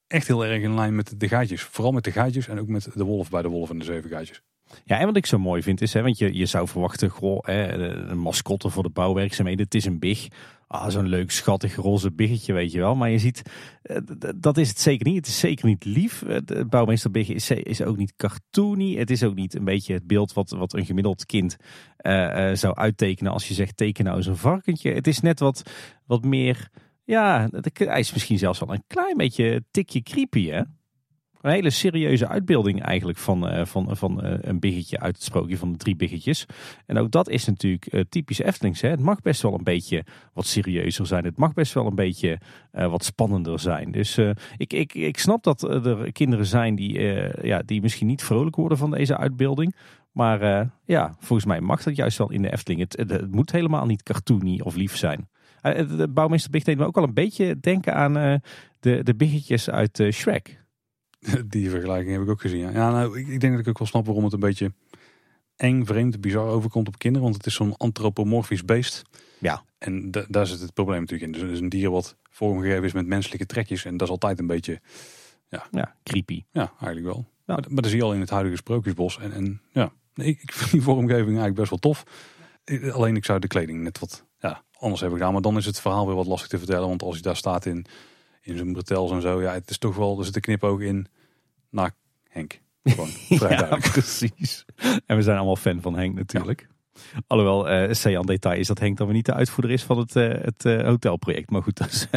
echt heel erg in lijn met de gaatjes. Vooral met de gaatjes en ook met de wolf bij de wolf en de zeven gaatjes. Ja, en wat ik zo mooi vind is, hè, want je, je zou verwachten, hè, een mascotte voor de bouwwerkzaamheden, het is een big. Ah, zo'n leuk, schattig, roze biggetje, weet je wel. Maar je ziet, eh, dat is het zeker niet. Het is zeker niet lief. Het bouwmeester big is, is ook niet cartoony. Het is ook niet een beetje het beeld wat, wat een gemiddeld kind uh, zou uittekenen als je zegt, teken nou eens een varkentje. Het is net wat, wat meer, ja, hij is misschien zelfs wel een klein beetje tikje creepy, hè? Een hele serieuze uitbeelding eigenlijk van, uh, van, van uh, een biggetje uit het sprookje van de drie biggetjes. En ook dat is natuurlijk uh, typisch Eftelings. Hè? Het mag best wel een beetje wat serieuzer zijn. Het mag best wel een beetje wat spannender zijn. Dus ik, ik, ik snap dat er kinderen zijn die, ja, die misschien niet vrolijk worden van deze uitbeelding. Maar ja, volgens mij mag dat juist wel in de Efteling. Het, het moet helemaal niet cartoony of lief zijn. De bouwmeester Big deed me ook wel een beetje denken aan de, de biggetjes uit Shrek. Die vergelijking heb ik ook gezien. Ja, ja nou, ik, ik, denk dat ik ook wel snap waarom het een beetje eng, vreemd, bizar overkomt op kinderen. Want het is zo'n antropomorfisch beest. Ja. En daar zit het probleem natuurlijk in. Dus het is een dier wat vormgegeven is met menselijke trekjes. En dat is altijd een beetje... Ja, ja creepy. Ja, eigenlijk wel. Maar, maar dat zie je al in het huidige Sprookjesbos. En, en ja, ik, ik vind die vormgeving eigenlijk best wel tof. Alleen ik zou de kleding net wat anders hebben gedaan. Maar dan is het verhaal weer wat lastig te vertellen. Want als je daar staat in, in zijn bretels en zo. Ja, het is toch wel, er zit een knipoog in naar Henk. Gewoon, ja, precies. En we zijn allemaal fan van Henk natuurlijk. Alhoewel, uh, detail is dat Henk dan weer niet de uitvoerder is van het, uh, het uh, hotelproject. Maar goed, dat is,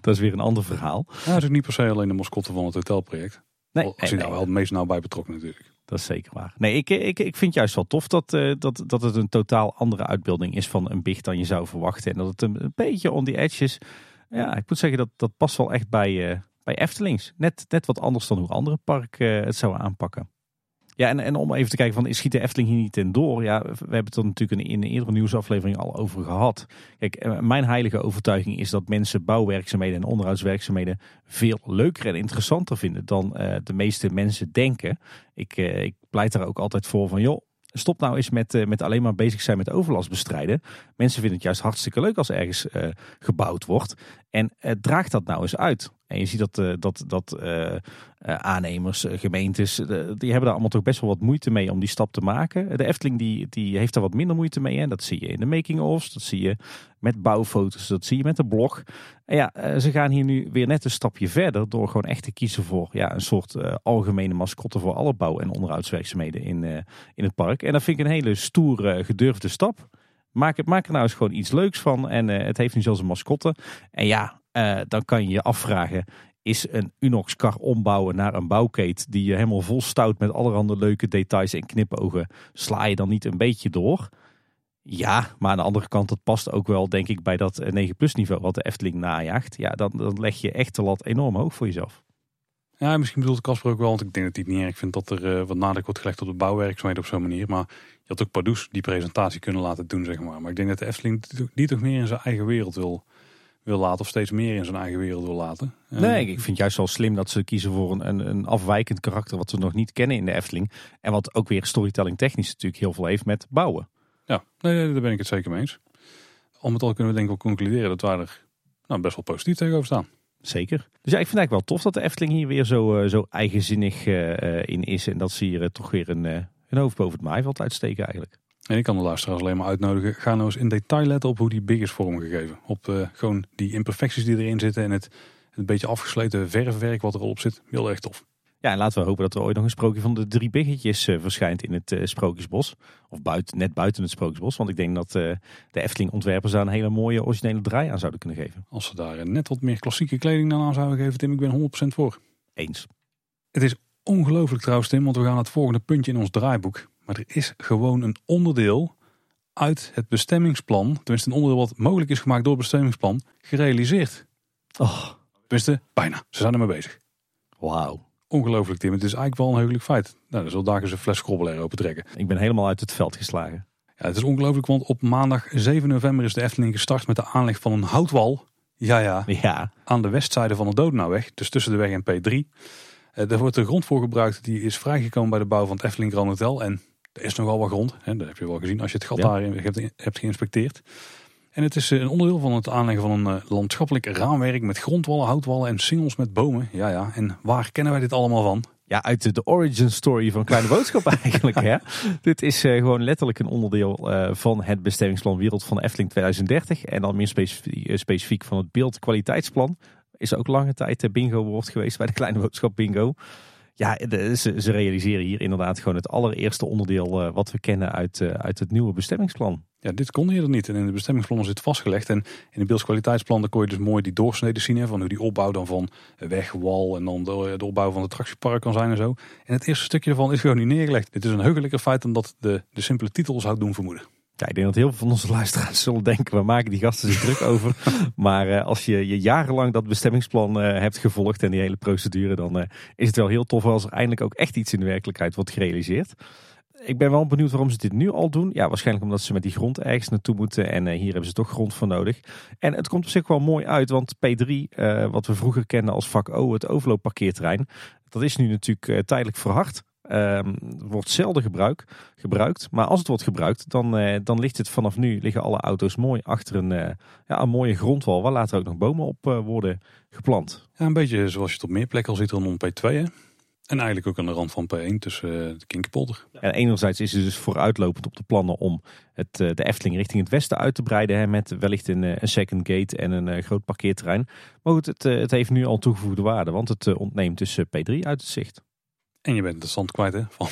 dat is weer een ander verhaal. Ja, dat is ook niet per se alleen de mascotte van het hotelproject. Nee, Als hij nee, nou wel het meest nauw bij betrokken natuurlijk. Dat is zeker waar. Nee, ik, ik, ik vind juist wel tof dat, dat, dat het een totaal andere uitbeelding is van een big dan je zou verwachten. En dat het een, beetje on the edge is. Ja, ik moet zeggen dat dat past wel echt bij, bij Eftelings. Net, net wat anders dan hoe andere parken het zouden aanpakken. Ja, en, en om even te kijken van, schiet de Efteling hier niet in door? Ja, we hebben het er natuurlijk in een eerdere nieuwsaflevering al over gehad. Kijk, eh, mijn heilige overtuiging is dat mensen bouwwerkzaamheden en onderhoudswerkzaamheden veel leuker en interessanter vinden dan uh, de meeste mensen denken. Ik, uh, ik pleit daar ook altijd voor van, joh, stop nou eens met, met alleen maar bezig zijn met overlast bestrijden. Mensen vinden het juist hartstikke leuk als ergens gebouwd wordt. En uh, draag dat nou eens uit. En je ziet dat, uh, dat, dat aannemers, gemeentes, die hebben daar allemaal toch best wel wat moeite mee om die stap te maken. De Efteling die, die heeft daar wat minder moeite mee. En dat zie je in de making-ofs, dat zie je met bouwfoto's, dat zie je met de blog. En ja, ze gaan hier nu weer net een stapje verder door gewoon echt te kiezen voor ja, een soort algemene mascotte voor alle bouw- en onderhoudswerkzaamheden in, in het park. En dat vind ik een hele stoere, gedurfde stap. Maak, het, maak er nou eens gewoon iets leuks van. En het heeft nu zelfs een mascotte. En ja, uh, dan kan je je afvragen. Is een Unox kar ombouwen naar een bouwkeet die je helemaal vol stout met allerhande leuke details en knipogen. Sla je dan niet een beetje door? Ja, maar aan de andere kant, dat past ook wel denk ik bij dat 9 plus niveau wat de Efteling najaagt. Ja, dan, dan leg je echt de lat enorm hoog voor jezelf. Ja, misschien bedoelt Casper ook wel, want ik denk dat hij het niet erg vindt dat er uh, wat nadruk wordt gelegd op de bouwwerkzaamheden op zo'n manier. Maar je had ook Pardoes die presentatie kunnen laten doen, zeg maar. Maar ik denk dat de Efteling die toch meer in zijn eigen wereld wil, wil laten, of steeds meer in zijn eigen wereld wil laten. Nee, ik vind juist wel slim dat ze kiezen voor een, een, een afwijkend karakter wat ze nog niet kennen in de Efteling. En wat ook weer storytelling technisch natuurlijk heel veel heeft met bouwen. Ja, nee, daar ben ik het zeker mee eens. al met al kunnen we denk ik wel concluderen dat wij er nou, best wel positief tegenover staan. Zeker. Dus ja, ik vind het eigenlijk wel tof dat de Efteling hier weer zo, uh, zo eigenzinnig uh, in is. En dat ze hier uh, toch weer een, een hoofd boven het maaiveld uitsteken eigenlijk. En ik kan de luisteraars alleen maar uitnodigen. Ga nou eens in detail letten op hoe die big is vormgegeven. Op gewoon die imperfecties die erin zitten en het, het beetje afgesleten verfwerk wat erop zit. Heel erg tof. Ja, en laten we hopen dat er ooit nog een sprookje van de drie biggetjes uh, verschijnt in het uh, Sprookjesbos. Of buiten, net buiten het Sprookjesbos. Want ik denk dat uh, de Efteling-ontwerpers daar een hele mooie originele draai aan zouden kunnen geven. Als ze daar net wat meer klassieke kleding aan zouden geven, Tim, ik ben 100% voor. Eens. Het is ongelooflijk trouwens, Tim, want we gaan het volgende puntje in ons draaiboek. Maar er is gewoon een onderdeel uit het bestemmingsplan, tenminste een onderdeel wat mogelijk is gemaakt door het bestemmingsplan, gerealiseerd. Oh. Tenminste, bijna. Ze zijn ermee bezig. Wauw. Ongelooflijk Tim, het is eigenlijk wel een heugelijk feit. Nou, dan zal daar eens een fles schrobbelair open trekken. Ik ben helemaal uit het veld geslagen. Ja, het is ongelooflijk, want op maandag 7 november is de Efteling gestart met de aanleg van een houtwal. Ja, ja. ja. Aan de westzijde van de Dodenauweg, dus tussen de weg en P3. Uh, daar wordt de grond voor gebruikt, die is vrijgekomen bij de bouw van het Efteling Grand Hotel. En er is nogal wat grond, hè, dat heb je wel gezien als je het gat ja. daarin hebt, hebt geïnspecteerd. En het is een onderdeel van het aanleggen van een landschappelijk raamwerk met grondwallen, houtwallen en singels met bomen. Ja, ja. En waar kennen wij dit allemaal van? Ja, uit de origin story van Kleine Boodschap eigenlijk. Hè? Dit is uh, gewoon letterlijk een onderdeel uh, van het bestemmingsplan Wereld van de Efteling 2030. En dan meer specifiek, uh, specifiek van het beeldkwaliteitsplan. Is ook lange tijd bingo woord geweest bij de Kleine Boodschap bingo. Ja, ze, realiseren hier inderdaad gewoon het allereerste onderdeel wat we kennen uit, uit het nieuwe bestemmingsplan. Ja, dit kon hier niet. En in de bestemmingsplannen zit vastgelegd. En in de beeldskwaliteitsplan dan kon je dus mooi die doorsneden zien. Hè, van hoe die opbouw dan van weg, wal en dan de, de opbouw van het attractiepark kan zijn en zo. En het eerste stukje ervan is gewoon niet neergelegd. Dit is een heugelijker feit dan dat de, de simpele titel zou doen vermoeden. Ja, ik denk dat heel veel van onze luisteraars zullen denken, we maken die gasten zich druk over. Maar uh, als je, je jarenlang dat bestemmingsplan uh, hebt gevolgd en die hele procedure, dan uh, is het wel heel tof als er eindelijk ook echt iets in de werkelijkheid wordt gerealiseerd ik ben wel benieuwd waarom ze dit nu al doen. Ja, waarschijnlijk omdat ze met die grond ergens naartoe moeten. En hier hebben ze toch grond voor nodig. En het komt op zich wel mooi uit. Want P3, uh, wat we vroeger kenden als vak O, het overloopparkeerterrein. Dat is nu natuurlijk tijdelijk verhard. Um, wordt zelden gebruik, gebruikt. Maar als het wordt gebruikt, dan, dan ligt het vanaf nu, liggen alle auto's mooi achter een, ja, een mooie grondwal. Waar later ook nog bomen op worden geplant. Ja, een beetje zoals je het op meer plekken al ziet rondom P2 hè? En eigenlijk ook aan de rand van P1 tussen de Kinkerpolder. En enerzijds is het dus vooruitlopend op de plannen om het, de Efteling richting het westen uit te breiden. Hè, met wellicht een, een second gate en een groot parkeerterrein. Maar goed, het, het heeft nu al toegevoegde waarde. Want het ontneemt dus P3 uit het zicht. En je bent de stand kwijt hè, van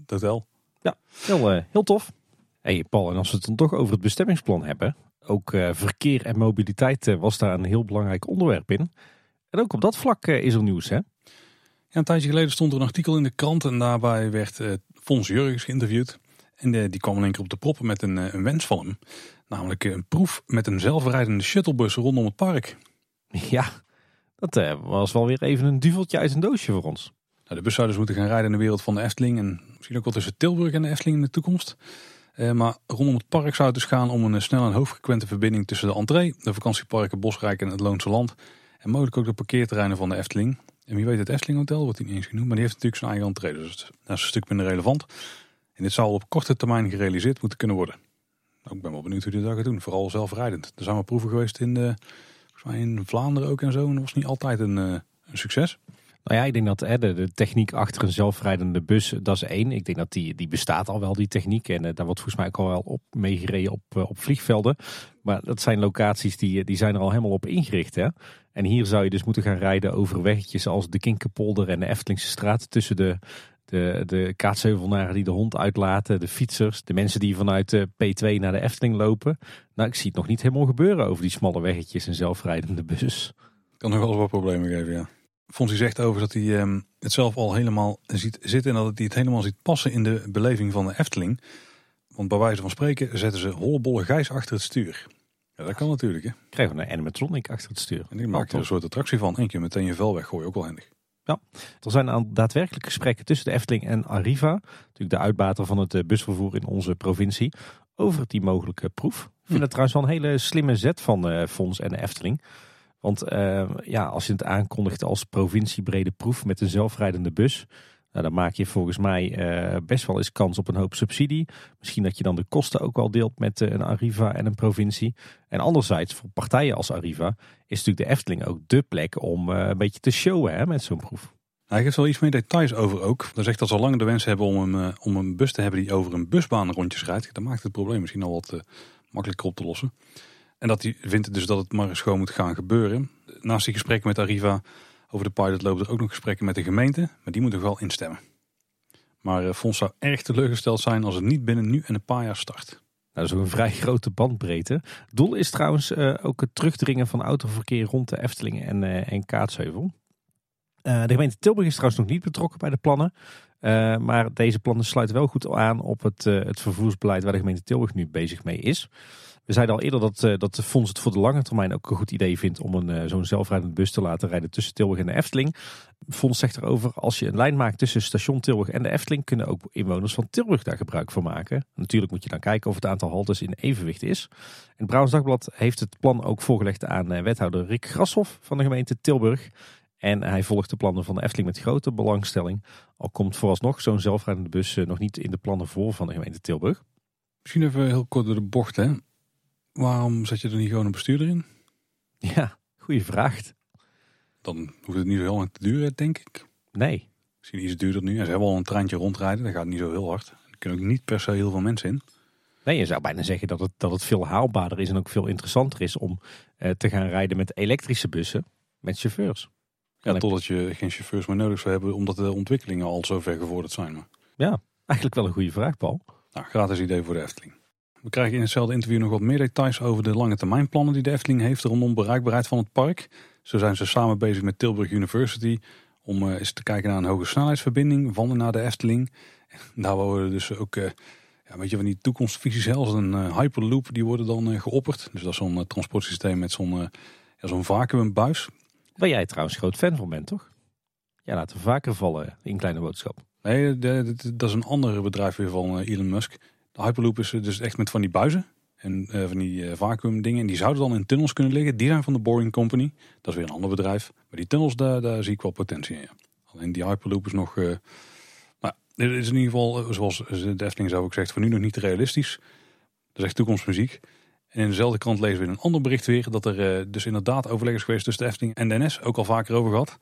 het hotel. Ja, heel, heel tof. Hey Paul, en als we het dan toch over het bestemmingsplan hebben. Ook verkeer en mobiliteit was daar een heel belangrijk onderwerp in. En ook op dat vlak is er nieuws hè. Ja, een tijdje geleden stond er een artikel in de krant en daarbij werd Fons Jurgens geïnterviewd. En die kwam in één keer op de proppen met een, een wens van hem. Namelijk een proef met een zelfrijdende shuttlebus rondom het park. Ja, dat was wel weer even een duveltje uit een doosje voor ons. Nou, de bus moeten gaan rijden in de wereld van de Efteling. En misschien ook wel tussen Tilburg en de Efteling in de toekomst. maar rondom het park zou het dus gaan om een snelle en hoogfrequente verbinding tussen de entree, de vakantieparken Bosrijk en het Loonse Land. En mogelijk ook de parkeerterreinen van de Efteling. En wie weet het Efteling Hotel, wordt niet eens genoemd. Maar die heeft natuurlijk zijn eigen entree. Dus dat is een stuk minder relevant. En dit zou op korte termijn gerealiseerd moeten kunnen worden. Nou, ik ben wel benieuwd hoe dit dat gaat doen. Vooral zelfrijdend. Er zijn wel proeven geweest in, de, in Vlaanderen ook en zo. En dat was niet altijd een, een succes. Nou ja, ik denk dat de, techniek achter een zelfrijdende bus, dat is één. Ik denk dat die, die bestaat al wel, die techniek. En uh, daar wordt volgens mij ook al wel op meegereden op, uh, op vliegvelden. Maar dat zijn locaties die, die zijn er al helemaal op ingericht. Hè? En hier zou je dus moeten gaan rijden over weggetjes als de Kinkerpolder en de Eftelingse straat. Tussen de, de, de kaatsheuvelnaren die de hond uitlaten, de fietsers, de mensen die vanuit de P2 naar de Efteling lopen. Nou, ik zie en. Fonsie zegt over dat hij um, het zelf al helemaal ziet zitten en dat hij het helemaal ziet passen in de beleving van de Efteling. Want bij wijze van spreken zetten ze hollebolle gijs achter het stuur. Ja, dat kan natuurlijk. Hè. Krijgen we een animatronic achter het stuur. En die maakt er een soort attractie van. Eén keer meteen je vel weggooien, ook wel handig. Ja, er zijn daadwerkelijk gesprekken tussen de Efteling en Arriva, natuurlijk de uitbater van het eh, busvervoer in onze provincie, over die mogelijke proef. Ik vind hm. het trouwens wel een hele slimme zet van uh, Fons en de Efteling. Want uh, ja, als je het aankondigt als provinciebrede proef met een zelfrijdende bus, Nou, dan maak je volgens mij uh, best wel eens kans op een hoop subsidie. Misschien dat je dan de kosten ook wel deelt met uh, een Arriva en een provincie. En anderzijds, voor partijen als Arriva, is natuurlijk de Efteling ook dé plek om een beetje te showen hè, met zo'n proef. Hij geeft wel iets meer details over ook. Hij zegt dat ze al lang de wens hebben om een, om een bus te hebben die over een busbaan rondjes rijdt. Dat maakt het probleem misschien al wat makkelijker op te lossen. En dat hij vindt dus dat het maar eens gewoon moet gaan gebeuren. Naast die gesprekken met Arriva over de pilot lopen er ook nog gesprekken met de gemeente. Maar die moeten wel instemmen. Maar uh, Fons zou erg teleurgesteld zijn als het niet binnen nu en een paar jaar start. Nou, dat is een vrij grote bandbreedte. Doel is trouwens uh, ook het terugdringen van autoverkeer rond de Efteling en, uh, en Kaatsheuvel. de gemeente Tilburg is trouwens nog niet betrokken bij de plannen. maar deze plannen sluiten wel goed aan op het, het vervoersbeleid waar de gemeente Tilburg nu bezig mee is. We zeiden al eerder dat, uh, dat de fonds het voor de lange termijn ook een goed idee vindt om een, uh, zo'n zelfrijdende bus te laten rijden tussen Tilburg en de Efteling. fonds zegt erover, als je een lijn maakt tussen station Tilburg en de Efteling, kunnen ook inwoners van Tilburg daar gebruik van maken. Natuurlijk moet je dan kijken of het aantal haltes in evenwicht is. En het Dagblad heeft het plan ook voorgelegd aan uh, wethouder Rick Grashoff van de gemeente Tilburg. En hij volgt de plannen van de Efteling met grote belangstelling. Al komt vooralsnog zo'n zelfrijdende bus nog niet in de plannen voor van de gemeente Tilburg. Misschien even heel kort door de bocht. Hè? Waarom zet je er niet gewoon een bestuurder in? Ja, goede vraag. Dan hoeft het niet zo heel lang te duren, denk ik. Nee. Misschien iets duurder nu. En ze hebben al een treintje rondrijden, dat gaat niet zo heel hard. Er kunnen ook niet per se heel veel mensen in. Nee, je zou bijna zeggen dat het, dat het veel haalbaarder is en ook veel interessanter is om eh, te gaan rijden met elektrische bussen met chauffeurs. Ja, totdat je geen chauffeurs meer nodig zou hebben, omdat de ontwikkelingen al zo ver gevorderd zijn. Maar... Ja, eigenlijk wel een goede vraag, Paul. Nou, gratis idee voor de Efteling. We krijgen in hetzelfde interview nog wat meer details over de lange termijn plannen die de Efteling heeft rondom bereikbaarheid van het park. Zo zijn ze samen bezig met Tilburg University om uh, eens te kijken naar een hoge snelheidsverbinding van en naar de Efteling. En daar worden dus ook, uh, ja, weet je, van die toekomstvisies, als een uh, hyperloop, die worden dan geopperd. Dus dat is zo'n transportsysteem met zo'n ja, zo'n vacuümbuis. Waar jij trouwens groot fan van bent, toch? Ja, laten we vaker vallen in kleine boodschap. Nee, dat is een ander bedrijf weer van Elon Musk. De Hyperloop is dus echt met van die buizen. En uh, van die uh, vacuüm dingen. En die zouden dan in tunnels kunnen liggen. Die zijn van de Boring Company. Dat is weer een ander bedrijf. Maar die tunnels, daar, daar zie ik wel potentie in. Alleen die Hyperloop is nog... Nou, dit is in ieder geval, zoals de Efteling zou ook zegt, voor nu nog niet realistisch. Dat is echt toekomstmuziek. En in dezelfde krant lezen we in een ander bericht weer... dat er dus inderdaad overleg is geweest tussen de Efteling en de NS. Ook al vaker over gehad.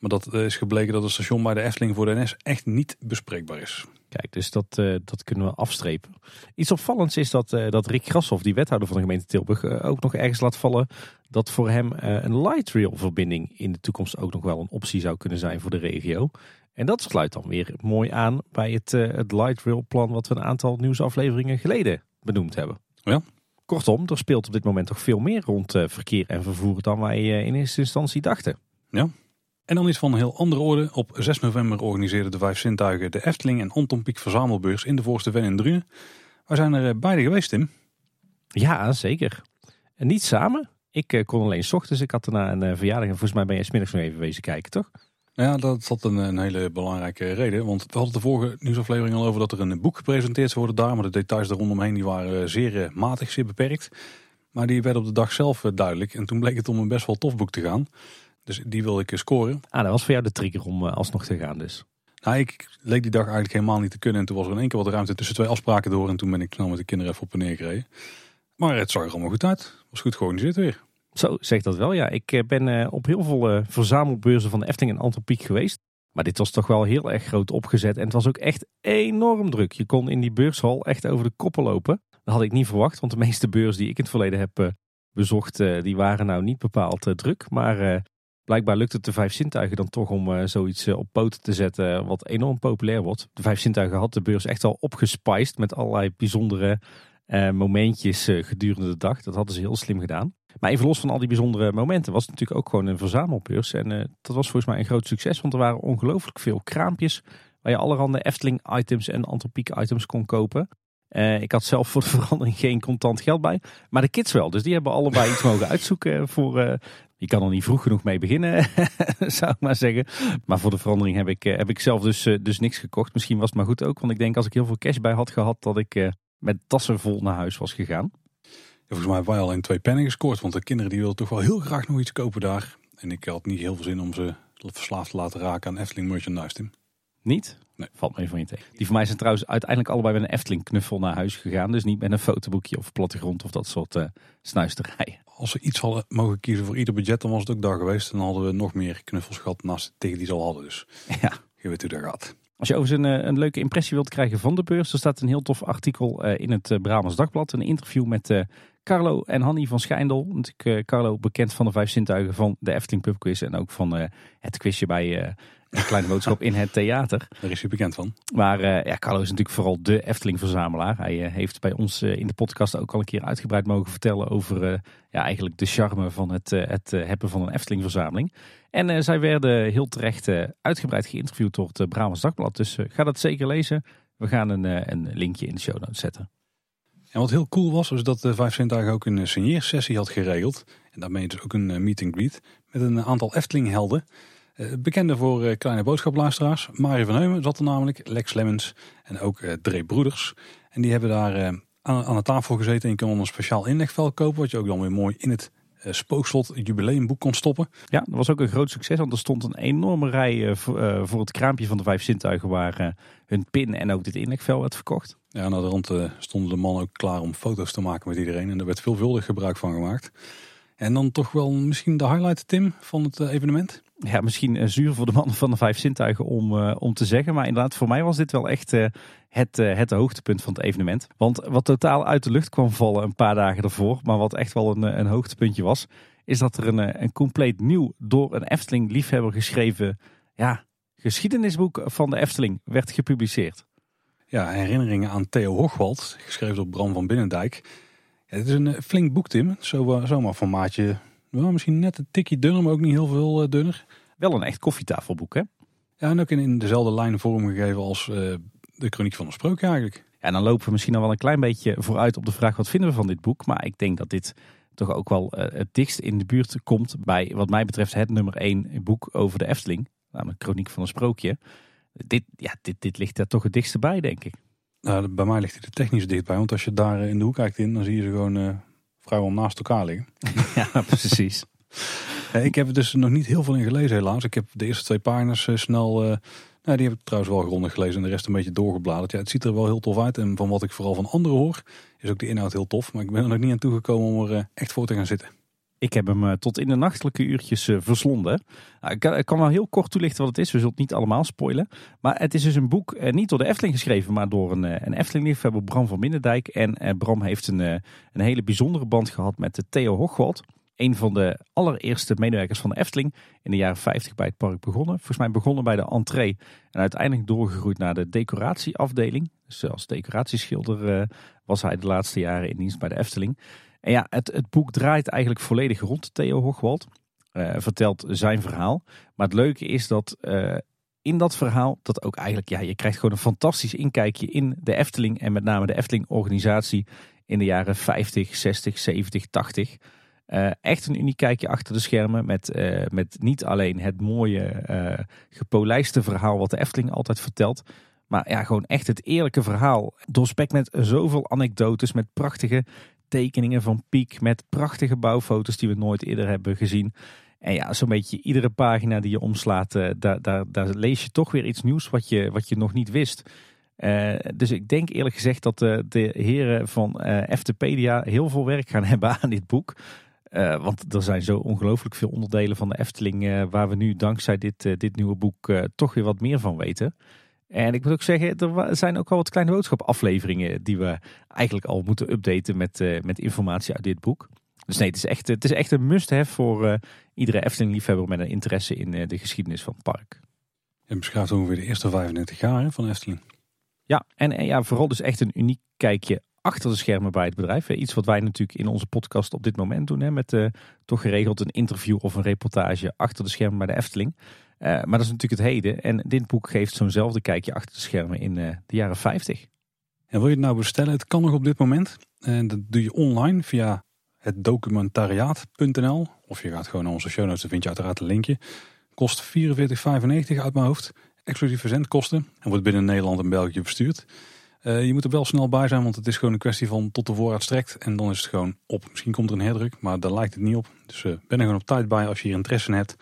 Maar dat is gebleken dat het station bij de Efteling voor de NS echt niet bespreekbaar is. Kijk, dus dat, uh, dat kunnen we afstrepen. Iets opvallends is dat, uh, dat Rick Grashoff, die wethouder van de gemeente Tilburg, uh, ook nog ergens laat vallen dat voor hem een light rail verbinding in de toekomst ook nog wel een optie zou kunnen zijn voor de regio. En dat sluit dan weer mooi aan bij het, het light rail plan wat we een aantal nieuwsafleveringen geleden benoemd hebben. Ja. Kortom, er speelt op dit moment toch veel meer rond verkeer en vervoer dan wij in eerste instantie dachten. Ja, en dan iets van een heel andere orde. Op 6 november organiseerden de Vijf Zintuigen de Efteling en Anton Pieck verzamelbeurs in de Voorste Ven in Drunen. Wij zijn er eh, beide geweest, Tim. Ja, zeker. En niet samen. Ik eh, kon alleen s ochtends. Ik had daarna een eh, verjaardag en volgens mij ben je smiddags nog even wezen kijken, toch? Ja, dat had een, een, hele belangrijke reden. Want we hadden de vorige nieuwsaflevering al over dat er een boek gepresenteerd zou worden daar. Maar de details daar rondomheen die waren zeer matig, zeer beperkt. Maar die werden op de dag zelf duidelijk. En toen bleek het om een best wel tof boek te gaan. Dus die wilde ik scoren. Ah, dat was voor jou de trigger om uh, alsnog te gaan dus. Nou, ik leek die dag eigenlijk helemaal niet te kunnen. En toen was er in één keer wat ruimte tussen twee afspraken door. En toen ben ik snel met de kinderen even op en neer gereden. Maar het zag er allemaal goed uit. Was goed georganiseerd weer. Zo, zeg dat wel ja. Ik eh, ben uh, op heel veel verzamelbeurzen van de Efteling en Antropiek geweest. Maar dit was toch wel heel erg groot opgezet. En het was ook echt enorm druk. Je kon in die beurshal echt over de koppen lopen. Dat had ik niet verwacht. Want de meeste beurs die ik in het verleden heb bezocht, die waren nou niet bepaald druk. Maar Blijkbaar lukt het de Vijf Zintuigen dan toch om uh, zoiets uh, op poten te zetten wat enorm populair wordt. De Vijf Zintuigen had de beurs echt al opgespiced met allerlei bijzondere momentjes gedurende de dag. Dat hadden ze heel slim gedaan. Maar even los van al die bijzondere momenten was het natuurlijk ook gewoon een verzamelbeurs. En dat was volgens mij een groot succes, want er waren ongelooflijk veel kraampjes waar je allerhande Efteling items en Antropiek items kon kopen. ik had zelf voor de verandering geen contant geld bij. Maar de kids wel. Dus die hebben allebei iets mogen uitzoeken voor je kan er niet vroeg genoeg mee beginnen, zou ik maar zeggen. Maar voor de verandering heb ik, eh, heb ik zelf dus, eh, dus niks gekocht. Misschien was het maar goed ook, want ik denk als ik heel veel cash bij had gehad, dat ik eh, met tassen vol naar huis was gegaan. Ja, volgens mij hebben wij alleen twee pennen gescoord, want de kinderen die wilden toch wel heel graag nog iets kopen daar. En ik had niet heel veel zin om ze verslaafd te laten raken aan Efteling merchandise, Tim. Niet? Nee. Valt mee van je tegen. Die van mij zijn trouwens uiteindelijk allebei met een Efteling knuffel naar huis gegaan. Dus niet met een fotoboekje of plattegrond of dat soort uh, snuisterijen. Als we iets hadden mogen kiezen voor ieder budget, dan was het ook daar geweest. Dan hadden we nog meer knuffels gehad naast tegen die ze al hadden. Dus Ja. je weet hoe dat gaat. Als je overigens een, een leuke impressie wilt krijgen van de beurs, er staat een heel tof artikel uh, in het uh, Brabants Dagblad. Een interview met Carlo en Hanny van Schijndel. Natuurlijk Carlo bekend van de Vijf Zintuigen van de Efteling Pub Quiz en ook van het quizje bij een kleine boodschap in het theater. Daar is hij bekend van. Maar uh, ja, Carlo is natuurlijk vooral de Efteling-verzamelaar. Hij uh, heeft bij ons uh, in de podcast ook al een keer uitgebreid mogen vertellen over ja, eigenlijk de charme van het, het hebben van een Efteling-verzameling. En zij werden heel terecht uitgebreid geïnterviewd door het Brabants Dagblad. Dus ga dat zeker lezen. We gaan een, een linkje in de show notes zetten. En wat heel cool was, was dat de Vijf Zintuigen ook een signeersessie had geregeld. En daarmee dus ook een meet and greet met een aantal Efteling-helden. Bekende voor uh, kleine boodschapluisteraars. Mario van Heumen zat er namelijk, Lex Lemmens en ook uh, Dre Broeders. En die hebben daar aan, de tafel gezeten en je kon een speciaal inlegvel kopen. Wat je ook dan weer mooi in het spookslot jubileumboek kon stoppen. Ja, dat was ook een groot succes. Want er stond een enorme rij voor, voor, het kraampje van de vijf zintuigen waar hun pin en ook dit inlegvel werd verkocht. Ja, aan de rand stonden de mannen ook klaar om foto's te maken met iedereen. En er werd veelvuldig gebruik van gemaakt. En dan toch wel misschien de highlight, Tim, van het evenement? ja, misschien uh, zuur voor de mannen van de vijf zintuigen om, uh, om te zeggen. Maar inderdaad, voor mij was dit wel echt uh, het, het hoogtepunt van het evenement. Want wat totaal uit de lucht kwam vallen een paar dagen ervoor, maar wat echt wel een, een hoogtepuntje was, is dat er een, een compleet nieuw door een Efteling-liefhebber geschreven ja, geschiedenisboek van de Efteling werd gepubliceerd. Ja, herinneringen aan Theo Hochwald, geschreven door Bram van Binnendijk. Het is een flink boek, Tim. Zo, zomaar formaatje nou, misschien net een tikje dunner, maar ook niet heel veel uh, dunner. Wel een echt koffietafelboek, hè? Ja, en ook in, in dezelfde lijn vormgegeven als uh, de Chroniek van een Sprookje eigenlijk. Ja, en dan lopen we misschien al wel een klein beetje vooruit op de vraag wat vinden we van dit boek. Maar ik denk dat dit toch ook wel uh, het dichtst in de buurt komt bij wat mij betreft het nummer één boek over de Efteling. Namelijk Chroniek van een Sprookje. Dit, ja, dit, dit ligt er toch het dichtste bij, denk ik. Nou, bij mij ligt hij er technisch dichtbij. Want als je daar in de hoek kijkt in, dan zie je ze gewoon vrijwel naast elkaar liggen. ja, precies. ik heb er dus nog niet heel veel in gelezen helaas. Ik heb de eerste twee pagina's snel... Uh, nou, die heb ik trouwens wel grondig gelezen en de rest een beetje doorgebladerd. Ja, het ziet er wel heel tof uit. En van wat ik vooral van anderen hoor, is ook de inhoud heel tof. Maar ik ben er nog niet aan toegekomen om er echt voor te gaan zitten. Ik heb hem tot in de nachtelijke uurtjes uh, verslonden. Ik, kan, wel heel kort toelichten wat het is. We zullen het niet allemaal spoilen. Maar het is dus een boek, uh, niet door de Efteling geschreven, maar door een, een Efteling-liefhebber, Bram van Binnendijk. En Bram heeft een, een hele bijzondere band gehad met Theo Hochwald. Een van de allereerste medewerkers van de Efteling. In de jaren 50 bij het park begonnen. Volgens mij begonnen bij de entree. En uiteindelijk doorgegroeid naar de decoratieafdeling. Dus als decoratieschilder was hij de laatste jaren in dienst bij de Efteling. En ja, het, het boek draait eigenlijk volledig rond Theo Hochwald. Uh, vertelt zijn verhaal. Maar het leuke is dat uh, in dat verhaal, dat ook eigenlijk, ja, je krijgt gewoon een fantastisch inkijkje in de Efteling. En met name de Efteling-organisatie in de jaren 50, 60, 70, 80. Uh, echt een uniek kijkje achter de schermen. Met, uh, met niet alleen het mooie, uh, gepolijste verhaal wat de Efteling altijd vertelt. Maar ja, gewoon echt het eerlijke verhaal. Doorspekt met zoveel anekdotes, met prachtige tekeningen van Piek. Met prachtige bouwfoto's die we nooit eerder hebben gezien. En ja, zo'n beetje iedere pagina die je omslaat, uh, daar, daar, daar lees je toch weer iets nieuws wat je, wat je nog niet wist. Uh, dus ik denk eerlijk gezegd dat de, de heren van Eftepedia heel veel werk gaan hebben aan dit boek. Want er zijn zo ongelooflijk veel onderdelen van de Efteling waar we nu dankzij dit, dit nieuwe boek toch weer wat meer van weten. En ik moet ook zeggen, er zijn ook al wat kleine boodschapafleveringen die we eigenlijk al moeten updaten met, met informatie uit dit boek. Dus nee, het is echt, het is echt een must-have voor uh, iedere Efteling-liefhebber met een interesse in uh, de geschiedenis van het park. Je beschrijft ongeveer de eerste 35 jaar hè, van Efteling. Ja, en, en, ja, vooral dus echt een uniek kijkje achter de schermen bij het bedrijf. Iets wat wij natuurlijk in onze podcast op dit moment doen. Hè, met toch geregeld een interview of een reportage achter de schermen bij de Efteling. Maar dat is natuurlijk het heden. En dit boek geeft zo'nzelfde kijkje achter de schermen in de jaren 50. En wil je het nou bestellen? Het kan nog op dit moment. En dat doe je online via het documentariaat.nl. Of je gaat gewoon naar onze show notes, dan vind je uiteraard een linkje. Kost 44,95 uit mijn hoofd. Exclusief verzendkosten. En wordt binnen Nederland en België verstuurd. Uh, je moet er wel snel bij zijn, want het is gewoon een kwestie van tot de voorraad strekt. En dan is het gewoon op. Misschien komt er een herdruk, maar daar lijkt het niet op. Dus ben er gewoon op tijd bij als je hier interesse in hebt.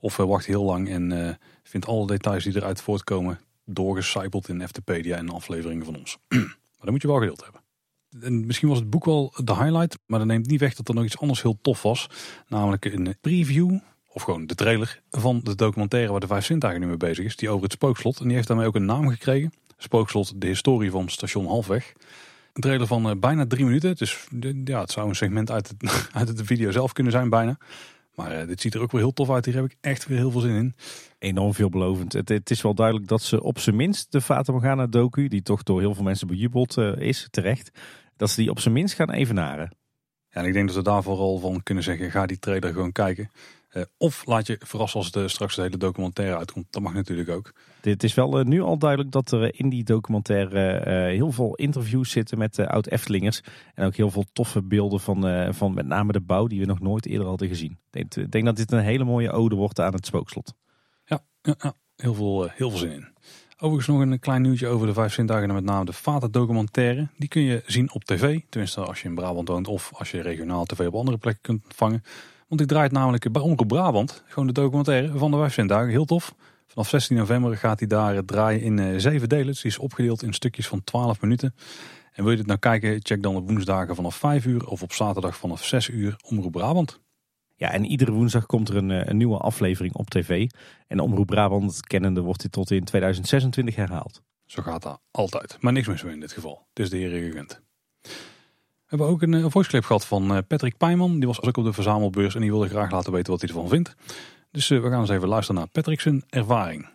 Of uh, wacht heel lang en vindt alle details die eruit voortkomen doorgecijpeld in FTpedia en afleveringen van ons. maar dan moet je wel geduld hebben. En misschien was het boek wel de highlight, maar dat neemt niet weg dat er nog iets anders heel tof was. Namelijk een preview, of gewoon de trailer van de documentaire waar de Vijf Zintuigen nu mee bezig is. Die over het spookslot. En die heeft daarmee ook een naam gekregen. Spookslot, de historie van station Halfweg. Een trailer van uh, bijna drie minuten. Dus ja, het zou een segment uit, het, uit de video zelf kunnen zijn bijna. Maar uh, dit ziet er ook wel heel tof uit. Hier heb ik echt weer heel veel zin in. Enorm veelbelovend. Het, het is wel duidelijk dat ze op zijn minst de Fata Morgana docu, die toch door heel veel mensen bejubeld uh, is, terecht, dat ze die op zijn minst gaan evenaren. Ja, en ik denk dat we daar vooral van kunnen zeggen, ga die trailer gewoon kijken. Uh, of laat je verrassen als de straks de hele documentaire uitkomt. Dat mag natuurlijk ook. Dit is wel uh, nu al duidelijk dat er in die documentaire uh, heel veel interviews zitten met oud-Eftelingers. En ook heel veel toffe beelden van, van met name de bouw die we nog nooit eerder hadden gezien. Ik denk, denk dat dit een hele mooie ode wordt aan het spookslot. Ja, ja. Heel, veel, heel veel zin in. Overigens nog een klein nieuwtje over de vijf zintuigen en met name de Vater documentaire. Die kun je zien op tv. Tenminste als je in Brabant woont of als je regionaal tv op andere plekken kunt ontvangen. Want die draait namelijk bij Omroep Brabant. Gewoon de documentaire van de vijf zintuigen. Heel tof. Vanaf 16 november gaat hij daar draaien in uh, zeven delen. Dus die is opgedeeld in stukjes van 12 minuten. En wil je dit nou kijken, check dan op woensdagen vanaf 5 uur of op zaterdag vanaf 6 uur Omroep Brabant. Ja, en iedere woensdag komt er een, een nieuwe aflevering op tv. En Omroep Brabant kennende wordt dit tot in 2026 herhaald. Zo gaat dat altijd. Maar niks mis in dit geval. Het is de heren gegund. We hebben ook een, een voice clip gehad van eh, Patrick Pijman. Die was ook op de verzamelbeurs en die wilde graag laten weten wat hij ervan vindt. Dus uh, we gaan eens even luisteren naar Patrick's ervaring.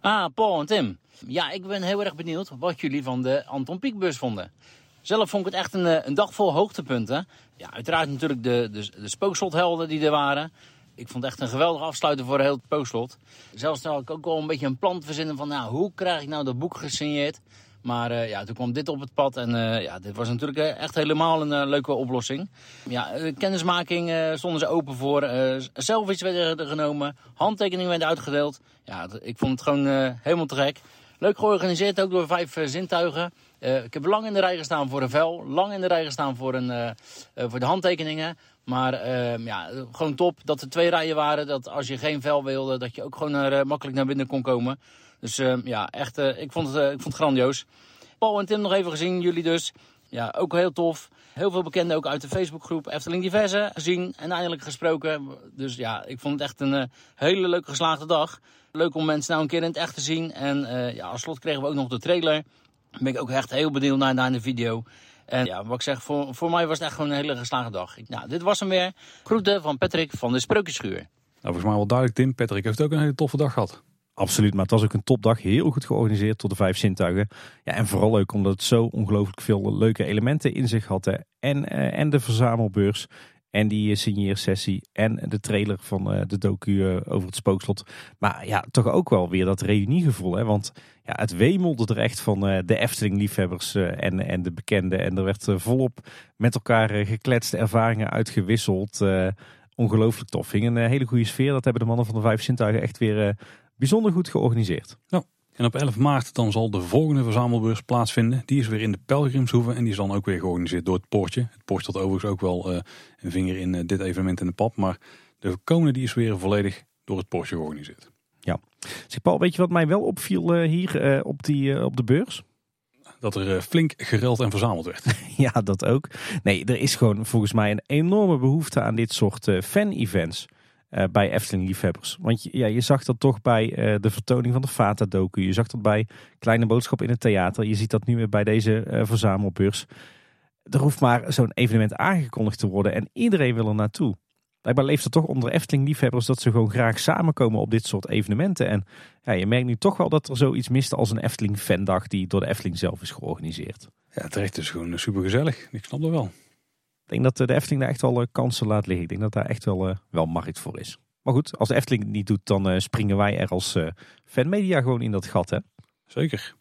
Ah, Paul en Tim. Ja, ik ben heel erg benieuwd wat jullie van de Anton Pieckbeurs vonden. Zelf vond ik het echt een, eh, een dag vol hoogtepunten. Ja, uiteraard natuurlijk de, de, de spookslothelden die er waren. Ik vond het echt een geweldige afsluiter voor heel het spookslot. Zelfs had ik ook al een beetje een plan verzinnen van... Nou, hoe krijg ik nou dat boek gesigneerd? Maar uh, ja, toen kwam dit op het pad en uh, ja, dit was natuurlijk echt helemaal een leuke oplossing. Ja, kennismaking stonden ze open voor. selfies werden genomen, handtekeningen werden uitgedeeld. Ja, ik vond het gewoon helemaal te gek. Leuk georganiseerd, ook door vijf zintuigen. ik heb lang in de rij gestaan voor een vel, lang in de rij gestaan voor, een, voor de handtekeningen. Maar ehm, ja, gewoon top dat er twee rijen waren. Dat als je geen vel wilde, dat je ook gewoon makkelijk naar binnen kon komen. Dus uh, ja, echt, uh, ik, vond het, uh, ik vond het grandioos. Paul en Tim nog even gezien, jullie dus. Ja, ook heel tof. Heel veel bekenden ook uit de Facebookgroep Efteling Diverse gezien en eindelijk gesproken. Dus ja, ik vond het echt een hele leuke geslaagde dag. Leuk om mensen nou een keer in het echt te zien. En ja, als slot kregen we ook nog de trailer. Ben ik ook echt heel benieuwd naar, naar de video. En ja, wat ik zeg, voor, voor mij was het echt gewoon een hele geslaagde dag. Nou, dit was hem weer. Groeten van Patrick van de Sprookjeschuur. Nou, volgens mij wel duidelijk, Tim. Patrick heeft ook een hele toffe dag gehad. Absoluut, maar het was ook een topdag. Heel goed georganiseerd tot de vijf zintuigen. Ja, en vooral leuk omdat het zo ongelooflijk veel leuke elementen in zich had. En, uh, en de verzamelbeurs. En die uh, signeersessie. En de trailer van uh, de docu over het spookslot. Maar ja, toch ook wel weer dat reuniegevoel. Hè? Want ja, het wemelde er echt van de Efteling-liefhebbers en, en de bekenden. En er werd volop met elkaar gekletste ervaringen uitgewisseld. ongelooflijk tof. Een hele goede sfeer. Dat hebben de mannen van de vijf zintuigen echt weer bijzonder goed georganiseerd. Ja. En op 11 maart dan zal de volgende verzamelbeurs plaatsvinden. Die is weer in de Pelgrimshoeve en die is dan ook weer georganiseerd door het Poortje. Het Poortje had overigens ook wel uh, een vinger in uh, dit evenement in de pap. Maar de komende die is weer volledig door het Poortje georganiseerd. Ja. Zeg Paul, weet je wat mij wel opviel uh, hier op, die, op de beurs? Dat er flink gereld en verzameld werd. ja, dat ook. Nee, er is gewoon volgens mij een enorme behoefte aan dit soort fan-events. Uh, bij Efteling-liefhebbers. Want ja, je zag dat toch bij uh, de vertoning van de Fata-docu. Je zag dat bij Kleine Boodschap in het theater. Je ziet dat nu weer bij deze uh, verzamelbeurs. Er hoeft maar zo'n evenement aangekondigd te worden en iedereen wil er naartoe. Blijkbaar leeft er toch onder Efteling-liefhebbers dat ze gewoon graag samenkomen op dit soort evenementen. En ja, je merkt nu toch wel dat er zoiets mist als een Efteling-fandag die door de Efteling zelf is georganiseerd. Ja, terecht is gewoon super gezellig. Ik snap dat wel. Ik denk dat de Efteling daar echt wel eh, kansen laat liggen. Ik denk dat daar echt wel, uh, wel markt voor is. Maar goed, als de Efteling het niet doet, dan springen wij er als fanmedia gewoon in dat gat. Hè? Zeker.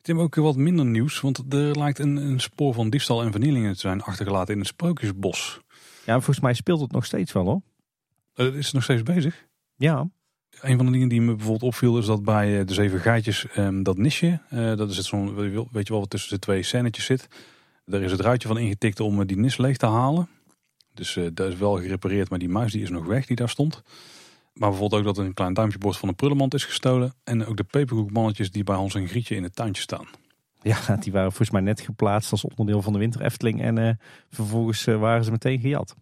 Tim, ook wat minder nieuws, want er lijkt een, een spoor van diefstal en vernielingen te zijn achtergelaten in het Sprookjesbos. Ja, volgens mij speelt het nog steeds wel hoor. Uh, is het nog steeds bezig? Ja. Een van de dingen die me bijvoorbeeld opviel is dat bij de Zeven Gaatjes um, dat nisje, dat is zo'n, weet je wel, wat tussen de twee scènetjes zit er is het ruitje van ingetikt om eh, die nis leeg te halen. Dus uh, dat is wel gerepareerd, maar die muis die is nog weg die daar stond. Maar bijvoorbeeld ook dat er een klein duimpjebord van een prullenmand is gestolen. En ook de peperkoekmannetjes die bij Hans en Grietje in het tuintje staan. Ja, die waren volgens mij net geplaatst als onderdeel van de Winter Efteling. En uh, vervolgens uh, waren ze meteen gejat.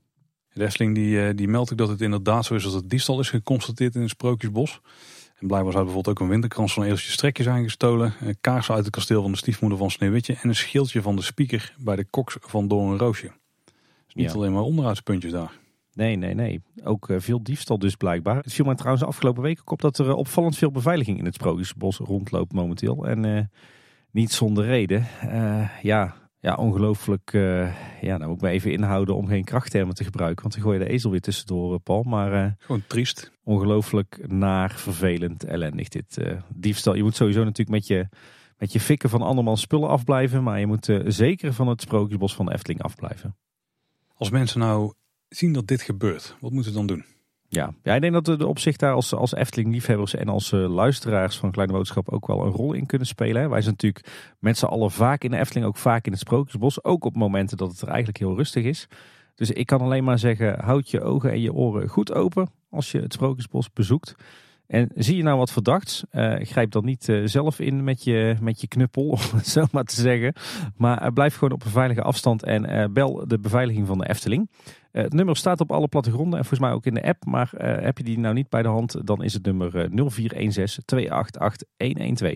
De Efteling die, die meldt ook dat het inderdaad zo is dat het diefstal is geconstateerd in het Sprookjesbos. En blijkbaar zou bijvoorbeeld ook een winterkrans van Eeltje Strekje zijn gestolen. Kaarsen uit het kasteel van de stiefmoeder van Sneeuwwitje. En een schildje van de speaker bij de koks van Doornroosje. Dus niet ja. alleen maar onderhoudspuntjes daar. Nee, nee, nee. Ook uh, veel diefstal dus blijkbaar. Het viel mij trouwens de afgelopen weken op dat er uh, opvallend veel beveiliging in het Sprookjesbos rondloopt momenteel. En uh, niet zonder reden. ja, ja, ongelooflijk. ja, nou moet ik me even inhouden om geen krachttermen te gebruiken. Want dan gooi je de ezel weer tussendoor, Paul. Maar, Gewoon triest. Ongelooflijk naar, vervelend, ellendig dit diefstal. Je moet sowieso natuurlijk met je, met je fikken van andermans spullen afblijven. Maar je moet zeker van het Sprookjesbos van de Efteling afblijven. Als mensen nou zien dat dit gebeurt, wat moeten we dan doen? Ja, ja ik denk dat de opzicht daar als, als Efteling-liefhebbers en als uh, luisteraars van Kleine Boodschap ook wel een rol in kunnen spelen. Wij zijn natuurlijk met z'n allen vaak in de Efteling, ook vaak in het Sprookjesbos. Ook op momenten dat het er eigenlijk heel rustig is. Dus ik kan alleen maar zeggen, houd je ogen en je oren goed open als je het Sprookjesbos bezoekt. En zie je nou wat verdachts, uh, grijp dan niet uh, zelf in met je, met je knuppel, om het zo maar te zeggen. Maar uh, blijf gewoon op een veilige afstand en bel de beveiliging van de Efteling. het nummer staat op alle plattegronden en volgens mij ook in de app. Maar heb je die nou niet bij de hand, dan is het nummer 0416 288 112.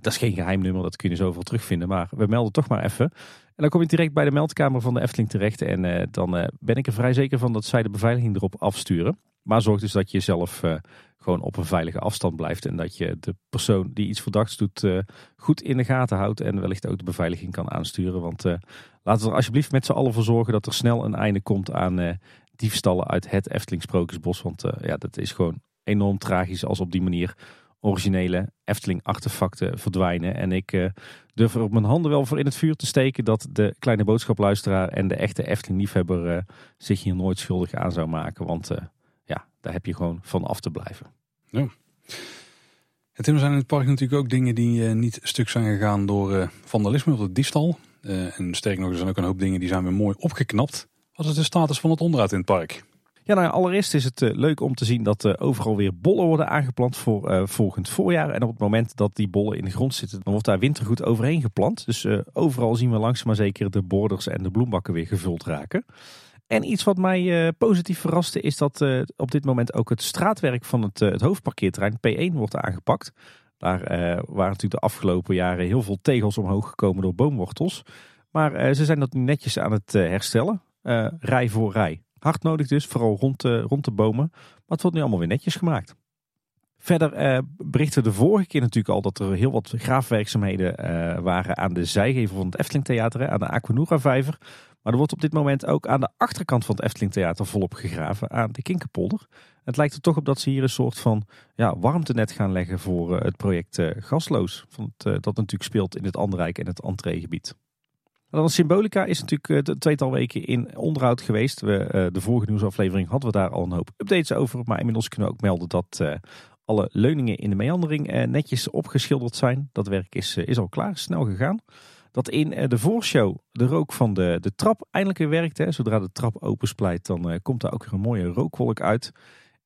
dat is geen geheim nummer, dat kun je zoveel terugvinden. Maar we melden toch maar even. En dan kom je direct bij de meldkamer van de Efteling terecht. En dan ben ik er vrij zeker van dat zij de beveiliging erop afsturen. Maar zorg dus dat je zelf gewoon op een veilige afstand blijft. En dat je de persoon die iets verdachts doet uh, goed in de gaten houdt. En wellicht ook de beveiliging kan aansturen. Want uh, laten we er alsjeblieft met z'n allen voor zorgen dat er snel een einde komt aan uh, diefstallen uit het Efteling Sprookjesbos. Want ja, dat is gewoon enorm tragisch als op die manier originele Efteling artefacten verdwijnen. En ik durf er op mijn handen wel voor in het vuur te steken dat de kleine boodschapluisteraar en de echte Efteling liefhebber zich hier nooit schuldig aan zou maken. Want daar heb je gewoon van af te blijven. Ja. Het zijn in het park natuurlijk ook dingen die uh, niet stuk zijn gegaan door uh, vandalisme of diefstal. Uh, en sterker nog, er zijn ook een hoop dingen die zijn weer mooi opgeknapt. Wat is de status van het onderhoud in het park? Ja, nou, allereerst is het leuk om te zien dat overal weer bollen worden aangeplant voor volgend voorjaar. En op het moment dat die bollen in de grond zitten, dan wordt daar wintergoed overheen geplant. Dus overal zien we langzaam maar zeker de borders en de bloembakken weer gevuld raken. En iets wat mij uh, positief verraste is dat uh, op dit moment ook het straatwerk van het, uh, het hoofdparkeerterrein P1 wordt aangepakt. Daar waren natuurlijk de afgelopen jaren heel veel tegels omhoog gekomen door boomwortels. Maar ze zijn dat nu netjes aan het herstellen. rij voor rij. Hard nodig dus, vooral rond, rond de bomen. Maar het wordt nu allemaal weer netjes gemaakt. Verder berichten we de vorige keer natuurlijk al dat er heel wat graafwerkzaamheden waren aan de zijgevel van het Efteling Theater, aan de Aquanura vijver. Maar er wordt op dit moment ook aan de achterkant van het Efteling Theater volop gegraven aan de Kinkerpolder. Het lijkt er toch op dat ze hier een soort van ja, warmtenet gaan leggen voor eh, het project uh, Gasloos. Van het, uh, dat natuurlijk speelt in het Anderrijk en het entreegebied. En dan Symbolica is natuurlijk een tweetal weken in onderhoud geweest. We, de vorige nieuwsaflevering hadden we daar al een hoop updates over. Maar inmiddels kunnen we ook melden dat alle leuningen in de meandering netjes opgeschilderd zijn. Dat werk is, is al klaar, snel gegaan dat in eh, de voorshow de rook van de, de trap eindelijk weer werkt. Zodra de trap opensplijt, dan uh, komt er ook weer een mooie rookwolk uit.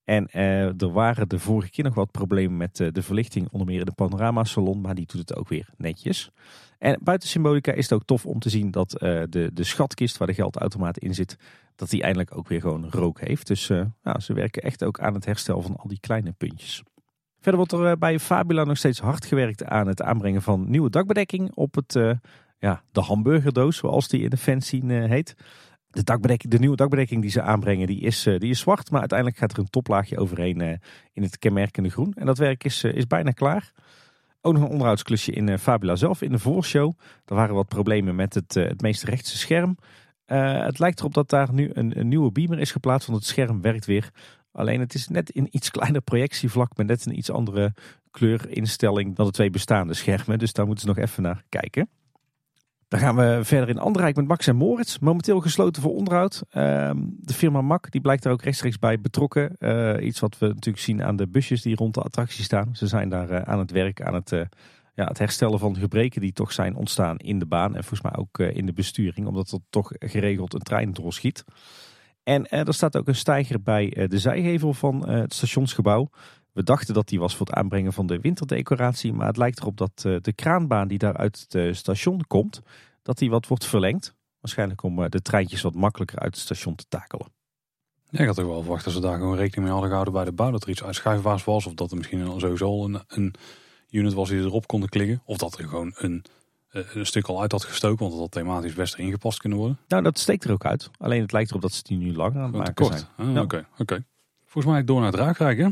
En uh, er waren de vorige keer nog wat problemen met de verlichting, onder meer in de panorama salon, maar die doet het ook weer netjes. En buiten Symbolica is het ook tof om te zien dat de, de schatkist waar de geldautomaat in zit, dat die eindelijk ook weer gewoon rook heeft. Dus nou, ze werken echt ook aan het herstel van al die kleine puntjes. Verder wordt er bij Fabula nog steeds hard gewerkt aan het aanbrengen van nieuwe dakbedekking op het, uh, ja, de hamburgerdoos, zoals die in de fanscene uh, heet. De, dakbedekking, de nieuwe dakbedekking die ze aanbrengen, die is, die is zwart. Maar uiteindelijk gaat er een toplaagje overheen in het kenmerkende groen. En dat werk is, is bijna klaar. Ook nog een onderhoudsklusje in Fabula zelf, in de voorshow. Er waren wat problemen met het, het meest rechtse scherm. het lijkt erop dat daar nu een, een nieuwe beamer is geplaatst, want het scherm werkt weer Alleen het is net in iets kleiner projectievlak met net een iets andere kleurinstelling dan de twee bestaande schermen. Dus daar moeten ze nog even naar kijken. Dan gaan we verder in Anderrijk met Max en Moritz. Momenteel gesloten voor onderhoud. Ehm, de firma Mac die blijkt er ook rechtstreeks bij betrokken. Uh, iets wat we natuurlijk zien aan de busjes die rond de attractie staan. Ze zijn daar uh, aan het werk, aan het, uh, ja, het herstellen van gebreken die toch zijn ontstaan in de baan. En volgens mij ook in de besturing, omdat er toch geregeld een trein doorschiet. En er staat ook een steiger bij de zijgevel van het stationsgebouw. We dachten dat die was voor het aanbrengen van de winterdecoratie. Maar het lijkt erop dat de kraanbaan die daar uit het station komt, dat die wat wordt verlengd. Waarschijnlijk om de treintjes wat makkelijker uit het station te takelen. Ja, ik had toch wel verwacht dat ze daar gewoon rekening mee hadden gehouden bij de bouw. Dat er iets uitschuifbaars was. Of dat er misschien sowieso een, een unit was die erop konden klikken. Of dat er gewoon een, eh, een stuk al uit had gestoken. Want dat had thematisch best erin gepast kunnen worden. Nou, dat steekt er ook uit. Alleen het lijkt erop dat ze die nu langer aan het maken kort. zijn. Ah, Oké, oké. Volgens mij door naar het Raakrijk, hè?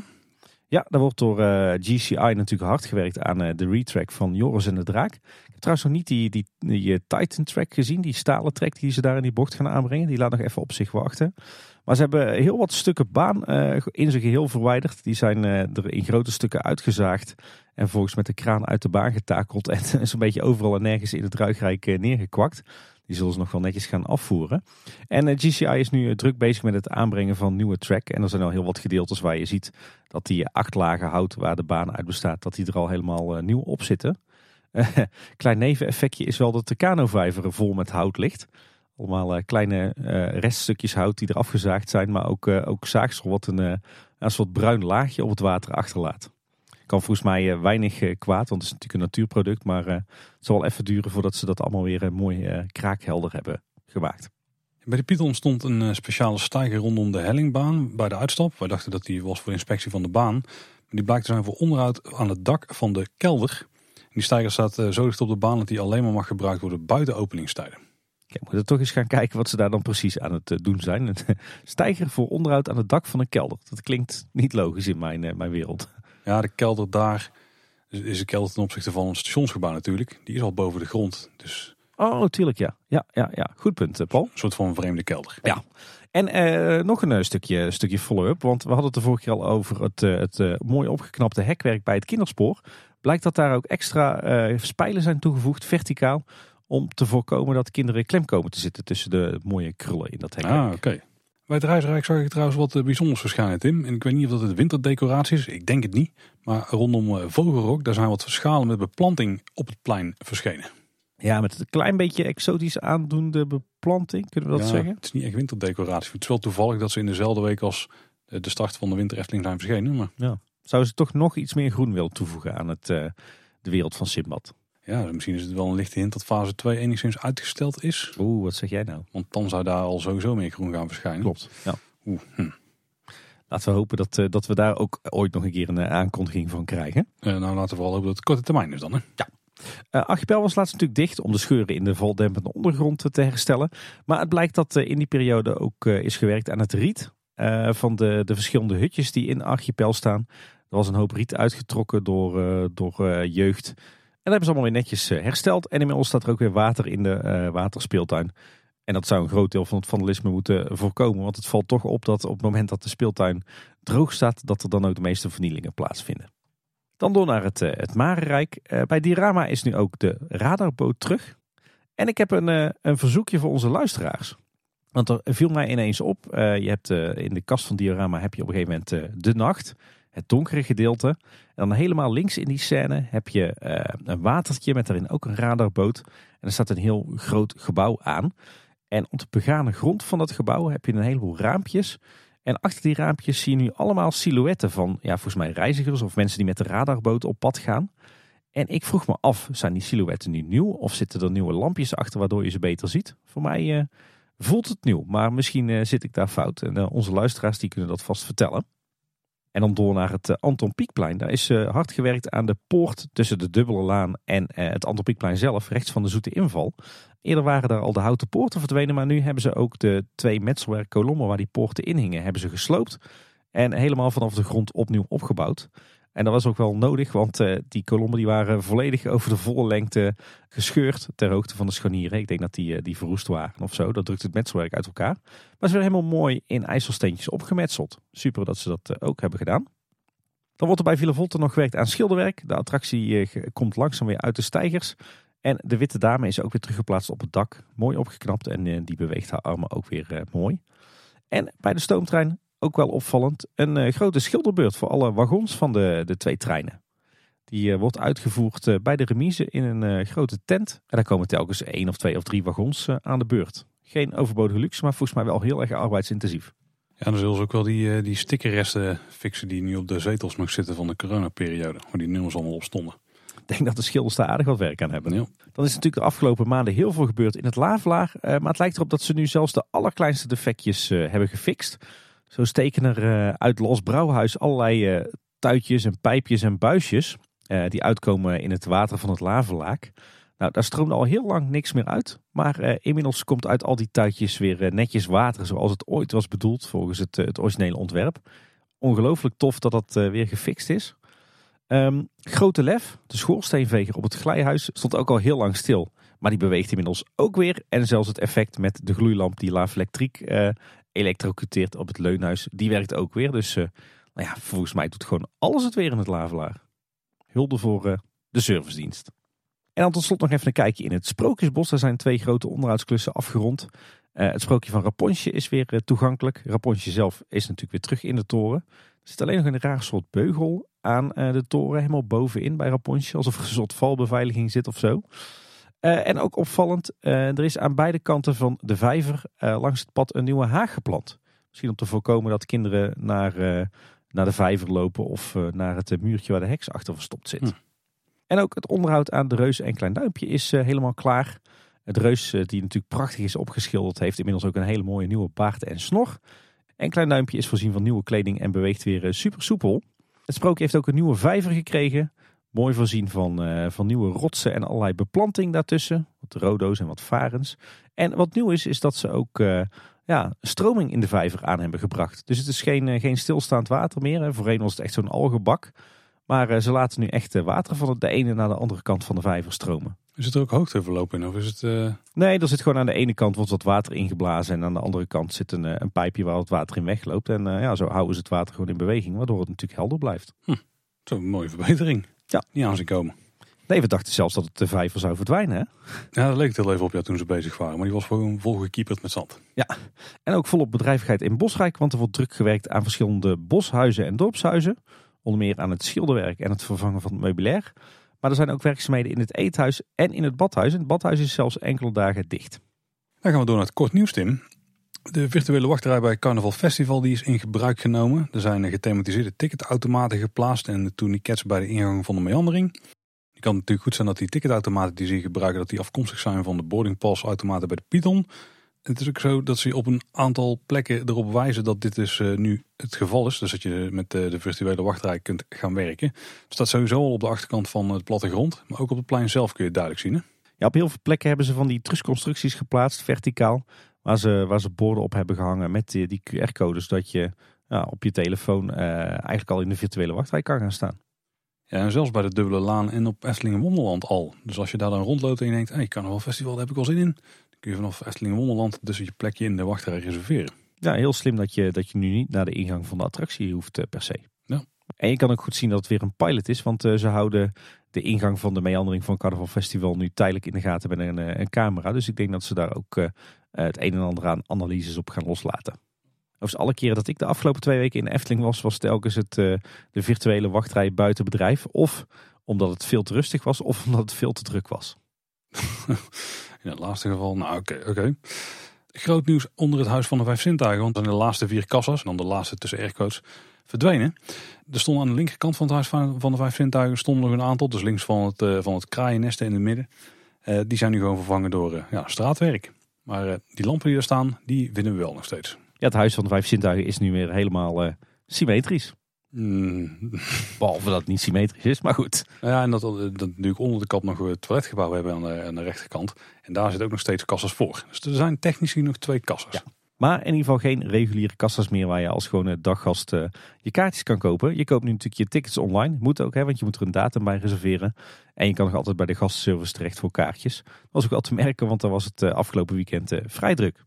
Ja, daar wordt door uh, eh, GCI natuurlijk hard gewerkt aan uh, de retrack van Joris en de Draak. Ik heb trouwens nog niet die, die, die Titan track gezien, die stalen track die ze daar in die bocht gaan aanbrengen. Die laat nog even op zich wachten. Maar ze hebben heel wat stukken baan in zijn geheel verwijderd. Die zijn er in grote stukken uitgezaagd. En volgens met de kraan uit de baan getakeld. En zo'n beetje overal en nergens in het Ruigrijk uh, neergekwakt. Die zullen ze nog wel netjes gaan afvoeren. En GCI is nu druk bezig met het aanbrengen van nieuwe track. En er zijn al heel wat gedeeltes waar je ziet dat die acht lagen hout waar de baan uit bestaat, dat die er al helemaal nieuw op zitten. klein neveneffectje is wel dat de kanovijver vol met hout ligt. Allemaal kleine reststukjes hout die er afgezaagd zijn, maar ook, ook zaagsel wat een, een soort bruin laagje op het water achterlaat. Kan volgens mij weinig kwaad, want het is natuurlijk een natuurproduct, maar het zal wel even duren voordat ze dat allemaal weer mooi kraakhelder hebben gemaakt. Bij de Python stond een speciale stijger rondom de hellingbaan bij de uitstap. Wij dachten dat die was voor inspectie van de baan. Maar die blijkt te zijn voor onderhoud aan het dak van de kelder. die stijger staat zo dicht op de baan dat die alleen maar mag gebruikt worden buiten openingstijden. Ik moet er toch eens gaan kijken wat ze daar dan precies aan het eh, doen zijn. Een stijger voor onderhoud aan het dak van een kelder. Dat klinkt niet logisch in mijn, eh, mijn wereld. Ja, de kelder daar is de kelder ten opzichte van een stationsgebouw natuurlijk. Die is al boven de grond. Dus... Oh, natuurlijk ja. Ja, ja, ja. Goed punt, eh, Paul. Een soort van vreemde kelder. Ja. En nog een stukje, stukje follow-up. Want we hadden het de vorige keer al over het, het mooi opgeknapte hekwerk bij het kinderspoor. Blijkt dat daar ook extra spijlen zijn toegevoegd, verticaal om te voorkomen dat kinderen klem komen te zitten tussen de mooie krullen in dat hek. Ah, oké. Bij het Reisrijk zag ik trouwens wat eh, bijzonders verschijnen, Tim. En ik weet niet of dat het winterdecoratie is, ik denk het niet. Maar rondom eh, Vogelrok, daar zijn wat schalen met beplanting op het plein verschenen. Ja, met een klein beetje exotisch aandoende beplanting, kunnen we dat ja, zeggen? Het is niet echt winterdecoratie. Het is wel toevallig dat ze in dezelfde week als eh, de start van de winter zijn verschenen. Maar... Ja. Zouden ze toch nog iets meer groen willen toevoegen aan het, de wereld van Simbad? Ja, misschien is het wel een lichte hint dat fase 2 enigszins uitgesteld is. Oeh, wat zeg jij nou? Want dan zou daar al sowieso meer groen gaan verschijnen. Klopt, ja. Oeh, hm. Laten we hopen dat, uh, dat we daar ook ooit nog een keer een uh, aankondiging van krijgen. Uh, nou, laten we vooral hopen dat het korte termijn is dan. Hè? Ja. Archipel was laatst natuurlijk dicht om de scheuren in de valdempende ondergrond te herstellen. Maar het blijkt dat in die periode ook is gewerkt aan het riet van de, de verschillende hutjes die in Archipel staan. Er was een hoop riet uitgetrokken door, door jeugd dat hebben ze allemaal weer netjes eh, hersteld. En inmiddels staat er ook weer water in de uh, waterspeeltuin. En dat zou een groot deel van het vandalisme moeten voorkomen. Want het valt toch op dat op het moment dat de speeltuin droog staat, dat er dan ook de meeste vernielingen plaatsvinden. Dan door naar het, het Marenrijk. Bij Diorama is nu ook de radarboot terug. En ik heb een, een verzoekje voor onze luisteraars. Want er viel mij ineens op. je hebt in de kast van Diorama heb je op een gegeven moment de nacht het donkere gedeelte. En dan helemaal links in die scène heb je uh, een watertje met daarin ook een radarboot. En er staat een heel groot gebouw aan. En op de begane grond van dat gebouw heb je een heleboel raampjes. En achter die raampjes zie je nu allemaal silhouetten van, ja, volgens mij reizigers of mensen die met de radarboot op pad gaan. En ik vroeg me af, zijn die silhouetten nu nieuw of zitten er nieuwe lampjes achter waardoor je ze beter ziet? Voor mij uh, voelt het nieuw, maar misschien uh, zit ik daar fout. En onze luisteraars die kunnen dat vast vertellen. En dan door naar het eh, Anton Pieckplein. Daar is eh, hard gewerkt aan de poort tussen de Dubbele Laan en eh, het Anton Pieckplein zelf, rechts van de Zoete Inval. Eerder waren daar al de houten poorten verdwenen, maar nu hebben ze ook de twee metselwerk kolommen waar die poorten in hingen, hebben ze gesloopt. En helemaal vanaf de grond opnieuw opgebouwd. En dat was ook wel nodig, want uh, die kolommen die waren volledig over de volle lengte gescheurd ter hoogte van de scharnieren. Ik denk dat die, uh, die verroest waren of zo. Dat drukt het metselwerk uit elkaar. Maar ze werden helemaal mooi in ijzersteentjes opgemetseld. Super dat ze dat uh, ook hebben gedaan. Dan wordt er bij Villa nog gewerkt aan schilderwerk. De attractie komt langzaam weer uit de stijgers. En de witte dame is ook weer teruggeplaatst op het dak. Mooi opgeknapt en die beweegt haar armen ook weer mooi. En bij de stoomtrein ook wel opvallend, een uh, grote schilderbeurt voor alle wagons van de, de twee treinen. Die uh, wordt uitgevoerd uh, bij de remise in een grote tent. En daar komen telkens één of twee of drie wagons aan de beurt. Geen overbodige luxe, maar volgens mij wel heel erg arbeidsintensief. Ja, dan zullen ze ook wel die, die stickerresten fixen die nu op de zetels nog zitten van de coronaperiode. Waar die nummers allemaal op stonden. Ik denk dat de schilders daar aardig wat werk aan hebben. Ja. Dan is natuurlijk de afgelopen maanden heel veel gebeurd in het Lavelaar. Maar het lijkt erop dat ze nu zelfs de allerkleinste defectjes hebben gefixt. Zo steken er uh, uit Los Brouwhuis allerlei tuitjes en pijpjes en buisjes. die uitkomen in het water van het Lavelaak. Nou, daar stroomde al heel lang niks meer uit. Maar inmiddels komt uit al die tuitjes weer netjes water zoals het ooit was bedoeld volgens het, het originele ontwerp. Ongelooflijk tof dat dat weer gefixt is. Um, Grote Lef, de schoorsteenveger op het glijhuis, stond ook al heel lang stil. Maar die beweegt inmiddels ook weer. En zelfs het effect met de gloeilamp die Laaf Elektriek elektrocuteert op het leunhuis, die werkt ook weer. Dus uh, nou ja, volgens mij doet gewoon alles het weer in het Lavelaar. Hulde voor uh, de servicedienst. En dan tot slot nog even een kijkje in het Sprookjesbos. Daar zijn twee grote onderhoudsklussen afgerond. het sprookje van Raponsje is weer toegankelijk. Raponsje zelf is natuurlijk weer terug in de toren. Er zit alleen nog een raar soort beugel aan eh, de toren, helemaal bovenin bij Raponsje. Alsof er een valbeveiliging zit of zo. Uh, en ook opvallend, uh, er is aan beide kanten van de vijver langs het pad een nieuwe haag geplant. Misschien om te voorkomen dat kinderen naar, naar de vijver lopen of naar het muurtje waar de heks achter verstopt zit. Hm. En ook het onderhoud aan de Reus en Klein Duimpje is helemaal klaar. Het Reus, die natuurlijk prachtig is opgeschilderd, heeft inmiddels ook een hele mooie nieuwe baard en snor. En Klein Duimpje is voorzien van nieuwe kleding en beweegt weer super soepel. Het sprookje heeft ook een nieuwe vijver gekregen. Mooi voorzien van, uh, van nieuwe rotsen en allerlei beplanting daartussen. Wat rodo's en wat varens. En wat nieuw is, is dat ze ook uh, ja, stroming in de vijver aan hebben gebracht. Dus het is geen, uh, geen stilstaand water meer. Hè. Voorheen was het echt zo'n algebak. Maar ze laten nu echt water van de ene naar de andere kant van de vijver stromen. Is het er ook hoogteverloop in? Of is het, uh... Nee, er zit gewoon aan de ene kant wordt wat water ingeblazen. En aan de andere kant zit een, een pijpje waar het water in wegloopt. En uh, ja, zo houden ze het water gewoon in beweging. Waardoor het natuurlijk helder blijft. Hm, Zo'n mooie verbetering. Ja. Niet aan zien komen. Nee, we dachten zelfs dat het de vijver zou verdwijnen. Hè? Ja, dat leek het heel even op ja, toen ze bezig waren. Maar die was gewoon volgekieperd met zand. Ja, en ook volop bedrijvigheid in Bosrijk. Want er wordt druk gewerkt aan verschillende boshuizen en dorpshuizen. Onder meer aan het schilderwerk en het vervangen van het meubilair. Maar er zijn ook werkzaamheden in het eethuis en in het badhuis. En het badhuis is zelfs enkele dagen dicht. Dan gaan we door naar het kort nieuws, Tim. De virtuele wachtrij bij Carnaval Festival die is in gebruik genomen. Er zijn gethematiseerde ticketautomaten geplaatst en tourniquets bij de ingang van de meandering. Het kan natuurlijk goed zijn dat die ticketautomaten die ze gebruiken, dat die afkomstig zijn van de boardingpass automaten bij de Python. Het is ook zo dat ze op een aantal plekken erop wijzen dat dit dus uh, nu het geval is. Dus dat je met de, de virtuele wachtrij kunt gaan werken. Het staat sowieso al op de achterkant van het plattegrond. Maar ook op het plein zelf kun je het duidelijk zien. Hè? Ja, op heel veel plekken hebben ze van die trusconstructies geplaatst, verticaal. Waar ze, waar ze borden op hebben gehangen met die, die QR-codes. Dat je ja, op je telefoon uh, eigenlijk al in de virtuele wachtrij kan gaan staan. Ja, en zelfs bij de Dubbele Laan en op Efteling Wonderland al. Dus als je daar dan rondloopt en je denkt, hey, Carnaval Festival, daar heb ik wel zin in kun je vanaf Efteling Wonderland dus je plekje in de wachtrij reserveren. Ja, heel slim dat je, dat je nu niet naar de ingang van de attractie hoeft uh, per se. Ja. En je kan ook goed zien dat het weer een pilot is, want uh, ze houden de ingang van de meandering van Carnaval Festival nu tijdelijk in de gaten met een, eh, een camera. Dus ik denk dat ze daar ook het een en ander aan analyses op gaan loslaten. Overigens alle keren dat ik de afgelopen twee weken in Efteling was, was telkens het, de virtuele wachtrij buiten bedrijf. Of omdat het veel te rustig was, of omdat het veel te druk was. In het laatste geval, nou oké, oké. Groot nieuws onder het Huis van de Vijf Zintuigen. Want de laatste vier kassas, en dan de laatste tussen aircodes, verdwenen. Er stonden aan de linkerkant van het Huis van de Vijf Zintuigen stonden nog een aantal. Dus links van het, uh, van het kraaiennesten in het midden. Die zijn nu gewoon vervangen door ja, straatwerk. Maar die lampen die er staan, die winnen we wel nog steeds. Ja, het Huis van de Vijf Zintuigen is nu weer helemaal symmetrisch. Mm. Behalve dat het niet symmetrisch is, maar goed. Ja, en dat, dat natuurlijk onder de kap nog het toiletgebouw hebben aan de, aan de rechterkant. En daar zit ook nog steeds kassas voor. Dus er zijn technisch nog twee kassas. Ja. Maar in ieder geval geen reguliere kassas meer waar je als gewone daggast uh, je kaartjes kan kopen. Je koopt nu natuurlijk je tickets online. Moet ook, hè, want je moet er een datum bij reserveren. En je kan nog altijd bij de gastservice terecht voor kaartjes. Dat was ook wel te merken, want daar was het uh, afgelopen weekend uh, vrij druk.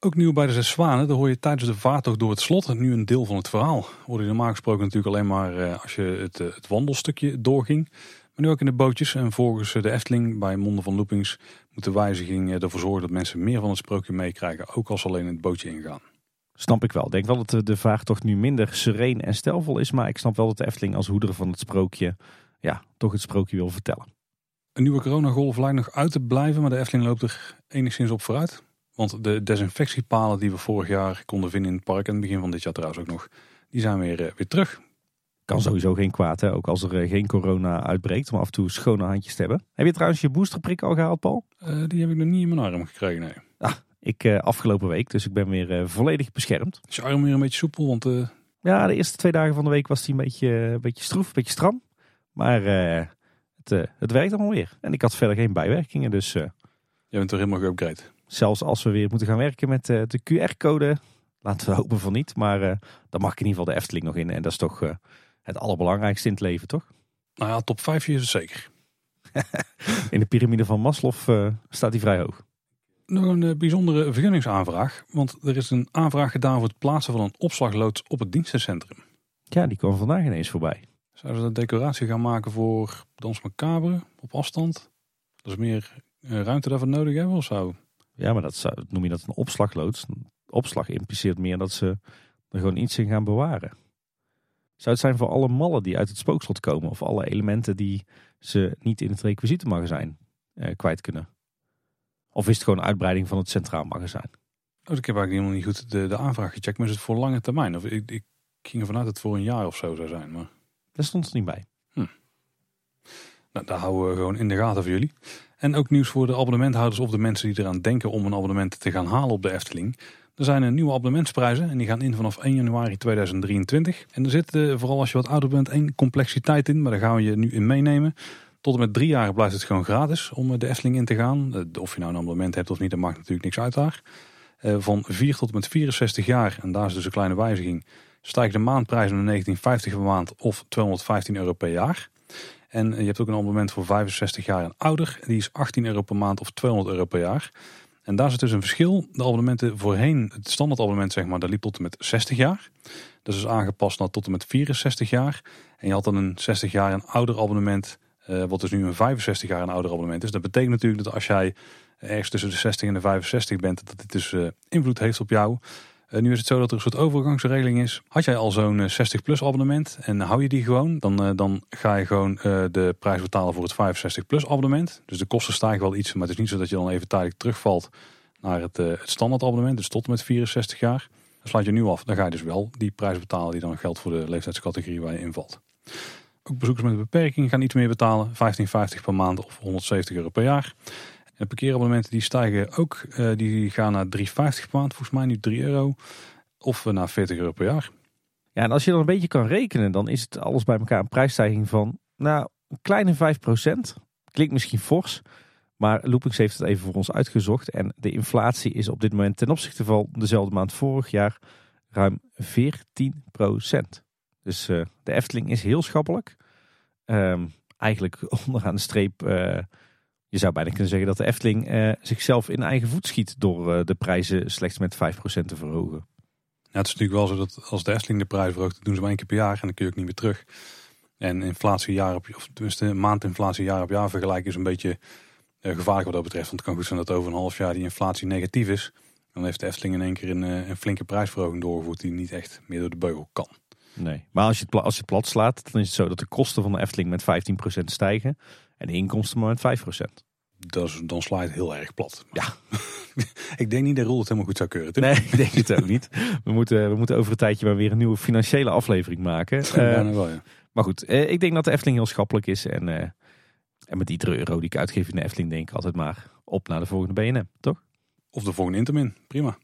Ook nieuw bij de Zes Zwanen, daar hoor je tijdens de vaartocht door het slot nu een deel van het verhaal. Hoorde je normaal gesproken natuurlijk alleen maar als je het, het, wandelstukje doorging. Maar nu ook in de bootjes. En volgens de Efteling bij Monden van Loopings moet de wijziging ervoor zorgen dat mensen meer van het sprookje meekrijgen. Ook als ze alleen in het bootje ingaan. Snap ik wel. Ik denk wel dat de vaartocht nu minder sereen en stijlvol is. Maar ik snap wel dat de Efteling als hoeder van het sprookje ja, toch het sprookje wil vertellen. Een nieuwe coronagolf lijkt nog uit te blijven, maar de Efteling loopt er enigszins op vooruit. Want de desinfectiepalen die we vorig jaar konden vinden in het park... en het begin van dit jaar trouwens ook nog... die zijn weer, eh, weer terug. Kan sowieso geen kwaad, hè? ook als er eh, geen corona uitbreekt, om af en toe schone handjes te hebben. Heb je trouwens je boosterprik al gehaald, Paul? Eh, die heb ik nog niet in mijn arm gekregen, nee. Ik eh, afgelopen week, dus ik ben weer volledig beschermd. Is je arm weer een beetje soepel? Want Ja, de eerste twee dagen van de week was hij een beetje, een beetje stroef, een beetje stram. Maar het, het werkt allemaal weer. En ik had verder geen bijwerkingen, dus je bent toch helemaal geupgrade. zelfs als we weer moeten gaan werken met de QR-code, laten we hopen van niet. Maar dan mag ik in ieder geval de Efteling nog in. En dat is toch het allerbelangrijkste in het leven, toch? Nou ja, top 5 is het zeker. In de piramide van Maslow eh, staat hij vrij hoog. Nog een eh, bijzondere vergunningsaanvraag. Want er is een aanvraag gedaan voor het plaatsen van een opslagloods op het dienstencentrum. Ja, die kwam vandaag ineens voorbij. Zouden ze een decoratie gaan maken voor Dans Macabre op afstand? Dat is meer eh, ruimte daarvoor nodig hebben of zo? Ja, maar dat zou, noem je dat een opslagloods? Opslag impliceert meer dat ze er gewoon iets in gaan bewaren. Zou het zijn voor alle mallen die uit het spookslot komen? Of alle elementen die ze niet in het requisietenmagazijn eh, kwijt kunnen? Of is het gewoon een uitbreiding van het centraal magazijn? Oh, ik heb eigenlijk helemaal niet goed de, de aanvraag gecheckt. Maar is het voor lange termijn? Of ik, ik ging ervan uit dat het voor een jaar of zo zou zijn. Maar Daar stond het niet bij. nou, daar houden we gewoon in de gaten voor jullie. En ook nieuws voor de abonnementhouders of de mensen die eraan denken om een abonnement te gaan halen op de Efteling. Er zijn nieuwe abonnementsprijzen en die gaan in vanaf 1 januari 2023. En er zit, eh, vooral als je wat ouder bent, één complexiteit in. Maar daar gaan we je nu in meenemen. Tot en met drie jaar blijft het gewoon gratis om eh, de Efteling in te gaan. Eh, Of je nou een abonnement hebt of niet, dat maakt natuurlijk niks uit daar. Van 4 tot met 64 jaar, en daar is dus een kleine wijziging, stijgt de maandprijs naar 1950 per maand of 215 euro per jaar. En je hebt ook een abonnement voor 65 jaar en ouder. Die is 18 euro per maand of 200 euro per jaar. En daar zit dus een verschil. De abonnementen voorheen, het standaard abonnement zeg maar, dat liep tot en met 60 jaar. Dat is dus aangepast naar tot en met 64 jaar. En je had dan een 60 jaar en ouder abonnement, eh, wat dus nu een 65 jaar en ouder abonnement is. Dat betekent natuurlijk dat als jij ergens tussen de 60 en de 65 bent, dat dit dus eh, invloed heeft op jou. Eh, nu is het zo dat er een soort overgangsregeling is. Had jij al zo'n eh, 60-plus abonnement en hou je die gewoon, dan, eh, dan ga je gewoon eh, de prijs betalen voor het 65-plus abonnement. Dus de kosten stijgen wel iets, maar het is niet zo dat je dan even tijdelijk terugvalt naar het, eh, het standaard abonnement, dus tot en met 64 jaar. Dan sluit je nu af, dan ga je dus wel die prijs betalen die dan geldt voor de leeftijdscategorie waar je invalt. Ook bezoekers met een beperking gaan iets meer betalen, 15,50 per maand of 170 euro per jaar. En parkeerabonnementen die stijgen ook, eh, die gaan naar 3,50 per maand, volgens mij nu 3 euro. Of eh, naar 40 euro per jaar. Ja, en als je dan een beetje kan rekenen, dan is het alles bij elkaar een prijsstijging van, nou, een kleine 5%. Klinkt misschien fors, maar Loopings heeft het even voor ons uitgezocht. En de inflatie is op dit moment ten opzichte van dezelfde maand vorig jaar ruim 14%. Dus eh, de Efteling is heel schappelijk. Ehm, eigenlijk onderaan de streep, je zou bijna kunnen zeggen dat de Efteling eh, zichzelf in eigen voet schiet door eh, de prijzen slechts met 5% te verhogen. Ja, het is natuurlijk wel zo dat als de Efteling de prijs verhoogt, dat doen ze maar één keer per jaar en dan kun je ook niet meer terug. En inflatie jaar op, of tenminste maandinflatie jaar op jaar vergelijken is een beetje eh, gevaarlijk wat dat betreft. Want het kan goed zijn dat over een half jaar die inflatie negatief is. Dan heeft de Efteling in één keer een, een flinke prijsverhoging doorgevoerd die niet echt meer door de beugel kan. Nee. Maar als je, het, als je het plat slaat, dan is het zo dat de kosten van de Efteling met 15% stijgen en de inkomsten maar met 5%. Dat is, dan slaat het heel erg plat. Ja. ik denk niet dat Roel het helemaal goed zou keuren. Nee, ik denk het ook niet. We moeten, we moeten over een tijdje maar weer een nieuwe financiële aflevering maken. Eh, Bijna wel, ja. maar goed, eh, ik denk dat de Efteling heel schappelijk is. En, eh, en met iedere euro die ik uitgeef in de Efteling denk ik altijd maar op naar de volgende BNM, toch? Of de volgende Intermin. Prima.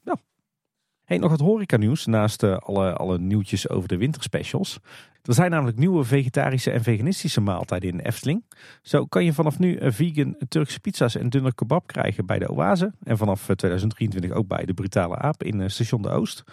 Hey, nog wat horeca nieuws naast eh, alle, alle nieuwtjes over de winterspecials. Er zijn namelijk nieuwe vegetarische en veganistische maaltijden in Efteling. Zo kan je vanaf nu eh, vegan Turkse pizza's en dunner kebab krijgen bij de Oase. En vanaf eh, 2023 ook bij de Brutale Aap in eh, Station de Oost.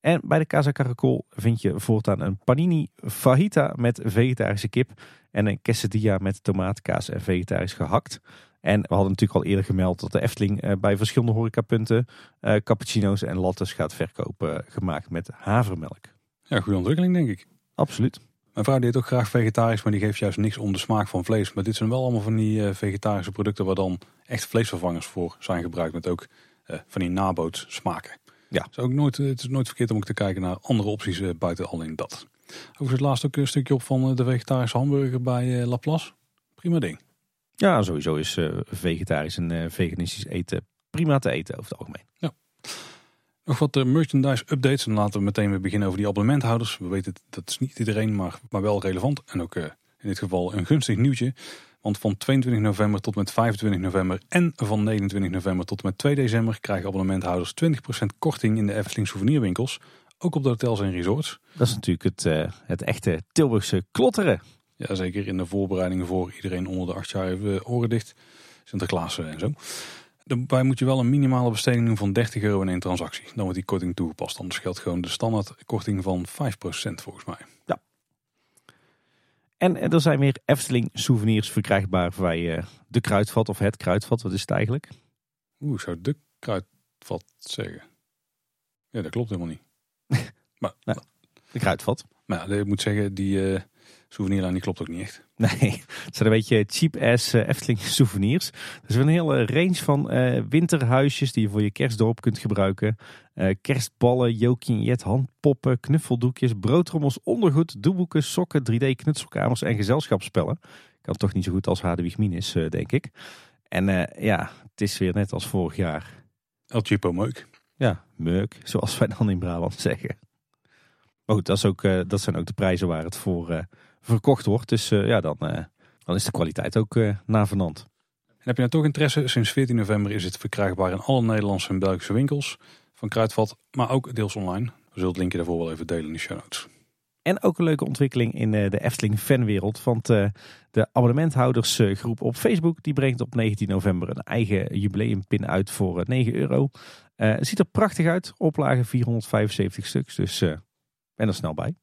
En bij de Casa Caracol vind je voortaan een panini fajita met vegetarische kip. En een quesadilla met tomaatkaas en vegetarisch gehakt. En we hadden natuurlijk al eerder gemeld dat de Efteling eh, bij verschillende horecapunten eh, cappuccino's en lattes gaat verkopen eh, gemaakt met havermelk. Ja, goede ontwikkeling denk ik. Absoluut. Mijn vrouw deed ook graag vegetarisch, maar die geeft juist niks om de smaak van vlees. Maar dit zijn wel allemaal van die vegetarische producten waar dan echt vleesvervangers voor zijn gebruikt. Met ook van die naboots smaken. Ja. Het is, ook nooit, het is nooit verkeerd om ook te kijken naar andere opties eh, buiten alleen dat. Overigens het laatst ook een stukje op van de vegetarische hamburger bij Laplace. Prima ding. Ja, sowieso is eh, vegetarisch en eh, veganistisch eten prima te eten over het algemeen. Nog wat eh, merchandise updates. En laten we meteen weer beginnen over die abonnementhouders. We weten, dat is niet iedereen, maar, maar wel relevant. En ook in dit geval een gunstig nieuwtje. Want van 22 november tot met 25 november en van 29 november tot met 2 december krijgen abonnementhouders 20% korting in de Efteling souvenirwinkels. Ook op de hotels en resorts. Dat is natuurlijk het, het echte Tilburgse klotteren. Ja, zeker in de voorbereidingen voor iedereen onder de 8 jaar even oren dicht. Sinterklaas en zo. Daarbij moet je wel een minimale besteding doen van 30 euro in één transactie. Dan wordt die korting toegepast. Anders geldt gewoon de standaard korting van 5% volgens mij. Ja. En er zijn weer Efteling souvenirs verkrijgbaar bij de kruidvat of het kruidvat. Wat is het eigenlijk? Oeh, zou de kruidvat zeggen? Ja, dat klopt helemaal niet. maar, nou, de kruidvat. Maar ja, ik moet zeggen, die uh, souvenirlijn die klopt ook niet echt. Nee, het zijn een beetje cheap-ass uh, Efteling souvenirs. Er is een hele range van uh, winterhuisjes die je voor je kerstdorp kunt gebruiken. Uh, kerstballen, jokinjet, handpoppen, knuffeldoekjes, broodrommels, ondergoed, doelboeken, sokken, 3D-knutselkamers en gezelschapsspellen. Kan toch niet zo goed als Hadewig Minis, denk ik. En ja, het is weer net als vorig jaar. El Chipo Meuk. Ja, meuk, zoals wij dan in Brabant zeggen. Maar goed, dat, is ook, dat zijn ook de prijzen waar het voor verkocht wordt. Dus uh, ja, dan, dan is de kwaliteit ook navenant. En heb je nou toch interesse? Sinds 14 november is het verkrijgbaar in alle Nederlandse en Belgische winkels van Kruidvat, maar ook deels online. We zullen het linkje daarvoor wel even delen in de show notes. En ook een leuke ontwikkeling in de Efteling fanwereld. Want de abonnementhoudersgroep op Facebook die brengt op 19 november een eigen jubileumpin uit voor 9 euro. Het ziet er prachtig uit. Oplage 475 stuks. Dus ben er snel bij.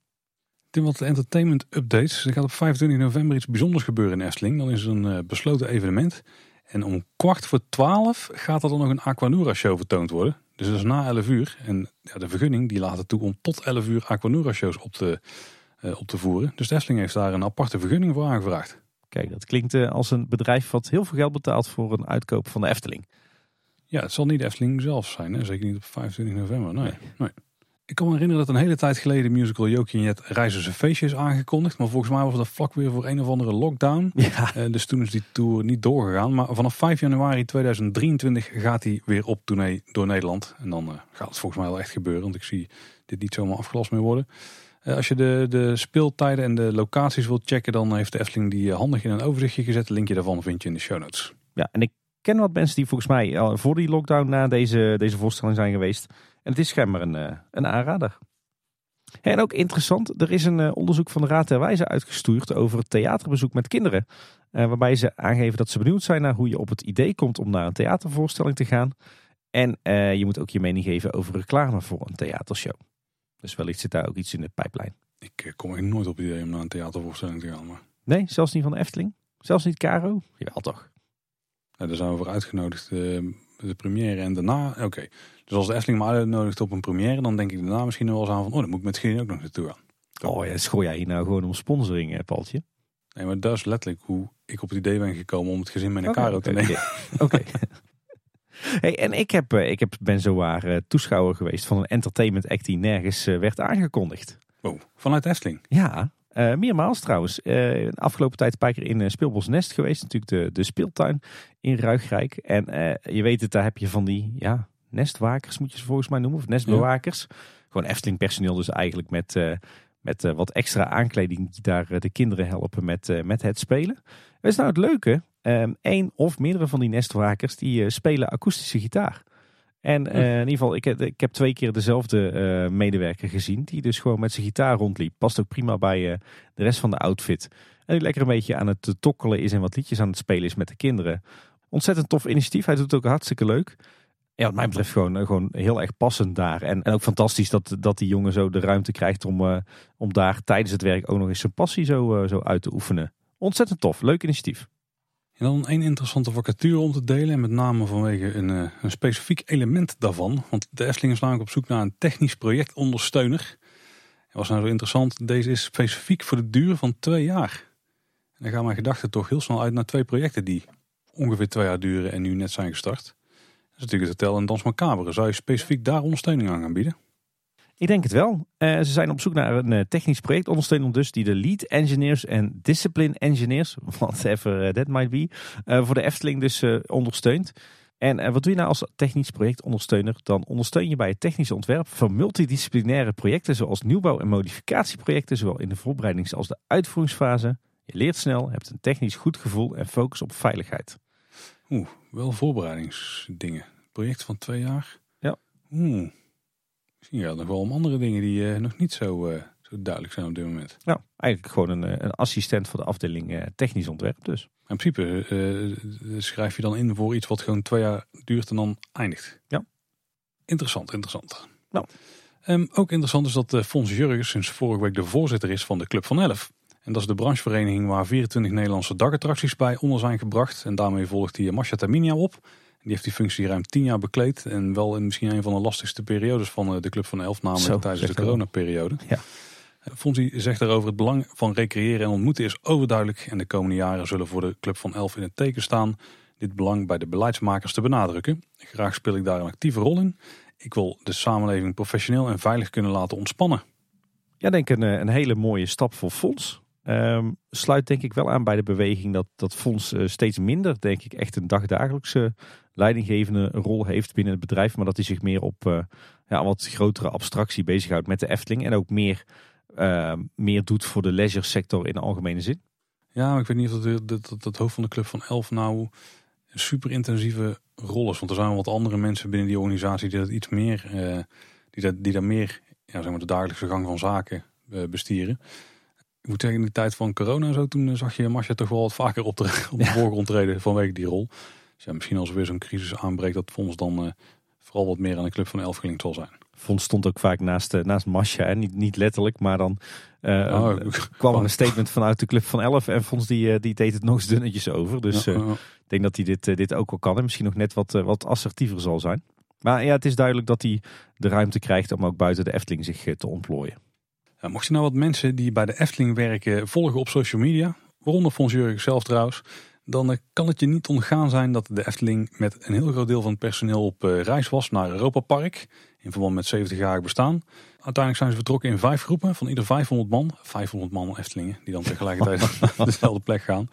Tim, wat entertainment updates. Er gaat op 25 november iets bijzonders gebeuren in Efteling. Dan is er een uh, besloten evenement. En om kwart voor twaalf gaat er dan nog een Aquanura show vertoond worden. Dus dat is na 11 uur. En ja, de vergunning die laat het toe om tot 11 uur Aquanura shows op te, uh, op te voeren. Dus de Efteling heeft daar een aparte vergunning voor aangevraagd. Kijk, dat klinkt uh, als een bedrijf wat heel veel geld betaalt voor een uitkoop van de Efteling. Ja, het zal niet de Efteling zelf zijn. Hè? Zeker niet op 25 november. Nee, nee. nee. Ik kan me herinneren dat een hele tijd geleden de musical Jokie en Jet Reizen ze feestje is aangekondigd. Maar volgens mij was dat vlak weer voor een of andere lockdown. Ja. Uh, dus toen is die tour niet doorgegaan. Maar vanaf 5 januari 2023 gaat hij weer op tournee door Nederland. En dan uh, gaat het volgens mij wel echt gebeuren. Want ik zie dit niet zomaar afgelast meer worden. Uh, als je de, de speeltijden en de locaties wilt checken, dan heeft de Efteling die handig in een overzichtje gezet. Linkje daarvan vind je in de show notes. Ja, en ik ken wat mensen die volgens mij al voor die lockdown na deze, deze voorstelling zijn geweest. En het is schijnbaar een, een aanrader. En ook interessant, er is een onderzoek van de Raad der Wijze uitgestuurd over het theaterbezoek met kinderen. Waarbij ze aangeven dat ze benieuwd zijn naar hoe je op het idee komt om naar een theatervoorstelling te gaan. En je moet ook je mening geven over reclame voor een theatershow. Dus wellicht zit daar ook iets in de pijplijn. Ik kom echt nooit op het idee om naar een theatervoorstelling te gaan. Maar... Nee, zelfs niet van de Efteling? Zelfs niet Caro? Jawel toch? Ja, daar zijn we voor uitgenodigd. De première en daarna. Oké. Okay. Dus als de Efteling me uitnodigt op een première, dan denk ik daarna misschien wel eens aan van, oh, dan moet ik misschien ook nog naartoe gaan. Oh ja, schooi jij hier nou gewoon om sponsoring, hè, Paltje? Nee, maar dat is letterlijk hoe ik op het idee ben gekomen om het gezin met elkaar okay, okay, te nemen. Oké. hey, en ik, heb, ik heb, ben zowaar uh, toeschouwer geweest van een entertainment act die nergens uh, werd aangekondigd. Oh, vanuit Efteling? Ja, uh, meermaals trouwens. Uh, de afgelopen tijd een paar keer in uh, Speelbos Nest geweest. Natuurlijk de, de speeltuin in Ruigrijk. En je weet het, daar heb je van die ja, nestwakers, moet je ze volgens mij noemen. Of nestbewakers. Ja. Gewoon Efteling personeel dus eigenlijk met, met wat extra aankleding. Die daar de kinderen helpen met, met het spelen. Wat is nou het leuke? Eén of meerdere van die nestwakers die spelen akoestische gitaar. En uh, in ieder geval, ik heb, ik heb twee keer dezelfde medewerker gezien. Die dus gewoon met zijn gitaar rondliep. Past ook prima bij de rest van de outfit. En die lekker een beetje aan het tokkelen is en wat liedjes aan het spelen is met de kinderen. Ontzettend tof initiatief. Hij doet het ook hartstikke leuk. Ja, wat mij betreft gewoon, gewoon heel erg passend daar. En, en ook fantastisch dat, dat die jongen zo de ruimte krijgt om, om daar tijdens het werk ook nog eens zijn passie zo, zo uit te oefenen. Ontzettend tof. Leuk initiatief. En dan een interessante vacature om te delen. En met name vanwege een, een specifiek element daarvan. Want de Efteling is namelijk op zoek naar een technisch projectondersteuner. Was nou zo interessant. Deze is specifiek voor de duur van twee jaar. En dan gaan mijn gedachten toch heel snel uit naar twee projecten die ongeveer twee jaar duren en nu net zijn gestart. Dat is natuurlijk het Hotel en Dans Macabre. Zou je specifiek daar ondersteuning aan gaan bieden? Ik denk het wel. Uh, ze zijn op zoek naar een uh, technisch projectondersteuner dus die de lead engineers en discipline engineers, whatever that might be, voor de Efteling dus ondersteunt. En eh, wat doe je nou als technisch projectondersteuner? Dan ondersteun je bij het technische ontwerp van multidisciplinaire projecten zoals nieuwbouw- en modificatieprojecten, zowel in de voorbereidings- als de uitvoeringsfase. Je leert snel, hebt een technisch goed gevoel en focus op veiligheid. Oeh, wel voorbereidingsdingen. Project van twee jaar. Ja. Oeh. Misschien gaat het nog wel om andere dingen die eh, nog niet zo, eh, zo duidelijk zijn op dit moment. Nou, eigenlijk gewoon een, eh, een assistent voor de afdeling technisch ontwerp dus. In principe schrijf je dan in voor iets wat gewoon twee jaar duurt en dan eindigt. Ja. Interessant, interessant. Nou. Ehm, ook interessant is dat Fons Jurgens sinds vorige week de voorzitter is van de Club van Elf. En dat is de branchevereniging waar 24 Nederlandse dakattracties bij onder zijn gebracht. En daarmee volgt hij Masha Terminia op. Die heeft die functie ruim 10 jaar bekleed. En wel in misschien een van de lastigste periodes van eh, de Club van Elf, namelijk Zo, tijdens de coronaperiode. Ja. Eh, Fonsi zegt daarover het belang van recreëren en ontmoeten is overduidelijk. En de komende jaren zullen voor de Club van Elf in het teken staan dit belang bij de beleidsmakers te benadrukken. Graag speel ik daar een actieve rol in. Ik wil de samenleving professioneel en veilig kunnen laten ontspannen. Ja, denk een, eh, een hele mooie stap voor Fonds. Ehm, sluit denk ik wel aan bij de beweging dat, dat Fonds eh, steeds minder, denk ik, echt een dagdagelijkse leidinggevende rol heeft binnen het bedrijf. Maar dat hij zich meer op eh, ja, wat grotere abstractie bezighoudt met de Efteling. En ook meer, eh, meer doet voor de leisure sector in de algemene zin. Ja, ik weet niet of dat, dat, dat hoofd van de Club van Elf nou een super intensieve rol is. Want er zijn wel wat andere mensen binnen die organisatie die dat iets meer, eh, die, dat, die daar meer ja, zeg maar de dagelijkse gang van zaken bestieren. Ik moet zeggen, in de tijd van corona en zo, toen eh, zag je Masha toch wel wat vaker op de, op de Ja. voorgrond treden vanwege die rol. Dus ja, misschien als er weer zo'n crisis aanbreekt, dat Fonds dan eh, vooral wat meer aan de Club van Elf gelinkt zal zijn. Fonds stond ook vaak naast, eh, naast Masha. Hè? Niet, niet letterlijk, maar dan Oh, kwam er een statement vanuit de Club van 11. En Fonds die, die deed het nog eens dunnetjes over. Dus Ja. Ik denk dat hij dit, dit ook wel kan en misschien nog net wat, wat assertiever zal zijn. Maar ja, het is duidelijk dat hij de ruimte krijgt om ook buiten de Efteling zich te ontplooien. Ja, mocht je nou wat mensen die bij de Efteling werken volgen op social media, waaronder Fons Jurgen zelf trouwens, dan eh, kan het je niet ontgaan zijn dat de Efteling met een heel groot deel van het personeel op eh, reis was naar Europa Park in verband met 70-jarig bestaan. Uiteindelijk zijn ze vertrokken in vijf groepen van ieder 500 man. 500 man Eftelingen die dan tegelijkertijd naar dezelfde plek gaan.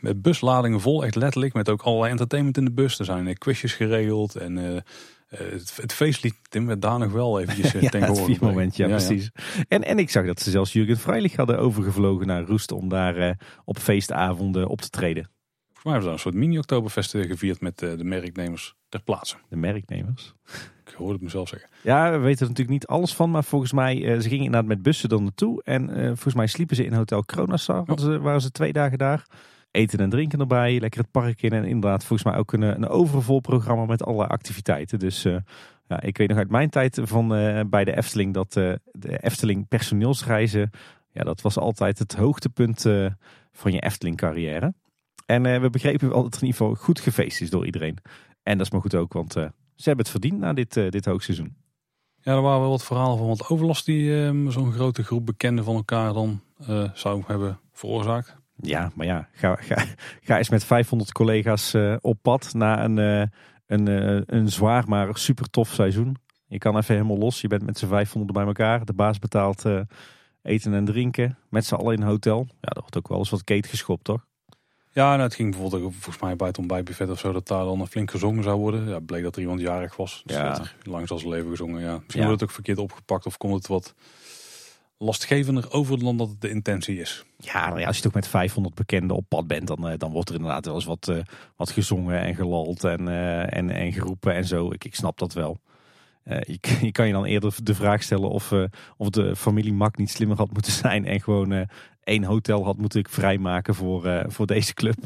Met busladingen vol, echt letterlijk, met ook allerlei entertainment in de bus. Er zijn eh, quizjes geregeld en eh, eh, het, het feestlied Tim werd daar nog wel eventjes eh, Ja, ten gehoor moment, ja, precies. En, en ik zag dat ze zelfs Jurgen Freilich hadden overgevlogen naar Roest om daar eh, op feestavonden op te treden. Volgens mij hebben ze een soort mini-Oktoberfest eh, gevierd met eh, de merknemers ter plaatse. De merknemers. Ik hoorde het mezelf zeggen. Ja, we weten er natuurlijk niet alles van, maar volgens mij, eh, ze gingen inderdaad met bussen dan naartoe. En eh, volgens mij sliepen ze in Hotel Kronasar, ze, waren ze twee dagen daar. Eten en drinken erbij, lekker het park in. En inderdaad, volgens mij ook een, een overvol programma met allerlei activiteiten. Dus eh, ja, ik weet nog uit mijn tijd van, eh, bij de Efteling dat eh, de Efteling personeelsreizen, ja, dat was altijd het hoogtepunt van je Efteling carrière. En we begrepen wel dat er in ieder geval goed gefeest is door iedereen. En dat is maar goed ook, want ze hebben het verdiend na dit, dit hoogseizoen. Ja, er waren wel wat verhalen van wat overlast die eh, zo'n grote groep bekenden van elkaar dan zou hebben veroorzaakt. Ja, maar ja, ga, ga, ga eens met 500 collega's eh, op pad na een, eh, een, eh, een zwaar maar super tof seizoen. Je kan even helemaal los. Je bent met z'n 500 bij elkaar. De baas betaalt eten en drinken. Met z'n allen in een hotel. Ja, dat wordt ook wel eens wat keet geschopt, toch? Ja, nou, het ging bijvoorbeeld ook volgens mij bij het ontbijtbuffet of zo dat daar dan flink gezongen zou worden. Ja, bleek dat er iemand jarig was. Dus Ja. langs als leven gezongen. Ja, misschien Ja. wordt het ook verkeerd opgepakt of komt het wat lastgevender over dan dat het de intentie is. Ja, nou ja, als je toch met 500 bekenden op pad bent, dan, eh, dan wordt er inderdaad wel eens wat, eh, wat gezongen en gelald en, eh, en, en geroepen en zo. Ik, ik snap dat wel. Je, je kan je dan eerder de vraag stellen of, of de familie Mak niet slimmer had moeten zijn en gewoon één hotel had moeten vrijmaken voor, voor deze club.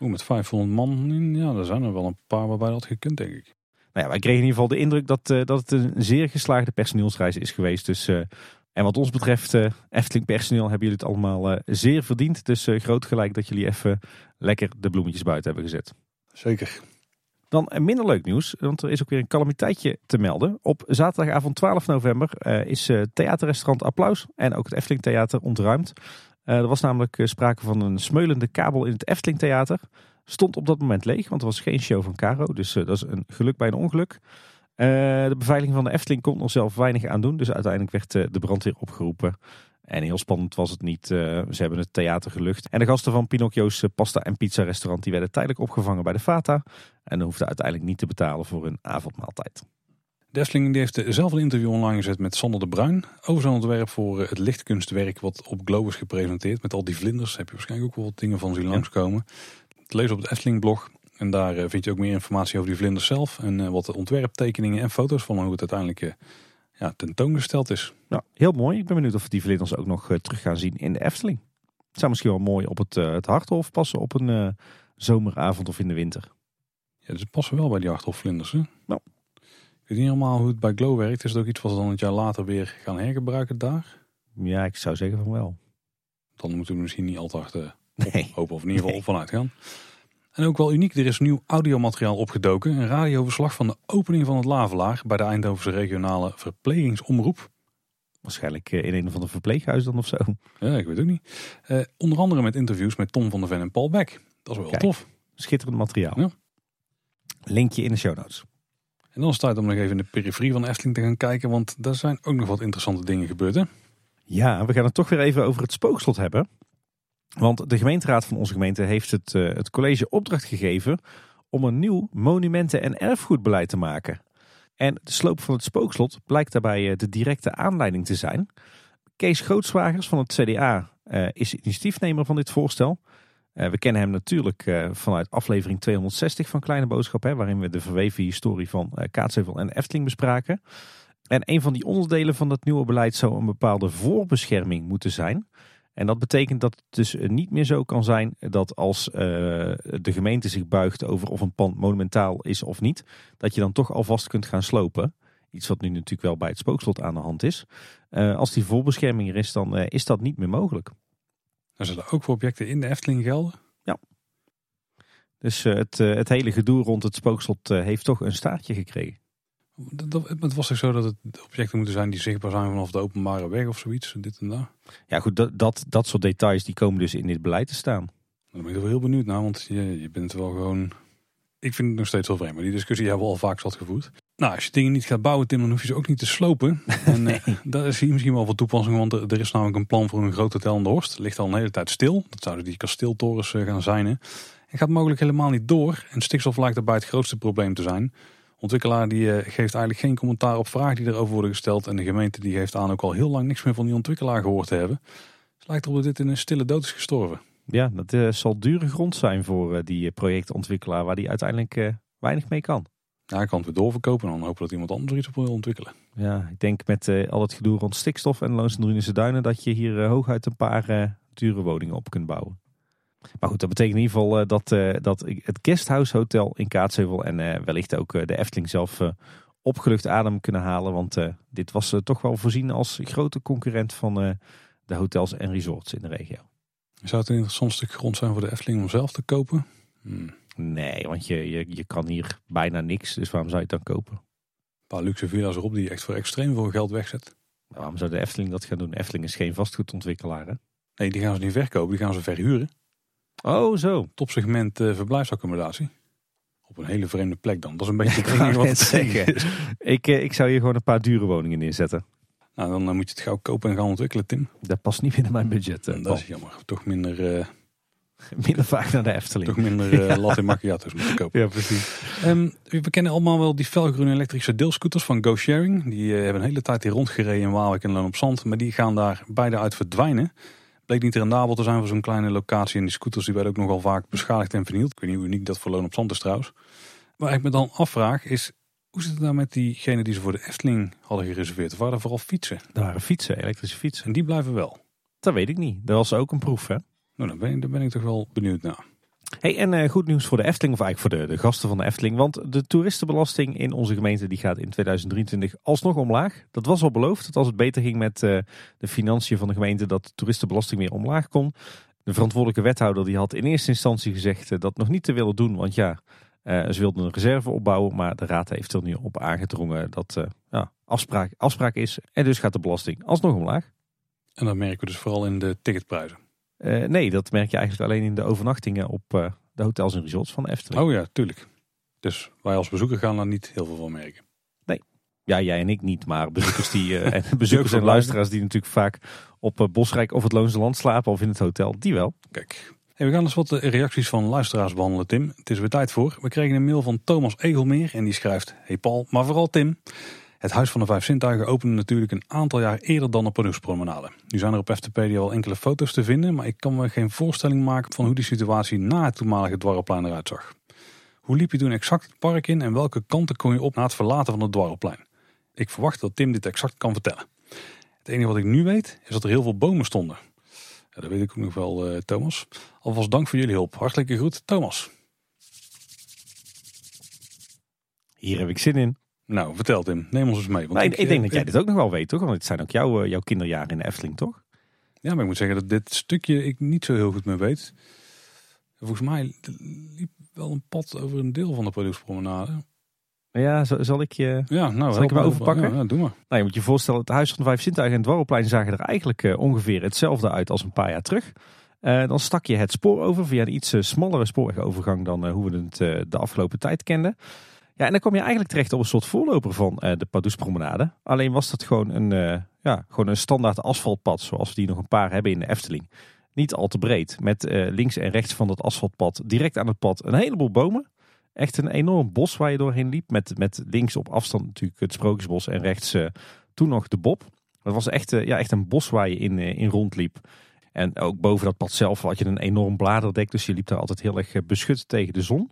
Oeh, met 500 man, in, ja, er zijn er wel een paar waarbij dat gekund, denk ik. Nou ja, wij kregen in ieder geval de indruk dat, dat het een zeer geslaagde personeelsreis is geweest. Dus, en wat ons betreft, eh Efteling personeel, hebben jullie het allemaal eh, zeer verdiend. Dus eh, groot gelijk dat jullie even lekker de bloemetjes buiten hebben gezet. Zeker. Dan minder leuk nieuws, want er is ook weer een calamiteitje te melden. Op zaterdagavond 12 november is theaterrestaurant Applaus en ook het Efteling Theater ontruimd. Er was namelijk sprake van een smeulende kabel in het Efteling Theater. Stond op dat moment leeg, want er was geen show van Caro. Dus dat is een geluk bij een ongeluk. Eh, de beveiliging van de Efteling kon er zelf weinig aan doen. Dus uiteindelijk werd eh, de brandweer opgeroepen. En heel spannend was het niet. Eh, ze hebben het theater gelucht. En de gasten van Pinocchio's pasta en pizza restaurant die werden tijdelijk opgevangen bij de Fata. En hoefden uiteindelijk niet te betalen voor hun avondmaaltijd. Desling heeft zelf een interview online gezet met Sander de Bruin over zijn ontwerp voor het lichtkunstwerk wat op Globus gepresenteerd. Met al die vlinders heb je waarschijnlijk ook wel wat dingen van zien langskomen. Het lees op het Efteling blog. En daar eh, vind je ook meer informatie over die vlinders zelf. En eh, wat de ontwerptekeningen en foto's van hoe het uiteindelijk eh, ja, tentoongesteld is. Nou, heel mooi. Ik ben benieuwd of we die vlinders ook nog terug gaan zien in de Efteling. Het zou misschien wel mooi op het, het Harthof passen op een zomeravond of in de winter. Ja, dus passen wel bij die Harthofvlinders. Hè? Nou. Ik weet niet helemaal hoe het bij Glow werkt. Is het ook iets wat we dan het jaar later weer gaan hergebruiken daar? Ja, ik zou zeggen van wel. Dan moeten we misschien niet altijd hard nee. hopen of in ieder geval nee. vanuit gaan. En ook wel uniek, er is nieuw audiomateriaal opgedoken. Een radioverslag van de opening van het Lavelaar bij de Eindhovense regionale verplegingsomroep. Waarschijnlijk eh, in een van de verpleeghuizen dan of zo. Ja, ik weet ook niet. Uh, onder andere met interviews met Tom van der Ven en Paul Beck. Dat is wel Kijk, tof. Schitterend materiaal. Ja. Linkje in de show notes. En dan staat om nog even in de periferie van Efteling te gaan kijken, want daar zijn ook nog wat interessante dingen gebeurd. Hè? Ja, we gaan het toch weer even over het spookslot hebben. Want de gemeenteraad van onze gemeente heeft het, uh, het college opdracht gegeven om een nieuw monumenten- en erfgoedbeleid te maken. En de sloop van het spookslot blijkt daarbij uh, de directe aanleiding te zijn. Kees Grootswagers van het CDA uh, is initiatiefnemer van dit voorstel. we kennen hem natuurlijk vanuit aflevering 260 van Kleine Boodschap, hè, waarin we de verweven historie van Kaatsheuvel en Efteling bespraken. En een van die onderdelen van dat nieuwe beleid zou een bepaalde voorbescherming moeten zijn. En dat betekent dat het dus niet meer zo kan zijn dat als uh, de gemeente zich buigt over of een pand monumentaal is of niet, dat je dan toch alvast kunt gaan slopen. Iets wat nu natuurlijk wel bij het spookslot aan de hand is. Uh, als die voorbescherming er is, dan uh, is dat niet meer mogelijk. Er zullen ook voor objecten in de Efteling gelden? Ja. Dus het, het hele gedoe rond het spookslot heeft toch een staartje gekregen. Het was toch zo dat het objecten moeten zijn die zichtbaar zijn vanaf de openbare weg of zoiets, dit en dat? Ja goed, dat, dat, dat soort details die komen dus in dit beleid te staan. Daar ben ik wel heel benieuwd naar, want je, je bent wel gewoon... Ik vind het nog steeds wel vreemd, maar die discussie hebben we al vaak zat gevoerd. Nou, als je dingen niet gaat bouwen, Tim, dan hoef je ze ook niet te slopen. En nee. uh, daar is hier misschien wel wat toepassing, want er, er, is namelijk een plan voor een groot hotel in de Horst. ligt al een hele tijd stil. Dat zouden die kasteeltorens uh, gaan zijn. Hè. En gaat mogelijk helemaal niet door. En stikstof lijkt daarbij het grootste probleem te zijn ontwikkelaar die uh, geeft eigenlijk geen commentaar op vragen die erover worden gesteld. En de gemeente die geeft aan ook al heel lang niks meer van die ontwikkelaar gehoord te hebben. Het lijkt erop dat dit in een stille dood is gestorven. Ja, dat uh, zal dure grond zijn voor uh, die projectontwikkelaar waar die uiteindelijk weinig mee kan. Ja, hij kan het weer doorverkopen en dan hopen dat iemand anders iets op wil ontwikkelen. Ja, ik denk met al het gedoe rond stikstof en Loons en Duinen dat je hier hooguit een paar dure woningen op kunt bouwen. Maar goed, dat betekent in ieder geval uh, dat, uh, dat het Guesthouse Hotel in Kaatsheuvel en uh, wellicht ook de Efteling zelf opgelucht adem kunnen halen. Want dit was toch wel voorzien als grote concurrent van de hotels en resorts in de regio. Zou het een interessant stuk grond zijn voor de Efteling om zelf te kopen? Hmm. Nee, want je, je, je kan hier bijna niks, dus waarom zou je het dan kopen? Een paar luxe villa's erop die je echt voor extreem veel geld wegzet. waarom zou de Efteling dat gaan doen? Efteling is geen vastgoedontwikkelaar hè? Nee, die gaan ze niet verkopen, die gaan ze verhuren. Oh, zo. Topsegment uh, verblijfsaccommodatie. Op een hele vreemde plek dan. Dat is een beetje het enige wat het zeggen. ik, uh, ik zou hier gewoon een paar dure woningen neerzetten. Nou, dan uh, moet je het gauw kopen en gaan ontwikkelen, Tim. Dat past niet binnen mijn budget. dat is jammer. Toch minder... minder vaak naar de Efteling. Toch minder ja. latte macchiato's moeten kopen. Ja, precies. Um, we kennen allemaal wel die felgroene elektrische deelscooters van GoSharing. Die hebben een hele tijd hier rondgereden in Waalwijk en Loon op Zand. Maar die gaan daar beide uit verdwijnen bleek niet rendabel te zijn voor zo'n kleine locatie. En die scooters die werden ook nogal vaak beschadigd en vernield. Ik weet niet hoe uniek dat voor Loon op Zand is trouwens. Waar ik me dan afvraag is, hoe zit het nou met diegenen die ze voor de Efteling hadden gereserveerd? Of waren er vooral fietsen? Er waren fietsen, elektrische fietsen. En die blijven wel? Dat weet ik niet. Dat was ook een proef hè? Nou, dan ben, ik, dan ben ik toch wel benieuwd naar. Hey, en uh, goed nieuws voor de Efteling, of eigenlijk voor de, de gasten van de Efteling. Want de toeristenbelasting in onze gemeente die gaat in 2023 alsnog omlaag. Dat was al beloofd, dat als het beter ging met uh, de financiën van de gemeente, dat de toeristenbelasting weer omlaag kon. De verantwoordelijke wethouder die had in eerste instantie gezegd uh, dat nog niet te willen doen. Want ja, ze wilden een reserve opbouwen, maar de raad heeft er nu op aangedrongen dat ja, afspraak, afspraak is. En dus gaat de belasting alsnog omlaag. En dat merken we dus vooral in de ticketprijzen. Uh, nee, dat merk je eigenlijk alleen in de overnachtingen op uh, de hotels en resorts van Efteling. Oh ja, tuurlijk. Dus wij als bezoeker gaan daar niet heel veel van merken. Nee. Ja, jij en ik niet, maar bezoekers, die, eh, en bezoekers en luisteraars die natuurlijk vaak op eh, Bosrijk of het Loonse Land slapen of in het hotel, die wel. Kijk. Hey, we gaan eens wat de reacties van luisteraars behandelen, Tim. Het is weer tijd voor. We kregen een mail van Thomas Egelmeer en die schrijft... Hey Paul, maar vooral Tim. Het Huis van de Vijf Zintuigen opende natuurlijk een aantal jaar eerder dan de Pardoespromenade. Nu zijn er op FTpedia wel enkele foto's te vinden... maar ik kan me geen voorstelling maken van hoe die situatie na het toenmalige dwarrelplein eruit zag. Hoe liep je toen exact het park in en welke kanten kon je op na het verlaten van het dwarrelplein? Ik verwacht dat Tim dit exact kan vertellen. Het enige wat ik nu weet is dat er heel veel bomen stonden. Dat weet ik ook nog wel, eh, Thomas. Alvast dank voor jullie hulp. Hartelijke groet, Thomas. Hier heb ik zin in. Nou, vertel Tim. Neem ons eens mee. Want ik, ik denk eh, dat jij dit ook nog wel weet, toch? Want het zijn ook jouw, eh, jouw kinderjaren in de Efteling, toch? Ja, maar ik moet zeggen dat dit stukje ik niet zo heel goed meer weet. Volgens mij liep wel een pad over een deel van de Pardoespromenade. Ja, zal, ik je... Ja, nou, Zal ik hem overpakken? Ja, ja, doe maar. Nou, je moet je voorstellen, het Huis van de Vijf Zintuigen en het Dwarrelplein zagen er eigenlijk eh, ongeveer hetzelfde uit als een paar jaar terug. Dan stak je het spoor over via een iets eh, smallere spoorwegovergang dan hoe we het de afgelopen tijd kenden. Ja, en dan kom je eigenlijk terecht op een soort voorloper van eh, de Pardoespromenade. Alleen was dat gewoon een, eh, ja, gewoon een standaard asfaltpad zoals we die nog een paar hebben in de Efteling. Niet al te breed, met eh, links en rechts van dat asfaltpad direct aan het pad een heleboel bomen. Echt een enorm bos waar je doorheen liep. Met, met links op afstand natuurlijk het Sprookjesbos en rechts toen nog de Bob. Het was echt, ja, echt een bos waar je in, in rondliep. En ook boven dat pad zelf had je een enorm bladerdek. Dus je liep daar altijd heel erg beschut tegen de zon.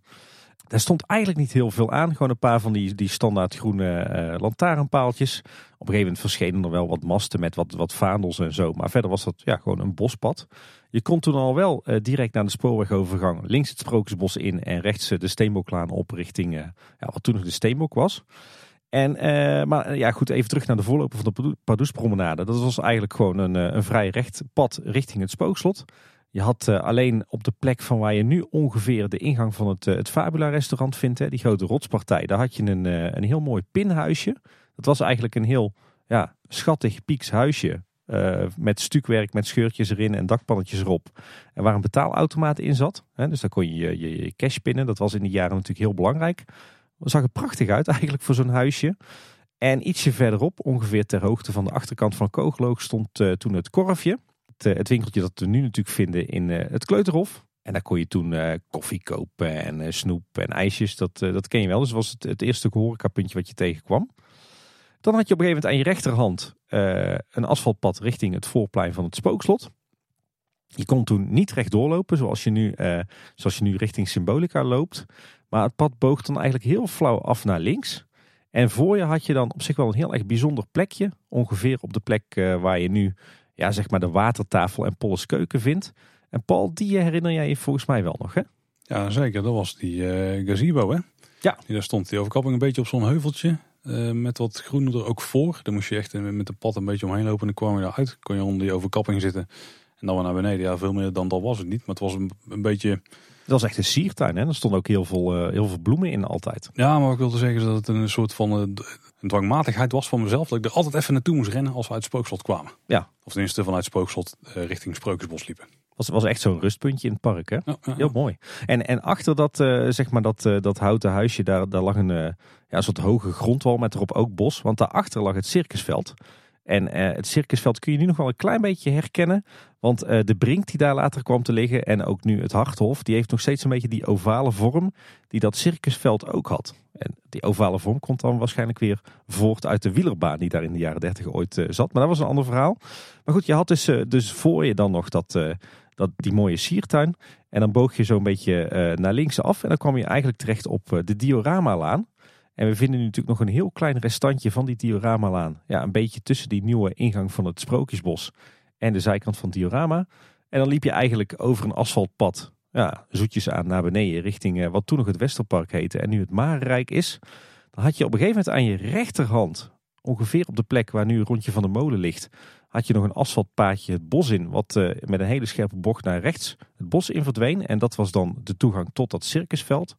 Daar stond eigenlijk niet heel veel aan. Gewoon een paar van die, die standaard groene eh, lantaarnpaaltjes. Op een gegeven moment verschenen er wel wat masten met wat, wat vaandels en zo. Maar verder was dat ja, gewoon een bospad. Je kon toen al wel eh, direct naar de spoorwegovergang links het Sprookjesbos in en rechts eh, de Steenboklaan op richting ja, wat toen nog de Steenbok was. En, maar ja, goed, even terug naar de voorloper van de Pardoe- Pardoespromenade. Dat was eigenlijk gewoon een, een vrij recht pad richting het Spookslot. Je had eh, alleen op de plek van waar je nu ongeveer de ingang van het, eh, het Fabula restaurant vindt, hè, die grote rotspartij, daar had je een, eh, een heel mooi pinhuisje. Dat was eigenlijk een heel ja, schattig pieks huisje. met stukwerk, met scheurtjes erin en dakpannetjes erop. En waar een betaalautomaat in zat. Hè, dus daar kon je je, je cash pinnen. Dat was in die jaren natuurlijk heel belangrijk. Dat zag er prachtig uit eigenlijk voor zo'n huisje. En ietsje verderop, ongeveer ter hoogte van de achterkant van Koogloog, stond toen het korfje. Het, eh, het winkeltje dat we nu natuurlijk vinden in eh, het Kleuterhof. En daar kon je toen eh, koffie kopen en snoep en ijsjes. Dat, dat ken je wel. Dus dat was het, het eerste horecapuntje wat je tegenkwam. Dan had je op een gegeven moment aan je rechterhand een asfaltpad richting het voorplein van het Spookslot. Je kon toen niet recht doorlopen zoals je nu, zoals je nu richting Symbolica loopt. Maar het pad boog dan eigenlijk heel flauw af naar links. En voor je had je dan op zich wel een heel erg bijzonder plekje. Ongeveer op de plek waar je nu ja, zeg maar de watertafel en Polles keuken vindt. En Paul, die herinner jij je volgens mij wel nog hè? Ja, zeker. Dat was die eh, gazebo, hè? Ja. Die, daar stond die overkapping een beetje op zo'n heuveltje. eh, met wat groen er ook voor. Daar moest je echt met de pad een beetje omheen lopen. En dan kwam je eruit. Kon je onder die overkapping zitten. En dan weer naar beneden. Ja, veel meer dan dat was het niet. Maar het was een, een beetje... Dat was echt een siertuin hè? Er stonden ook heel veel, eh, heel veel bloemen in altijd. Ja, maar wat ik wilde zeggen is dat het een soort van een dwangmatigheid was van mezelf. Dat ik er altijd even naartoe moest rennen als we uit het spookslot kwamen. Ja. Of tenminste vanuit het spookslot eh, richting Sprookjesbos liepen. Was, was echt zo'n rustpuntje in het park hè? Ja, ja, Heel mooi. En, en achter dat, zeg maar dat, dat houten huisje, daar, daar lag een, ja, een soort hoge grondwal met erop ook bos. Want daarachter lag het circusveld. En eh, het circusveld kun je nu nog wel een klein beetje herkennen. Want eh, de brink die daar later kwam te liggen en ook nu het Harthof, die heeft nog steeds een beetje die ovale vorm die dat circusveld ook had. En die ovale vorm komt dan waarschijnlijk weer voort uit de wielerbaan die daar in de jaren dertig ooit eh, zat. Maar dat was een ander verhaal. Maar goed, je had dus, dus voor je dan nog dat, dat, die mooie siertuin. En dan boog je zo'n beetje naar links af. En dan kwam je eigenlijk terecht op de Dioramalaan. En we vinden nu natuurlijk nog een heel klein restantje van die Dioramalaan. Ja, een beetje tussen die nieuwe ingang van het Sprookjesbos en de zijkant van het Diorama. En dan liep je eigenlijk over een asfaltpad. Ja, zoetjes aan naar beneden richting eh, wat toen nog het Westerpark heette en nu het Marenrijk is. Dan had je op een gegeven moment aan je rechterhand, ongeveer op de plek waar nu rondje van de molen ligt, had je nog een asfaltpaadje het bos in, wat eh, met een hele scherpe bocht naar rechts het bos in verdween. En dat was dan de toegang tot dat circusveld,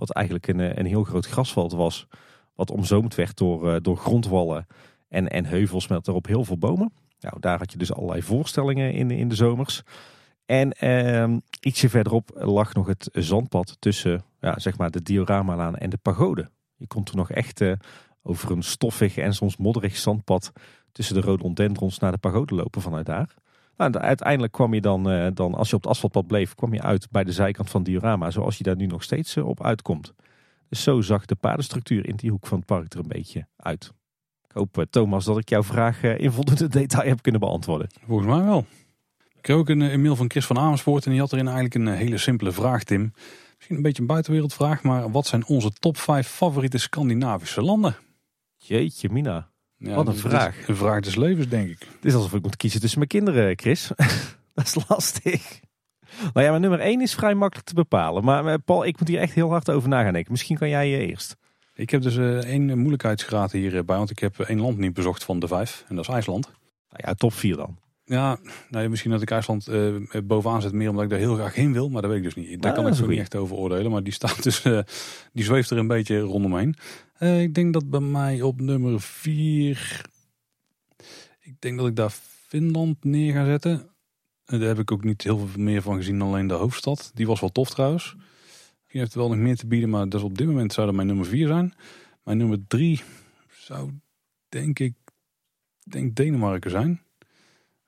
wat eigenlijk een, eh, een heel groot grasveld was, wat omzoomd werd door, eh, door grondwallen en, en heuvels met erop heel veel bomen. Nou, daar had je dus allerlei voorstellingen in, in de zomers. En ehm, ietsje verderop lag nog het zandpad tussen ja, zeg maar de Dioramalaan en de pagode. Je kon toen nog echt eh, over een stoffig en soms modderig zandpad tussen de rhododendrons naar de pagode lopen vanuit daar. Nou, uiteindelijk kwam je dan, eh, dan, als je op het asfaltpad bleef, kwam je uit bij de zijkant van diorama, zoals je daar nu nog steeds eh, op uitkomt. Dus zo zag de padenstructuur in die hoek van het park er een beetje uit. Ik hoop, eh, Thomas, dat ik jouw vraag in voldoende detail heb kunnen beantwoorden. Volgens mij wel. Ik kreeg ook een eh, mail van Chris van Amersfoort en die had erin eigenlijk een hele simpele vraag, Tim. Misschien een beetje een buitenwereldvraag, maar wat zijn onze top 5 favoriete Scandinavische landen? Jeetje, Mina. Ja, Wat een vraag. Een vraag des levens, denk ik. Het is alsof ik moet kiezen tussen mijn kinderen, Chris. dat is lastig. Nou ja, maar nummer 1 is vrij makkelijk te bepalen. Maar eh, Paul, ik moet hier echt heel hard over na gaan denken. Misschien kan jij je eerst. Ik heb dus eh, één moeilijkheidsgraad hierbij, want ik heb één land niet bezocht van de vijf. En dat is IJsland. Nou ja, top 4 dan. Ja, nou, misschien dat ik IJsland eh, bovenaan zet meer omdat ik daar heel graag heen wil. Maar dat weet ik dus niet. Daar Ah, kan ik zo niet echt over oordelen. Maar die staat dus, eh, die zweeft er een beetje rondomheen. Eh ik denk dat bij mij op nummer vier, ik denk dat ik daar Finland neer ga zetten. Daar heb ik ook niet heel veel meer van gezien dan alleen de hoofdstad. Die was wel tof trouwens. Die heeft wel nog meer te bieden, maar dus op dit moment zou dat mijn nummer vier zijn. Mijn nummer drie zou denk ik, denk Denemarken zijn.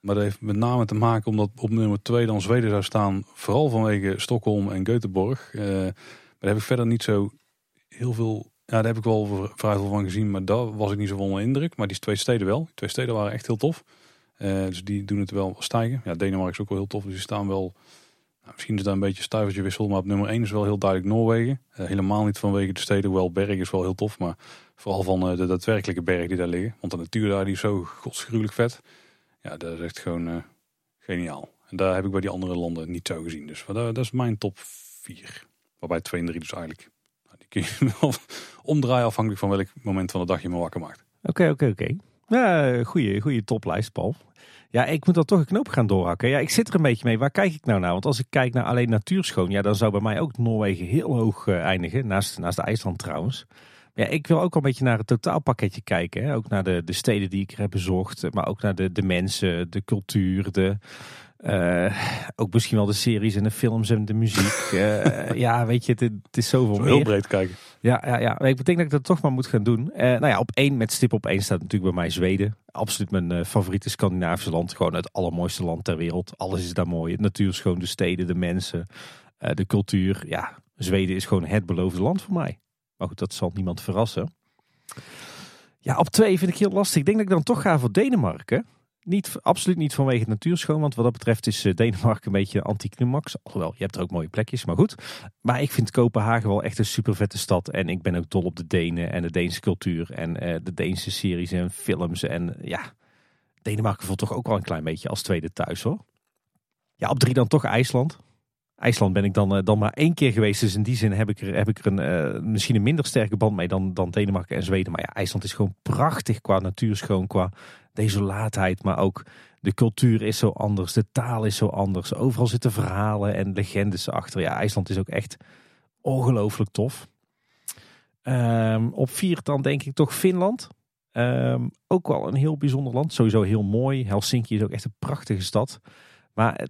Maar dat heeft met name te maken omdat op nummer 2 dan Zweden zou staan. Vooral vanwege Stockholm en Göteborg. Eh, maar daar heb ik verder niet zo heel veel... Ja, daar heb ik wel vrij veel van gezien. Maar daar was ik niet zo onder indruk. Maar die twee steden wel. Die twee steden waren echt heel tof. Eh, dus die doen het wel stijgen. Ja, Denemarken is ook wel heel tof. Dus die staan wel... Nou, misschien is dat een beetje stuivertje wissel. Maar op nummer 1 is wel heel duidelijk Noorwegen. Eh, helemaal niet vanwege de steden. Hoewel Berg is wel heel tof. Maar vooral van de daadwerkelijke bergen die daar liggen. Want de natuur daar die is zo godsgruwelijk vet. Ja, dat is echt gewoon eh, geniaal. En daar heb ik bij die andere landen niet zo gezien. Dus dat, dat is mijn top 4. Waarbij 2 en 3 dus eigenlijk. Nou, die kun je wel omdraaien afhankelijk van welk moment van de dag je me wakker maakt. Oké, oké, oké. Ja, goede, goede toplijst, Paul. Ja, ik moet dan toch een knoop gaan doorhakken. Ja, ik zit er een beetje mee. Waar kijk ik nou naar? Want als ik kijk naar alleen natuurschoon, ja, dan zou bij mij ook Noorwegen heel hoog eh, eindigen. Naast, naast IJsland trouwens. Ja, ik wil ook wel een beetje naar het totaalpakketje kijken. Hè? Ook naar de, de steden die ik er heb bezocht. Maar ook naar de, de mensen, de cultuur, de, eh, ook misschien wel de series en de films en de muziek. Eh, ja, weet je, het, het is zoveel Zo meer. heel breed kijken. Ja, ja, ja. Ik denk dat ik dat toch maar moet gaan doen. Eh, nou ja, op één met stip op één staat natuurlijk bij mij Zweden. Absoluut mijn favoriete Scandinavische land. Gewoon het allermooiste land ter wereld. Alles is daar mooi. Het natuur is schoon, de steden, de mensen, de cultuur. Ja, Zweden is gewoon het beloofde land voor mij. Maar goed, dat zal niemand verrassen. Ja, op twee vind ik heel lastig. Ik denk dat ik dan toch ga voor Denemarken. Niet, absoluut niet vanwege het natuurschoon, want wat dat betreft is eh, Denemarken een beetje anticlimax. Alhoewel, je hebt er ook mooie plekjes, maar goed. Maar ik vind Kopenhagen wel echt een super vette stad. En ik ben ook dol op de Denen en de Deense cultuur en eh, de Deense series en films. En ja, Denemarken voelt toch ook wel een klein beetje als tweede thuis hoor. Ja, op drie dan toch IJsland. IJsland ben ik dan, eh, dan maar één keer geweest. Dus in die zin heb ik er, heb ik er een, eh, misschien een minder sterke band mee dan, dan Denemarken en Zweden. Maar ja, IJsland is gewoon prachtig qua natuurschoon, qua desolaatheid. Maar ook de cultuur is zo anders, de taal is zo anders. Overal zitten verhalen en legendes achter. Ja, IJsland is ook echt ongelooflijk tof. Ehm, op vier dan denk ik toch Finland. Ehm, ook wel een heel bijzonder land. Sowieso heel mooi. Helsinki is ook echt een prachtige stad. Maar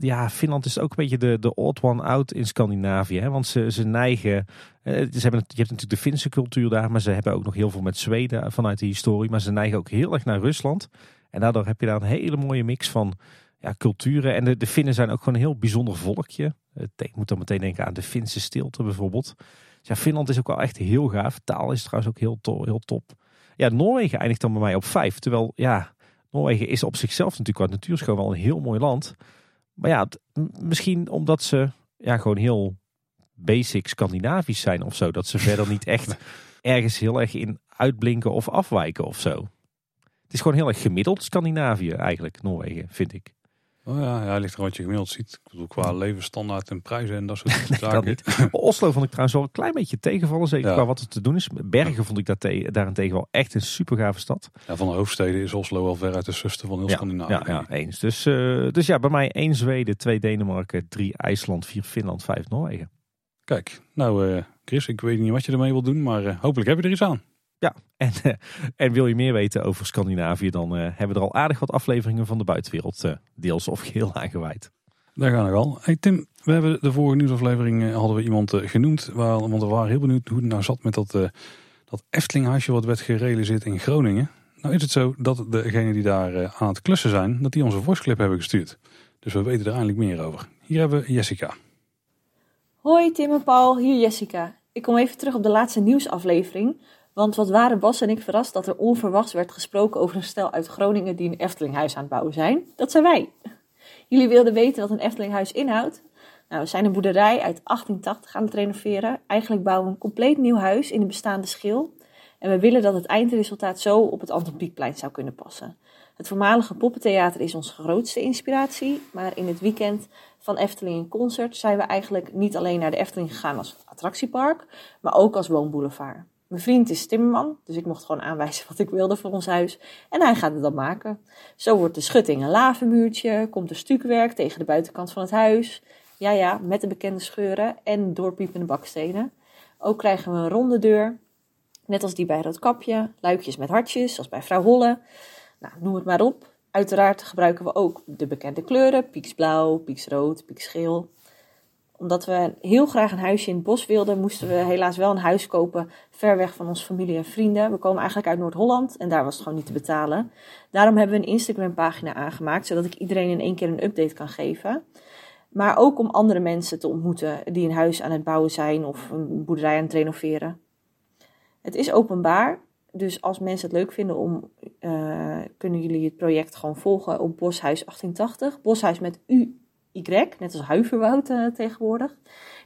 ja, Finland is ook een beetje de, de odd one out in Scandinavië. Hè? Want ze, ze neigen. eh, Ze hebben, je hebt natuurlijk de Finse cultuur daar. Maar ze hebben ook nog heel veel met Zweden vanuit de historie. Maar ze neigen ook heel erg naar Rusland. En daardoor heb je daar een hele mooie mix van ja, culturen. En de, Finnen zijn ook gewoon een heel bijzonder volkje. Ik moet dan meteen denken aan de Finse stilte bijvoorbeeld. Dus ja, Finland is ook wel echt heel gaaf. Taal is trouwens ook heel, heel top. Ja, Noorwegen eindigt dan bij mij op vijf. Terwijl, ja, Noorwegen is op zichzelf natuurlijk qua natuurschoon wel een heel mooi land. Maar ja, misschien omdat ze ja, gewoon heel basic Scandinavisch zijn of zo. Dat ze verder niet echt ergens heel erg in uitblinken of afwijken of zo. Het is gewoon heel erg gemiddeld Scandinavië eigenlijk, Noorwegen, vind ik. Oh ja, ja, ligt er wat je gemiddeld ziet. Ik bedoel, qua levensstandaard en prijzen en dat soort zaken. Oslo vond ik trouwens wel een klein beetje tegenvallen, zeker Ja. qua wat er te doen is. Bergen vond ik daarte- daarentegen wel echt een super gave stad. Ja, van de hoofdsteden is Oslo wel ver uit de zuster van heel Ja, Scandinavië. ja, ja, eens. Dus, eh, dus ja, bij mij één Zweden, twee Denemarken, drie IJsland, vier Finland, vijf Noorwegen. Kijk, nou eh, Chris, ik weet niet wat je ermee wilt doen, maar eh, hopelijk heb je er iets aan. En, eh, en wil je meer weten over Scandinavië, dan eh, hebben we er al aardig wat afleveringen van de buitenwereld eh, deels of geheel aan gewijd. Daar gaan we al. Hey Tim, we hebben de vorige nieuwsaflevering hadden we iemand genoemd, waar, want we waren heel benieuwd hoe het nou zat met dat, eh, Dat Eftelinghuisje wat werd gerealiseerd in Groningen. Nou is het zo dat degenen die daar aan het klussen zijn, dat die onze voiceclip hebben gestuurd. Dus we weten er eindelijk meer over. Hier hebben we Jessica. Hoi Tim en Paul, hier Jessica. Ik kom even terug op de laatste nieuwsaflevering. Want wat waren Bas en ik verrast dat er onverwachts werd gesproken over een stel uit Groningen die een Eftelinghuis aan het bouwen zijn. Dat zijn wij. Jullie wilden weten wat een Eftelinghuis inhoudt? Nou, we zijn een boerderij uit 1880 aan het renoveren. Eigenlijk bouwen we een compleet nieuw huis in een bestaande schil. En we willen dat het eindresultaat zo op het Anton Pieckplein zou kunnen passen. Het voormalige poppentheater is onze grootste inspiratie. Maar in het weekend van Efteling in Concert zijn we eigenlijk niet alleen naar de Efteling gegaan als attractiepark, maar ook als woonboulevard. Mijn vriend is timmerman, dus ik mocht gewoon aanwijzen wat ik wilde voor ons huis. En hij gaat het dan maken. Zo wordt de schutting een lavenmuurtje, komt er stukwerk tegen de buitenkant van het huis. Ja, ja, met de bekende scheuren en doorpiepende bakstenen. Ook krijgen we een ronde deur, net als die bij Roodkapje. Luikjes met hartjes, zoals bij vrouw Holle. Nou, noem het maar op. Uiteraard gebruiken we ook de bekende kleuren, pieksblauw, pieksrood, pieksgeel omdat we heel graag een huisje in het bos wilden, moesten we helaas wel een huis kopen ver weg van onze familie en vrienden. We komen eigenlijk uit Noord-Holland en daar was het gewoon niet te betalen. Daarom hebben we een Instagram-pagina aangemaakt, zodat ik iedereen in één keer een update kan geven. Maar ook om andere mensen te ontmoeten die een huis aan het bouwen zijn of een boerderij aan het renoveren. Het is openbaar, dus als mensen het leuk vinden, om, uh, kunnen jullie het project gewoon volgen op Boshuis 1880. Boshuis met U Y, net als Huiverwoud uh, tegenwoordig.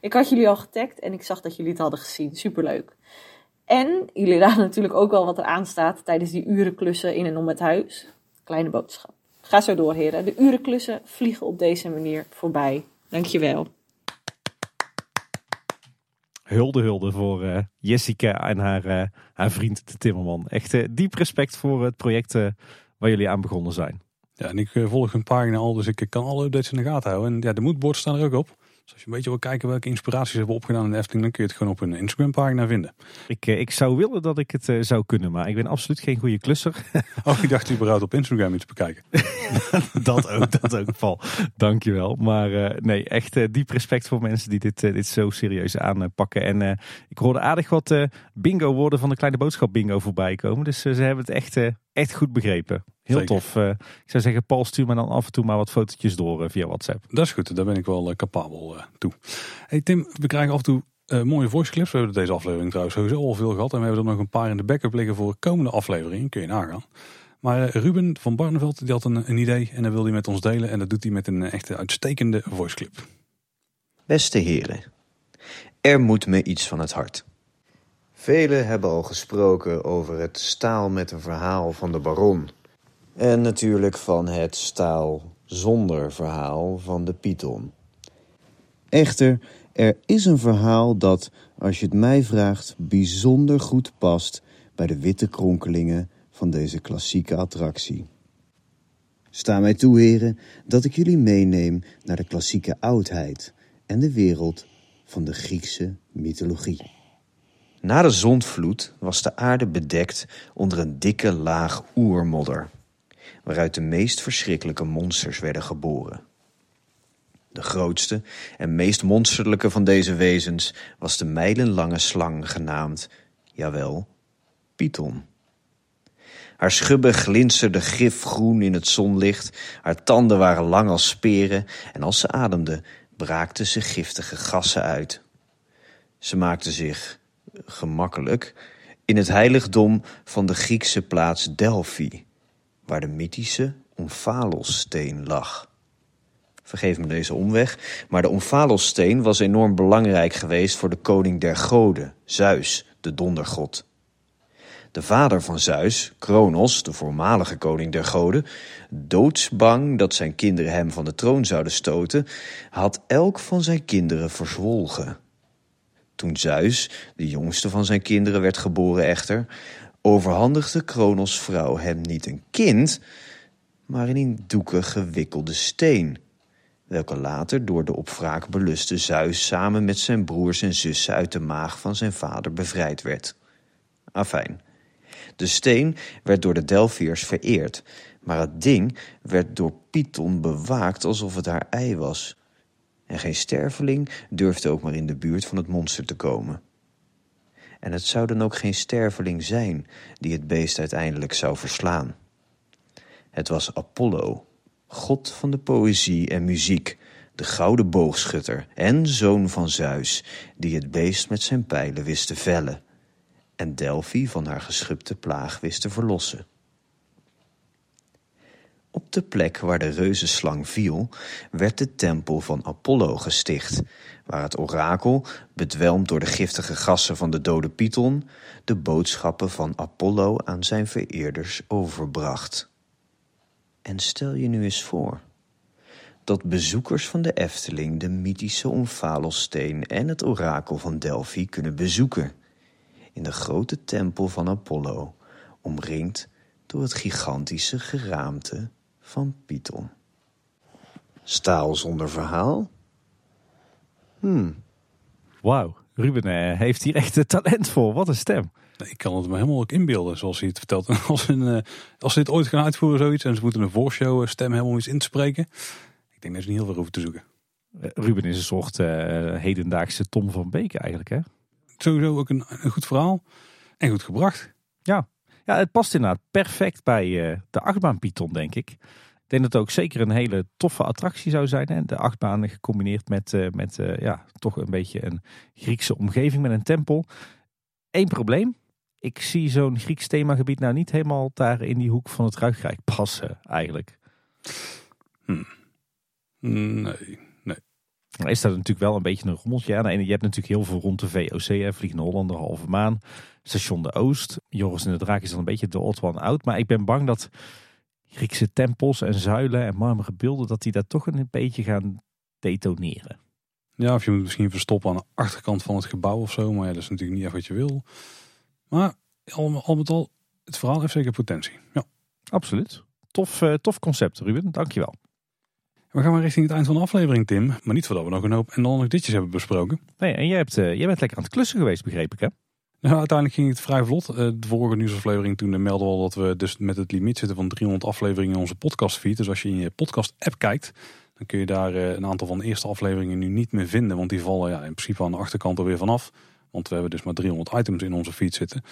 Ik had jullie al getagd en ik zag dat jullie het hadden gezien. Superleuk. En jullie raden natuurlijk ook wel wat er aan staat tijdens die urenklussen in en om het huis. Kleine boodschap. Ga zo door, heren. De urenklussen vliegen op deze manier voorbij. Dankjewel. Hulde, hulde voor uh, Jessica en haar, uh, haar vriend de Timmerman. Echt diep respect voor het project waar jullie aan begonnen zijn. Ja, en ik volg hun pagina al, dus ik kan alle updates in de gaten houden. En ja, de moodboards staan er ook op. Dus als je een beetje wil kijken welke inspiraties ze hebben opgedaan in de Efteling, dan kun je het gewoon op hun Instagram pagina vinden. Ik, ik zou willen dat ik het uh, zou kunnen, maar ik ben absoluut geen goede klusser. Oh, ik dacht überhaupt op Instagram iets bekijken. dat ook, dat ook, Paul. Dankjewel. Maar uh, nee, echt uh, diep respect voor mensen die dit, dit zo serieus aanpakken. En ik hoorde aardig wat bingo woorden van de Kleine Boodschap bingo voorbij komen. Dus ze hebben het echt, echt goed begrepen. Heel Zeker. tof. Uh, ik zou zeggen, Paul, stuur me dan af en toe maar wat fotootjes door uh, via WhatsApp. Dat is goed, daar ben ik wel uh, capabel toe. Hey Tim, we krijgen af en toe mooie voice clips. We hebben deze aflevering trouwens sowieso al veel gehad. En we hebben er nog een paar in de backup liggen voor de komende aflevering. Kun je nagaan. Maar Ruben van Barneveld die had een, een idee en dat wil hij met ons delen. En dat doet hij met een echte uitstekende voice clip. Beste heren, er moet me iets van het hart. Velen hebben al gesproken over het staal met een verhaal van de baron. En natuurlijk van het staal zonder verhaal van de Python. Echter, er is een verhaal dat, als je het mij vraagt, bijzonder goed past bij de witte kronkelingen van deze klassieke attractie. Sta mij toe, heren, dat ik jullie meeneem naar de klassieke oudheid en de wereld van de Griekse mythologie. Na de zondvloed was de aarde bedekt onder een dikke laag oermodder waaruit de meest verschrikkelijke monsters werden geboren. De grootste en meest monsterlijke van deze wezens was de mijlenlange slang genaamd, jawel, Python. Haar schubben glinsterden gifgroen in het zonlicht, haar tanden waren lang als speren en als ze ademde braakte ze giftige gassen uit. Ze maakte zich gemakkelijk in het heiligdom van de Griekse plaats Delphi, waar de mythische Omphalossteen lag. Vergeef me deze omweg, maar de Omphalossteen was enorm belangrijk geweest voor de koning der goden, Zeus, de dondergod. De vader van Zeus, Kronos, de voormalige koning der goden, doodsbang dat zijn kinderen hem van de troon zouden stoten, had elk van zijn kinderen verzwolgen. Toen Zeus, de jongste van zijn kinderen, werd geboren echter, overhandigde Kronos vrouw hem niet een kind, maar een in doeken gewikkelde steen, welke later door de op wraak beluste Zeus samen met zijn broers en zussen uit de maag van zijn vader bevrijd werd. Afijn. De steen werd door de Delphiërs vereerd, maar het ding werd door Python bewaakt alsof het haar ei was. En geen sterveling durfde ook maar in de buurt van het monster te komen. En het zou dan ook geen sterveling zijn die het beest uiteindelijk zou verslaan. Het was Apollo, god van de poëzie en muziek, de gouden boogschutter en zoon van Zeus, die het beest met zijn pijlen wist te vellen en Delphi van haar geschubte plaag wist te verlossen. Op de plek waar de reuzenslang viel, werd de tempel van Apollo gesticht, waar het orakel, bedwelmd door de giftige gassen van de dode Python, de boodschappen van Apollo aan zijn vereerders overbracht. En stel je nu eens voor dat bezoekers van de Efteling de mythische Omphalossteen en het orakel van Delphi kunnen bezoeken in de grote tempel van Apollo, omringd door het gigantische geraamte van Python. Staal zonder verhaal? Hmm. Wauw, Ruben eh, heeft hier echt het talent voor. Wat een stem. Ik kan het me helemaal ook inbeelden zoals hij het vertelt. Als, een, eh, als ze dit ooit gaan uitvoeren zoiets en ze moeten een voorshow eh, stem helemaal iets in te spreken. Ik denk dat ze niet heel veel hoeven te zoeken. Ruben is een soort eh, hedendaagse Tom van Beek eigenlijk hè. Sowieso ook een, een goed verhaal en goed gebracht. Ja, het past inderdaad perfect bij eh, de achtbaan Python, denk ik. Ik denk dat het ook zeker een hele toffe attractie zou zijn. Hè? De achtbaan gecombineerd met, eh, met eh, ja, toch een beetje een Griekse omgeving met een tempel. Eén probleem. Ik zie zo'n Grieks themagebied nou niet helemaal daar in die hoek van het Ruigrijk passen eigenlijk. Nee. Maar is dat natuurlijk wel een beetje een rommeltje. En je hebt natuurlijk heel veel rond de VOC. Hè? Vliegende Hollander, Halve Maan, Station de Oost. Joris en de Draak is dan een beetje de odd one out. Maar ik ben bang dat Griekse tempels en zuilen en marmeren beelden... dat die daar toch een beetje gaan detoneren. Ja, of je moet misschien verstoppen aan de achterkant van het gebouw of zo. Maar ja, dat is natuurlijk niet echt wat je wil. Maar al, al met al, het verhaal heeft zeker potentie. Ja. Absoluut. Tof, eh, tof concept, Ruben. Dankjewel. We gaan maar richting het eind van de aflevering, Tim. Maar niet voordat we nog een hoop en dan nog ditjes hebben besproken. Nee, en jij, hebt, eh, jij bent lekker aan het klussen geweest, begreep ik hè? Uiteindelijk ging het vrij vlot. Eh, de vorige nieuwsaflevering toen melden we al dat we dus met het limiet zitten van 300 afleveringen in onze podcastfeed. Dus als je in je podcast app kijkt, dan kun je daar eh, een aantal van de eerste afleveringen nu niet meer vinden. Want die vallen ja, in principe aan de achterkant er weer vanaf. Want we hebben dus maar 300 items in onze feed zitten.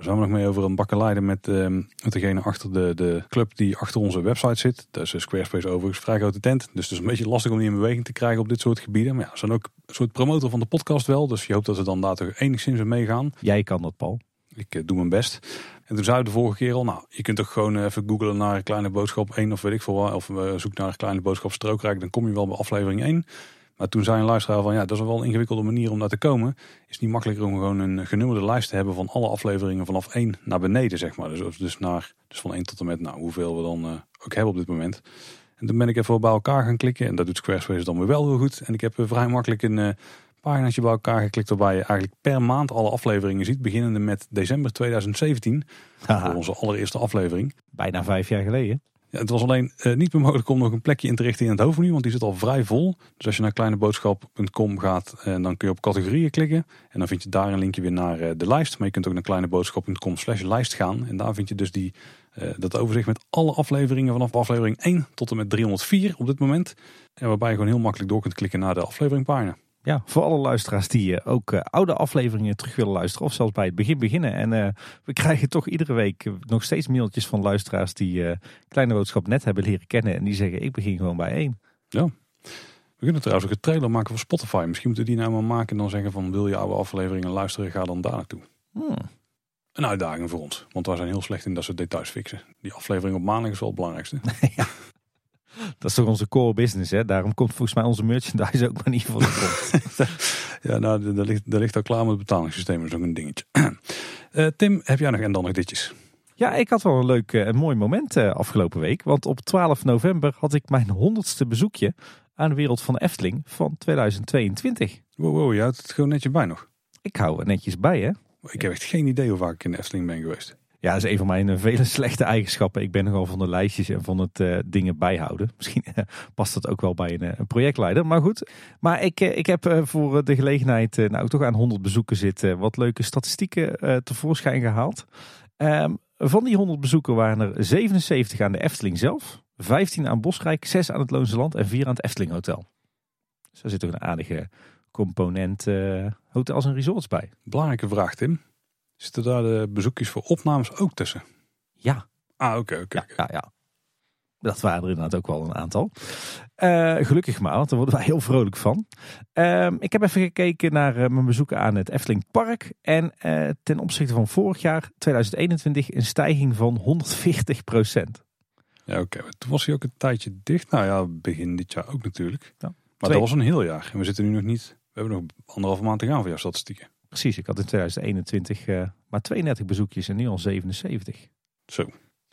Zijn we nog mee over een bakkeleiden met, uh, met degene achter de, de club die achter onze website zit. Dat is Squarespace overigens, vrij grote tent. Dus het is een beetje lastig om die in beweging te krijgen op dit soort gebieden. Maar ja, ze zijn ook een soort promotor van de podcast wel. Dus je hoopt dat ze dan daar toch enigszins mee meegaan. Jij kan dat, Paul. Ik uh, doe mijn best. En toen zei de vorige keer al, nou, je kunt toch gewoon even googlen naar Kleine Boodschap 1 of weet ik veel wat. Of uh, zoek naar Kleine Boodschap Strookrijk, dan kom je wel bij aflevering 1. Maar toen zei een luisteraar van ja, dat is wel een ingewikkelde manier om daar te komen. Is het niet makkelijker om gewoon een genummerde lijst te hebben van alle afleveringen vanaf 1 naar beneden, zeg maar. Dus, dus, naar, dus van 1 tot en met nou, hoeveel we dan uh, ook hebben op dit moment. En toen ben ik even bij elkaar gaan klikken. En dat doet Squarespace dan weer wel heel goed. En ik heb vrij makkelijk een uh, paginaatje bij elkaar geklikt waarbij je eigenlijk per maand alle afleveringen ziet. Beginnende met december 2017. Voor onze allereerste aflevering. Bijna vijf jaar geleden. Het was alleen uh, niet meer mogelijk om nog een plekje in te richten in het hoofdmenu, want die zit al vrij vol. Dus als je naar kleineboodschap.com gaat, en uh, dan kun je op categorieën klikken. En dan vind je daar een linkje weer naar uh, de lijst. Maar je kunt ook naar kleineboodschap.com slash lijst gaan. En daar vind je dus die, dat overzicht met alle afleveringen vanaf aflevering 1 tot en met 304 op dit moment. En waarbij je gewoon heel makkelijk door kunt klikken naar de afleveringpagina. Ja, voor alle luisteraars die ook uh, oude afleveringen terug willen luisteren. Of zelfs bij het begin beginnen. En uh, we krijgen toch iedere week nog steeds mailtjes van luisteraars die uh, Kleine Boodschap net hebben leren kennen. En die zeggen ik begin gewoon bij één. Ja. We kunnen trouwens ook een trailer maken voor Spotify. Misschien moeten we die nou maar maken en dan zeggen van wil je oude afleveringen luisteren, ga dan daar naartoe. Hmm. Een uitdaging voor ons. Want wij zijn heel slecht in dat soort details fixen. Die aflevering op maandag is wel het belangrijkste. ja. Dat is toch onze core business, hè? Daarom komt volgens mij onze merchandise ook maar niet voor de grond. ja, nou, daar ligt, daar ligt al klaar met het betalingssysteem. Dat is ook een dingetje. uh, Tim, heb jij nog en dan nog ditjes? Ja, ik had wel een leuk en mooi moment uh, afgelopen week. Want op 12 november had ik mijn honderdste bezoekje aan de wereld van Efteling van 2022. Wow, wow, je houdt het gewoon netjes bij nog. Ik hou er netjes bij, hè? Ik heb echt geen idee hoe vaak ik in de Efteling ben geweest. Ja, dat is een van mijn vele slechte eigenschappen. Ik ben nogal van de lijstjes en van het uh, dingen bijhouden. Misschien uh, past dat ook wel bij een, projectleider, maar goed. Maar ik, ik heb voor de gelegenheid, nou toch aan 100 bezoeken zitten, wat leuke statistieken tevoorschijn gehaald. Um, van die 100 bezoeken waren er 77 aan de Efteling zelf, 15 aan Bosrijk, 6 aan het Loonse Land en 4 aan het Efteling Hotel. Dus daar zit toch een aardige component hotels en resorts bij. Belangrijke vraag, Tim. Zitten daar de bezoekjes voor opnames ook tussen? Ja. Ah, oké, oké. Ja, ja, ja. Dat waren er inderdaad ook wel een aantal. Eh, gelukkig maar, want daar worden wij heel vrolijk van. Ehm, ik heb even gekeken naar eh, mijn bezoeken aan het Efteling Park. En eh, ten opzichte van vorig jaar, 2021, een stijging van 140 procent. Ja, oké. Toen was hij ook een tijdje dicht. Nou ja, begin dit jaar ook natuurlijk. Ja. Maar dat was een heel jaar. En we zitten nu nog niet... We hebben nog anderhalve maand te gaan voor jouw statistieken. Precies, ik had in 2021 eh, maar 32 bezoekjes en nu al 77. Zo.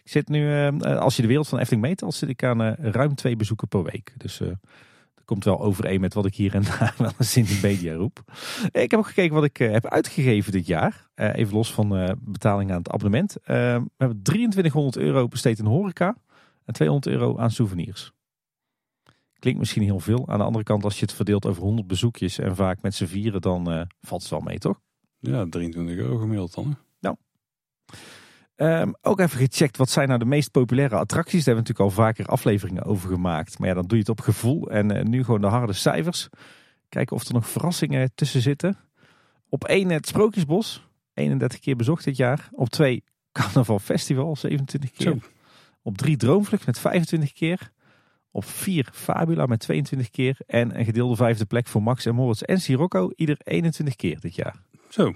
Ik zit nu, eh, als je de wereld van Efteling meetelt, zit ik aan eh, ruim twee bezoeken per week. Dus dat komt wel overeen met wat ik hier en daar wel eens in de media roep. Ik heb ook gekeken wat ik heb uitgegeven dit jaar. Even los van betaling aan het abonnement. Eh, we hebben 2300 euro besteed in horeca en 200 euro aan souvenirs. Klinkt misschien heel veel. Aan de andere kant, als je het verdeelt over 100 bezoekjes en vaak met z'n vieren, dan eh, valt het wel mee, toch? Ja, 23 euro gemiddeld dan. hè? Ehm, ook even gecheckt, wat zijn nou de meest populaire attracties? Daar hebben we natuurlijk al vaker afleveringen over gemaakt. Maar ja, dan doe je het op gevoel. En eh, nu gewoon de harde cijfers. Kijken of er nog verrassingen tussen zitten. Op 1 het Sprookjesbos. 31 keer bezocht dit jaar. Op 2 Carnaval Festival, 27 keer. Zo. Op 3 Droomvlucht met 25 keer. Op 4 Fabula met 22 keer. En een gedeelde vijfde plek voor Max en Moritz en Sirocco. Ieder 21 keer dit jaar. Zo.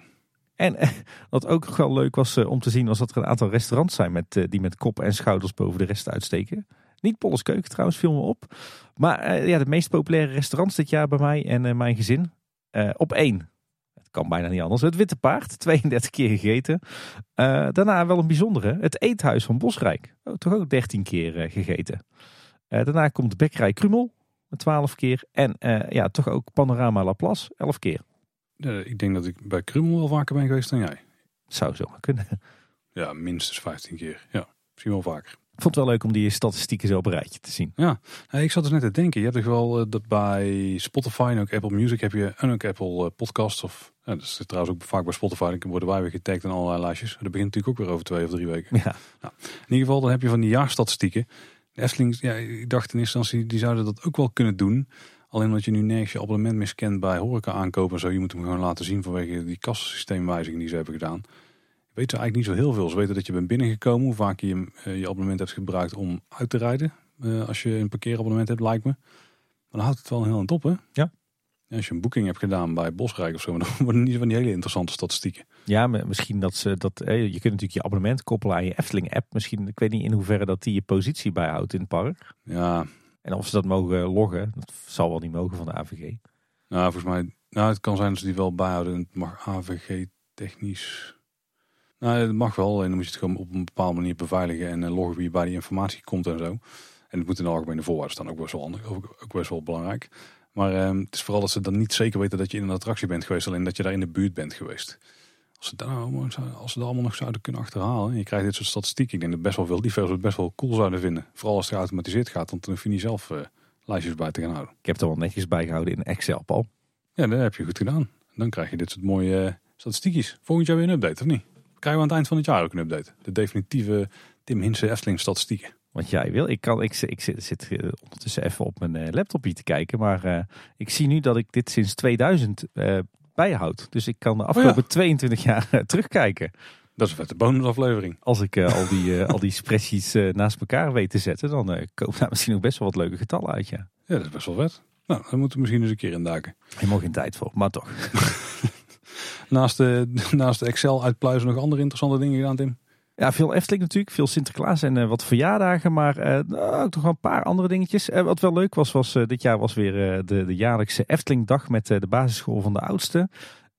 En eh, wat ook nog wel leuk was eh, om te zien, was dat er een aantal restaurants zijn met, eh, die met kop en schouders boven de rest uitsteken. Niet Polles Keuken trouwens, viel me op. Maar ja, de meest populaire restaurants dit jaar bij mij en mijn gezin. Eh, op één. Het kan bijna niet anders. Het Witte Paard, 32 keer gegeten. Daarna wel een bijzondere. Het Eethuis van Bosrijk. Oh, toch ook 13 keer gegeten. Eh, daarna komt de Bekkerij Krumel, met 12 keer. En eh, ja, toch ook Panorama Laplace, 11 keer. Eh, ik denk dat ik bij Krummel wel vaker ben geweest dan jij. Zou zomaar kunnen. Ja, minstens 15 keer. Ja, misschien wel vaker. Ik vond het wel leuk om die statistieken zo op een rijtje te zien. Hey, ik zat dus net te denken. Je hebt toch wel dat bij Spotify en ook Apple Music heb je en ook Apple eh, Podcasts. Of, ja, dat is trouwens ook vaak bij Spotify. Dan worden wij weer getagd in allerlei lijstjes. Dat begint natuurlijk ook weer over twee of drie weken. Ja, In ieder geval, dan heb je van die jaarstatistieken. De ja, ik dacht in eerste instantie, die zouden dat ook wel kunnen doen. Alleen omdat je nu nergens je abonnement scant bij horeca aankopen en zo. Je moet hem gewoon laten zien vanwege die kassasysteemwijziging die ze hebben gedaan. Ik weet er eigenlijk niet zo heel veel. Ze weten dat je bent binnengekomen, hoe vaak je eh, je abonnement hebt gebruikt om uit te rijden. eh, als je een parkeerabonnement hebt, lijkt me. Maar dan houdt het wel heel aan het op, hè? Ja. En als je een boeking hebt gedaan bij Bosrijk of zo, dan worden niet van die hele interessante statistieken. ja maar misschien dat ze dat. eh, Je kunt natuurlijk je abonnement koppelen aan je Efteling-app. Misschien, ik weet niet in hoeverre dat die je positie bijhoudt in het park. Ja, En of ze dat mogen loggen, dat zal wel niet mogen van de AVG. Nou, volgens mij, nou, het kan zijn dat ze die wel bijhouden. Het mag AVG technisch. Nou, het mag wel. Alleen dan moet je het gewoon op een bepaalde manier beveiligen en eh, loggen wie bij die informatie komt en zo. En het moet in de algemene voorwaarden staan, ook best wel handig, ook, ook best wel belangrijk. Maar ehm, het is vooral dat ze dan niet zeker weten dat je in een attractie bent geweest, alleen dat je daar in de buurt bent geweest. Als ze, nou zou- als ze dat allemaal nog zouden kunnen achterhalen, en je krijgt dit soort statistieken. Ik denk dat best wel veel liefhebbers het best wel cool zouden vinden. Vooral als het geautomatiseerd gaat, want dan hoef je niet zelf eh, lijstjes bij te gaan houden. Ik heb het er wel netjes bijgehouden in Excel, Paul. Ja, dat heb je goed gedaan. Dan krijg je dit soort mooie uh, statistiekjes. Volgend jaar weer een update, of niet? Krijgen we aan het eind van het jaar ook een update. De definitieve Tim Hinsen Efteling statistieken. Wat jij wil. Ik, kan, ik, zit- ik zit, zit eh, ondertussen even op mijn eh, laptopje te kijken. Maar eh, ik zie nu dat ik dit sinds 2000 eh, bijhoud. Dus ik kan de afgelopen 22 jaar terugkijken. Dat is een vette bonusaflevering. Als ik al die, al die spreadsheets naast elkaar weet te zetten, dan komen daar misschien ook best wel wat leuke getallen uit. Ja. Ja, dat is best wel vet. Nou, daar moeten we misschien eens een keer induiken. Helemaal geen tijd voor, maar toch. Naast de, naast de Excel uitpluizen nog andere interessante dingen gedaan, Tim? Ja, veel Efteling natuurlijk, veel Sinterklaas en eh, wat verjaardagen, maar eh, nou, ook nog een paar andere dingetjes. Eh, wat wel leuk was, was dit jaar was weer de, de jaarlijkse Eftelingdag met de basisschool van de oudste.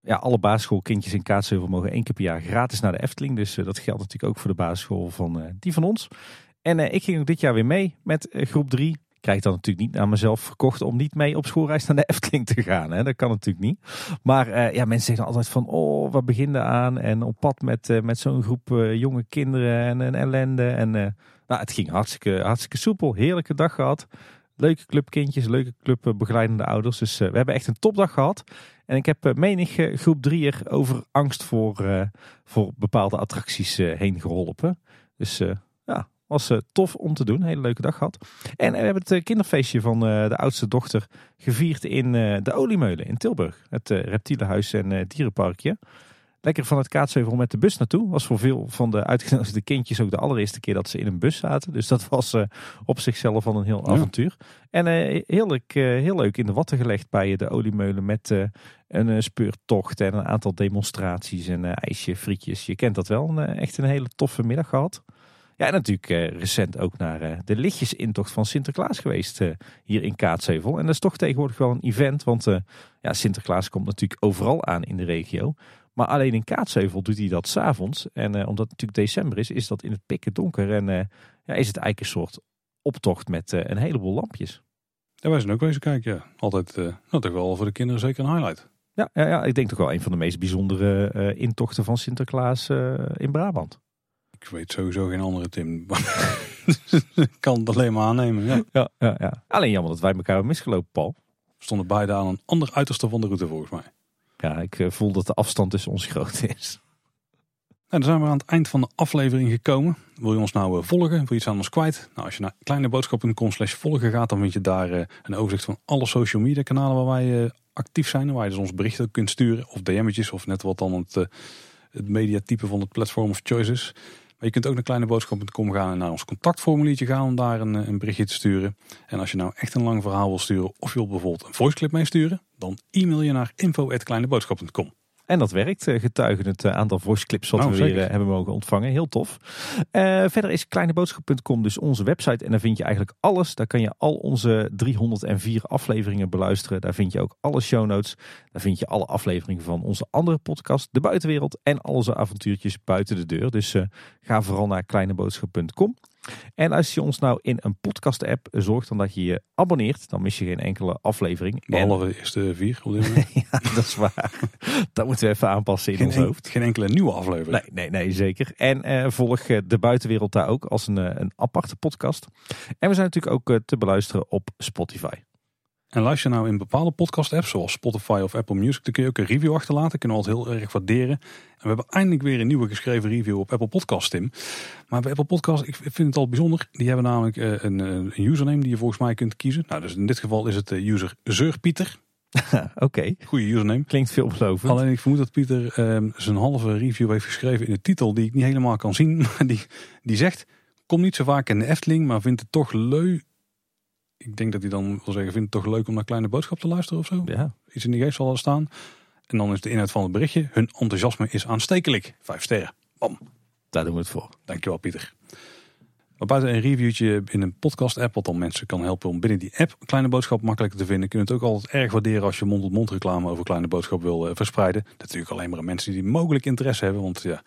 Ja, alle basisschoolkindjes in Kaatsheuvel mogen één keer per jaar gratis naar de Efteling. Dus dat geldt natuurlijk ook voor de basisschool van die van ons. En ik ging ook dit jaar weer mee met groep 3. Krijg dan natuurlijk niet naar mezelf verkocht om niet mee op schoolreis naar de Efteling te gaan. Hè? Dat kan natuurlijk niet. Maar eh, ja, mensen zeggen altijd van, oh, waar beginnen aan? En op pad met, eh, met zo'n groep eh, jonge kinderen en een ellende. En nou, het ging hartstikke, hartstikke soepel. Heerlijke dag gehad. Leuke clubkindjes, leuke club eh, begeleidende ouders. Dus we hebben echt een topdag gehad. En ik heb menig groep drieër over angst voor, voor bepaalde attracties heen geholpen. Dus was eh, tof om te doen. Een hele leuke dag gehad. En we hebben het eh, kinderfeestje van eh, de oudste dochter gevierd in de Oliemeulen in Tilburg. Het reptielenhuis en dierenparkje. Lekker van het Kaatsheuvel met de bus naartoe. Was voor veel van de uitgenodigde kindjes ook de allereerste keer dat ze in een bus zaten. Dus dat was op zichzelf al een heel avontuur. En heerlijk, uh, heel leuk in de watten gelegd bij de oliemeulen met een speurtocht en een aantal demonstraties en ijsje, frietjes. Je kent dat wel. Een, echt een hele toffe middag gehad. Ja, en natuurlijk recent ook naar de lichtjesintocht van Sinterklaas geweest hier in Kaatsheuvel. En dat is toch tegenwoordig wel een event, want ja, Sinterklaas komt natuurlijk overal aan in de regio. Maar alleen in Kaatsheuvel doet hij dat s'avonds. En omdat het natuurlijk december is, is dat in het pikken donker. En ja, is het eigenlijk een soort optocht met een heleboel lampjes. Ja, wij zijn ook wezen kijken. Ja. Altijd, nou, toch wel voor de kinderen zeker een highlight. Ja, ja, ja, ik denk toch wel een van de meest bijzondere intochten van Sinterklaas in Brabant. Ik weet sowieso geen andere Tim. ik kan het alleen maar aannemen. Ja. Ja, ja, ja. Alleen jammer dat wij elkaar hebben misgelopen, Paul. We stonden beide aan een ander uiterste van de route volgens mij. Ja, ik eh, voel dat de afstand tussen ons groot is. Nou, dan zijn we aan het eind van de aflevering gekomen. Wil je ons nou uh, volgen? Wil je iets aan ons kwijt? Nou, als je naar kleineboodschap.com slash volgen gaat, dan vind je daar uh, een overzicht van alle social media kanalen waar wij actief zijn. Waar je dus ons berichten kunt sturen of DM'tjes of net wat dan het, het mediatype van het platform of choices. Maar je kunt ook naar kleineboodschap.com gaan en naar ons contactformuliertje gaan om daar een, een berichtje te sturen. En als je nou echt een lang verhaal wil sturen of je wilt bijvoorbeeld een voiceclip meesturen, dan e-mail je naar info.kleineboodschap.com. En dat werkt, eh, getuigen het eh, aantal voice clips wat nou, we weer eh, hebben mogen ontvangen. Heel tof. Uh, verder is kleineboodschap.com dus onze website. En daar vind je eigenlijk alles. Daar kan je al onze 304 afleveringen beluisteren. Daar vind je ook alle show notes. Daar vind je alle afleveringen van onze andere podcast, De Buitenwereld. En al onze avontuurtjes buiten de deur. Dus uh, ga vooral naar kleineboodschap.com. En als je ons nou in een podcast app zorgt dan dat je je abonneert, dan mis je geen enkele aflevering. Behalve de eerste vier op dit moment. ja, dat is waar. dat moeten we even aanpassen in geen ons hoofd. Geen enkele nieuwe aflevering. Nee, nee, nee zeker. En uh, volg eh, de buitenwereld daar ook als een, uh, een aparte podcast. En we zijn natuurlijk ook te beluisteren op Spotify. En luister je nou in bepaalde podcast-apps, zoals Spotify of Apple Music, dan kun je ook een review achterlaten. Kunnen we altijd heel erg waarderen. En we hebben eindelijk weer een nieuwe geschreven review op Apple Podcast, Tim. Maar bij Apple Podcast, ik vind het al bijzonder. Die hebben namelijk een, een username die je volgens mij kunt kiezen. Nou, dus in dit geval is het de user Zeurpieter. Oké. Okay. Goede username. Klinkt veelbelovend. Alleen ik vermoed dat Pieter um, zijn halve review heeft geschreven in de titel die ik niet helemaal kan zien. Maar die, die zegt, kom niet zo vaak in de Efteling, maar vindt het toch leuk ik denk dat hij dan wil zeggen, vindt het toch leuk om naar Kleine Boodschap te luisteren of zo? Ja. Iets in die geest zal er staan. En dan is de inhoud van het berichtje, hun enthousiasme is aanstekelijk. Vijf sterren. Bam. Daar doen we het voor. Dankjewel Pieter. Maar buiten een reviewtje in een podcast app, wat dan mensen kan helpen om binnen die app Kleine Boodschap makkelijker te vinden. Kun je het ook altijd erg waarderen als je mond-tot-mond reclame over Kleine Boodschap wil uh, verspreiden. Natuurlijk alleen maar mensen die mogelijk interesse hebben, want ja...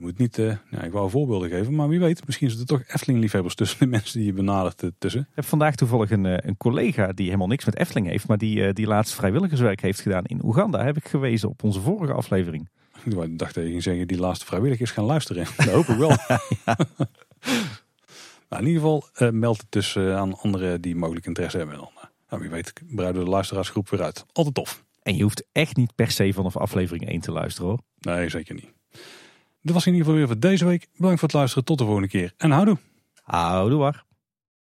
Je moet niet, uh, ja, ik wou voorbeelden geven, maar wie weet, misschien zitten er toch Efteling-liefhebbers tussen de mensen die je benadert uh, tussen. Ik heb vandaag toevallig een, uh, een collega die helemaal niks met Efteling heeft, maar die, die laatst vrijwilligerswerk heeft gedaan in Oeganda. Heb ik gewezen op onze vorige aflevering. Ik dacht dat je ging zeggen, die laatste vrijwilligers gaan luisteren. Dat hoop ik wel. nou, in ieder geval, meld het dus aan anderen die mogelijk interesse hebben. Dan, nou, wie weet, breiden we de luisteraarsgroep weer uit. Altijd tof. En je hoeft echt niet per se vanaf aflevering 1 te luisteren hoor. Nee, zeker niet. Dit was in ieder geval weer voor deze week. Bedankt voor het luisteren. Tot de volgende keer. En houdoe. Houdoe waar.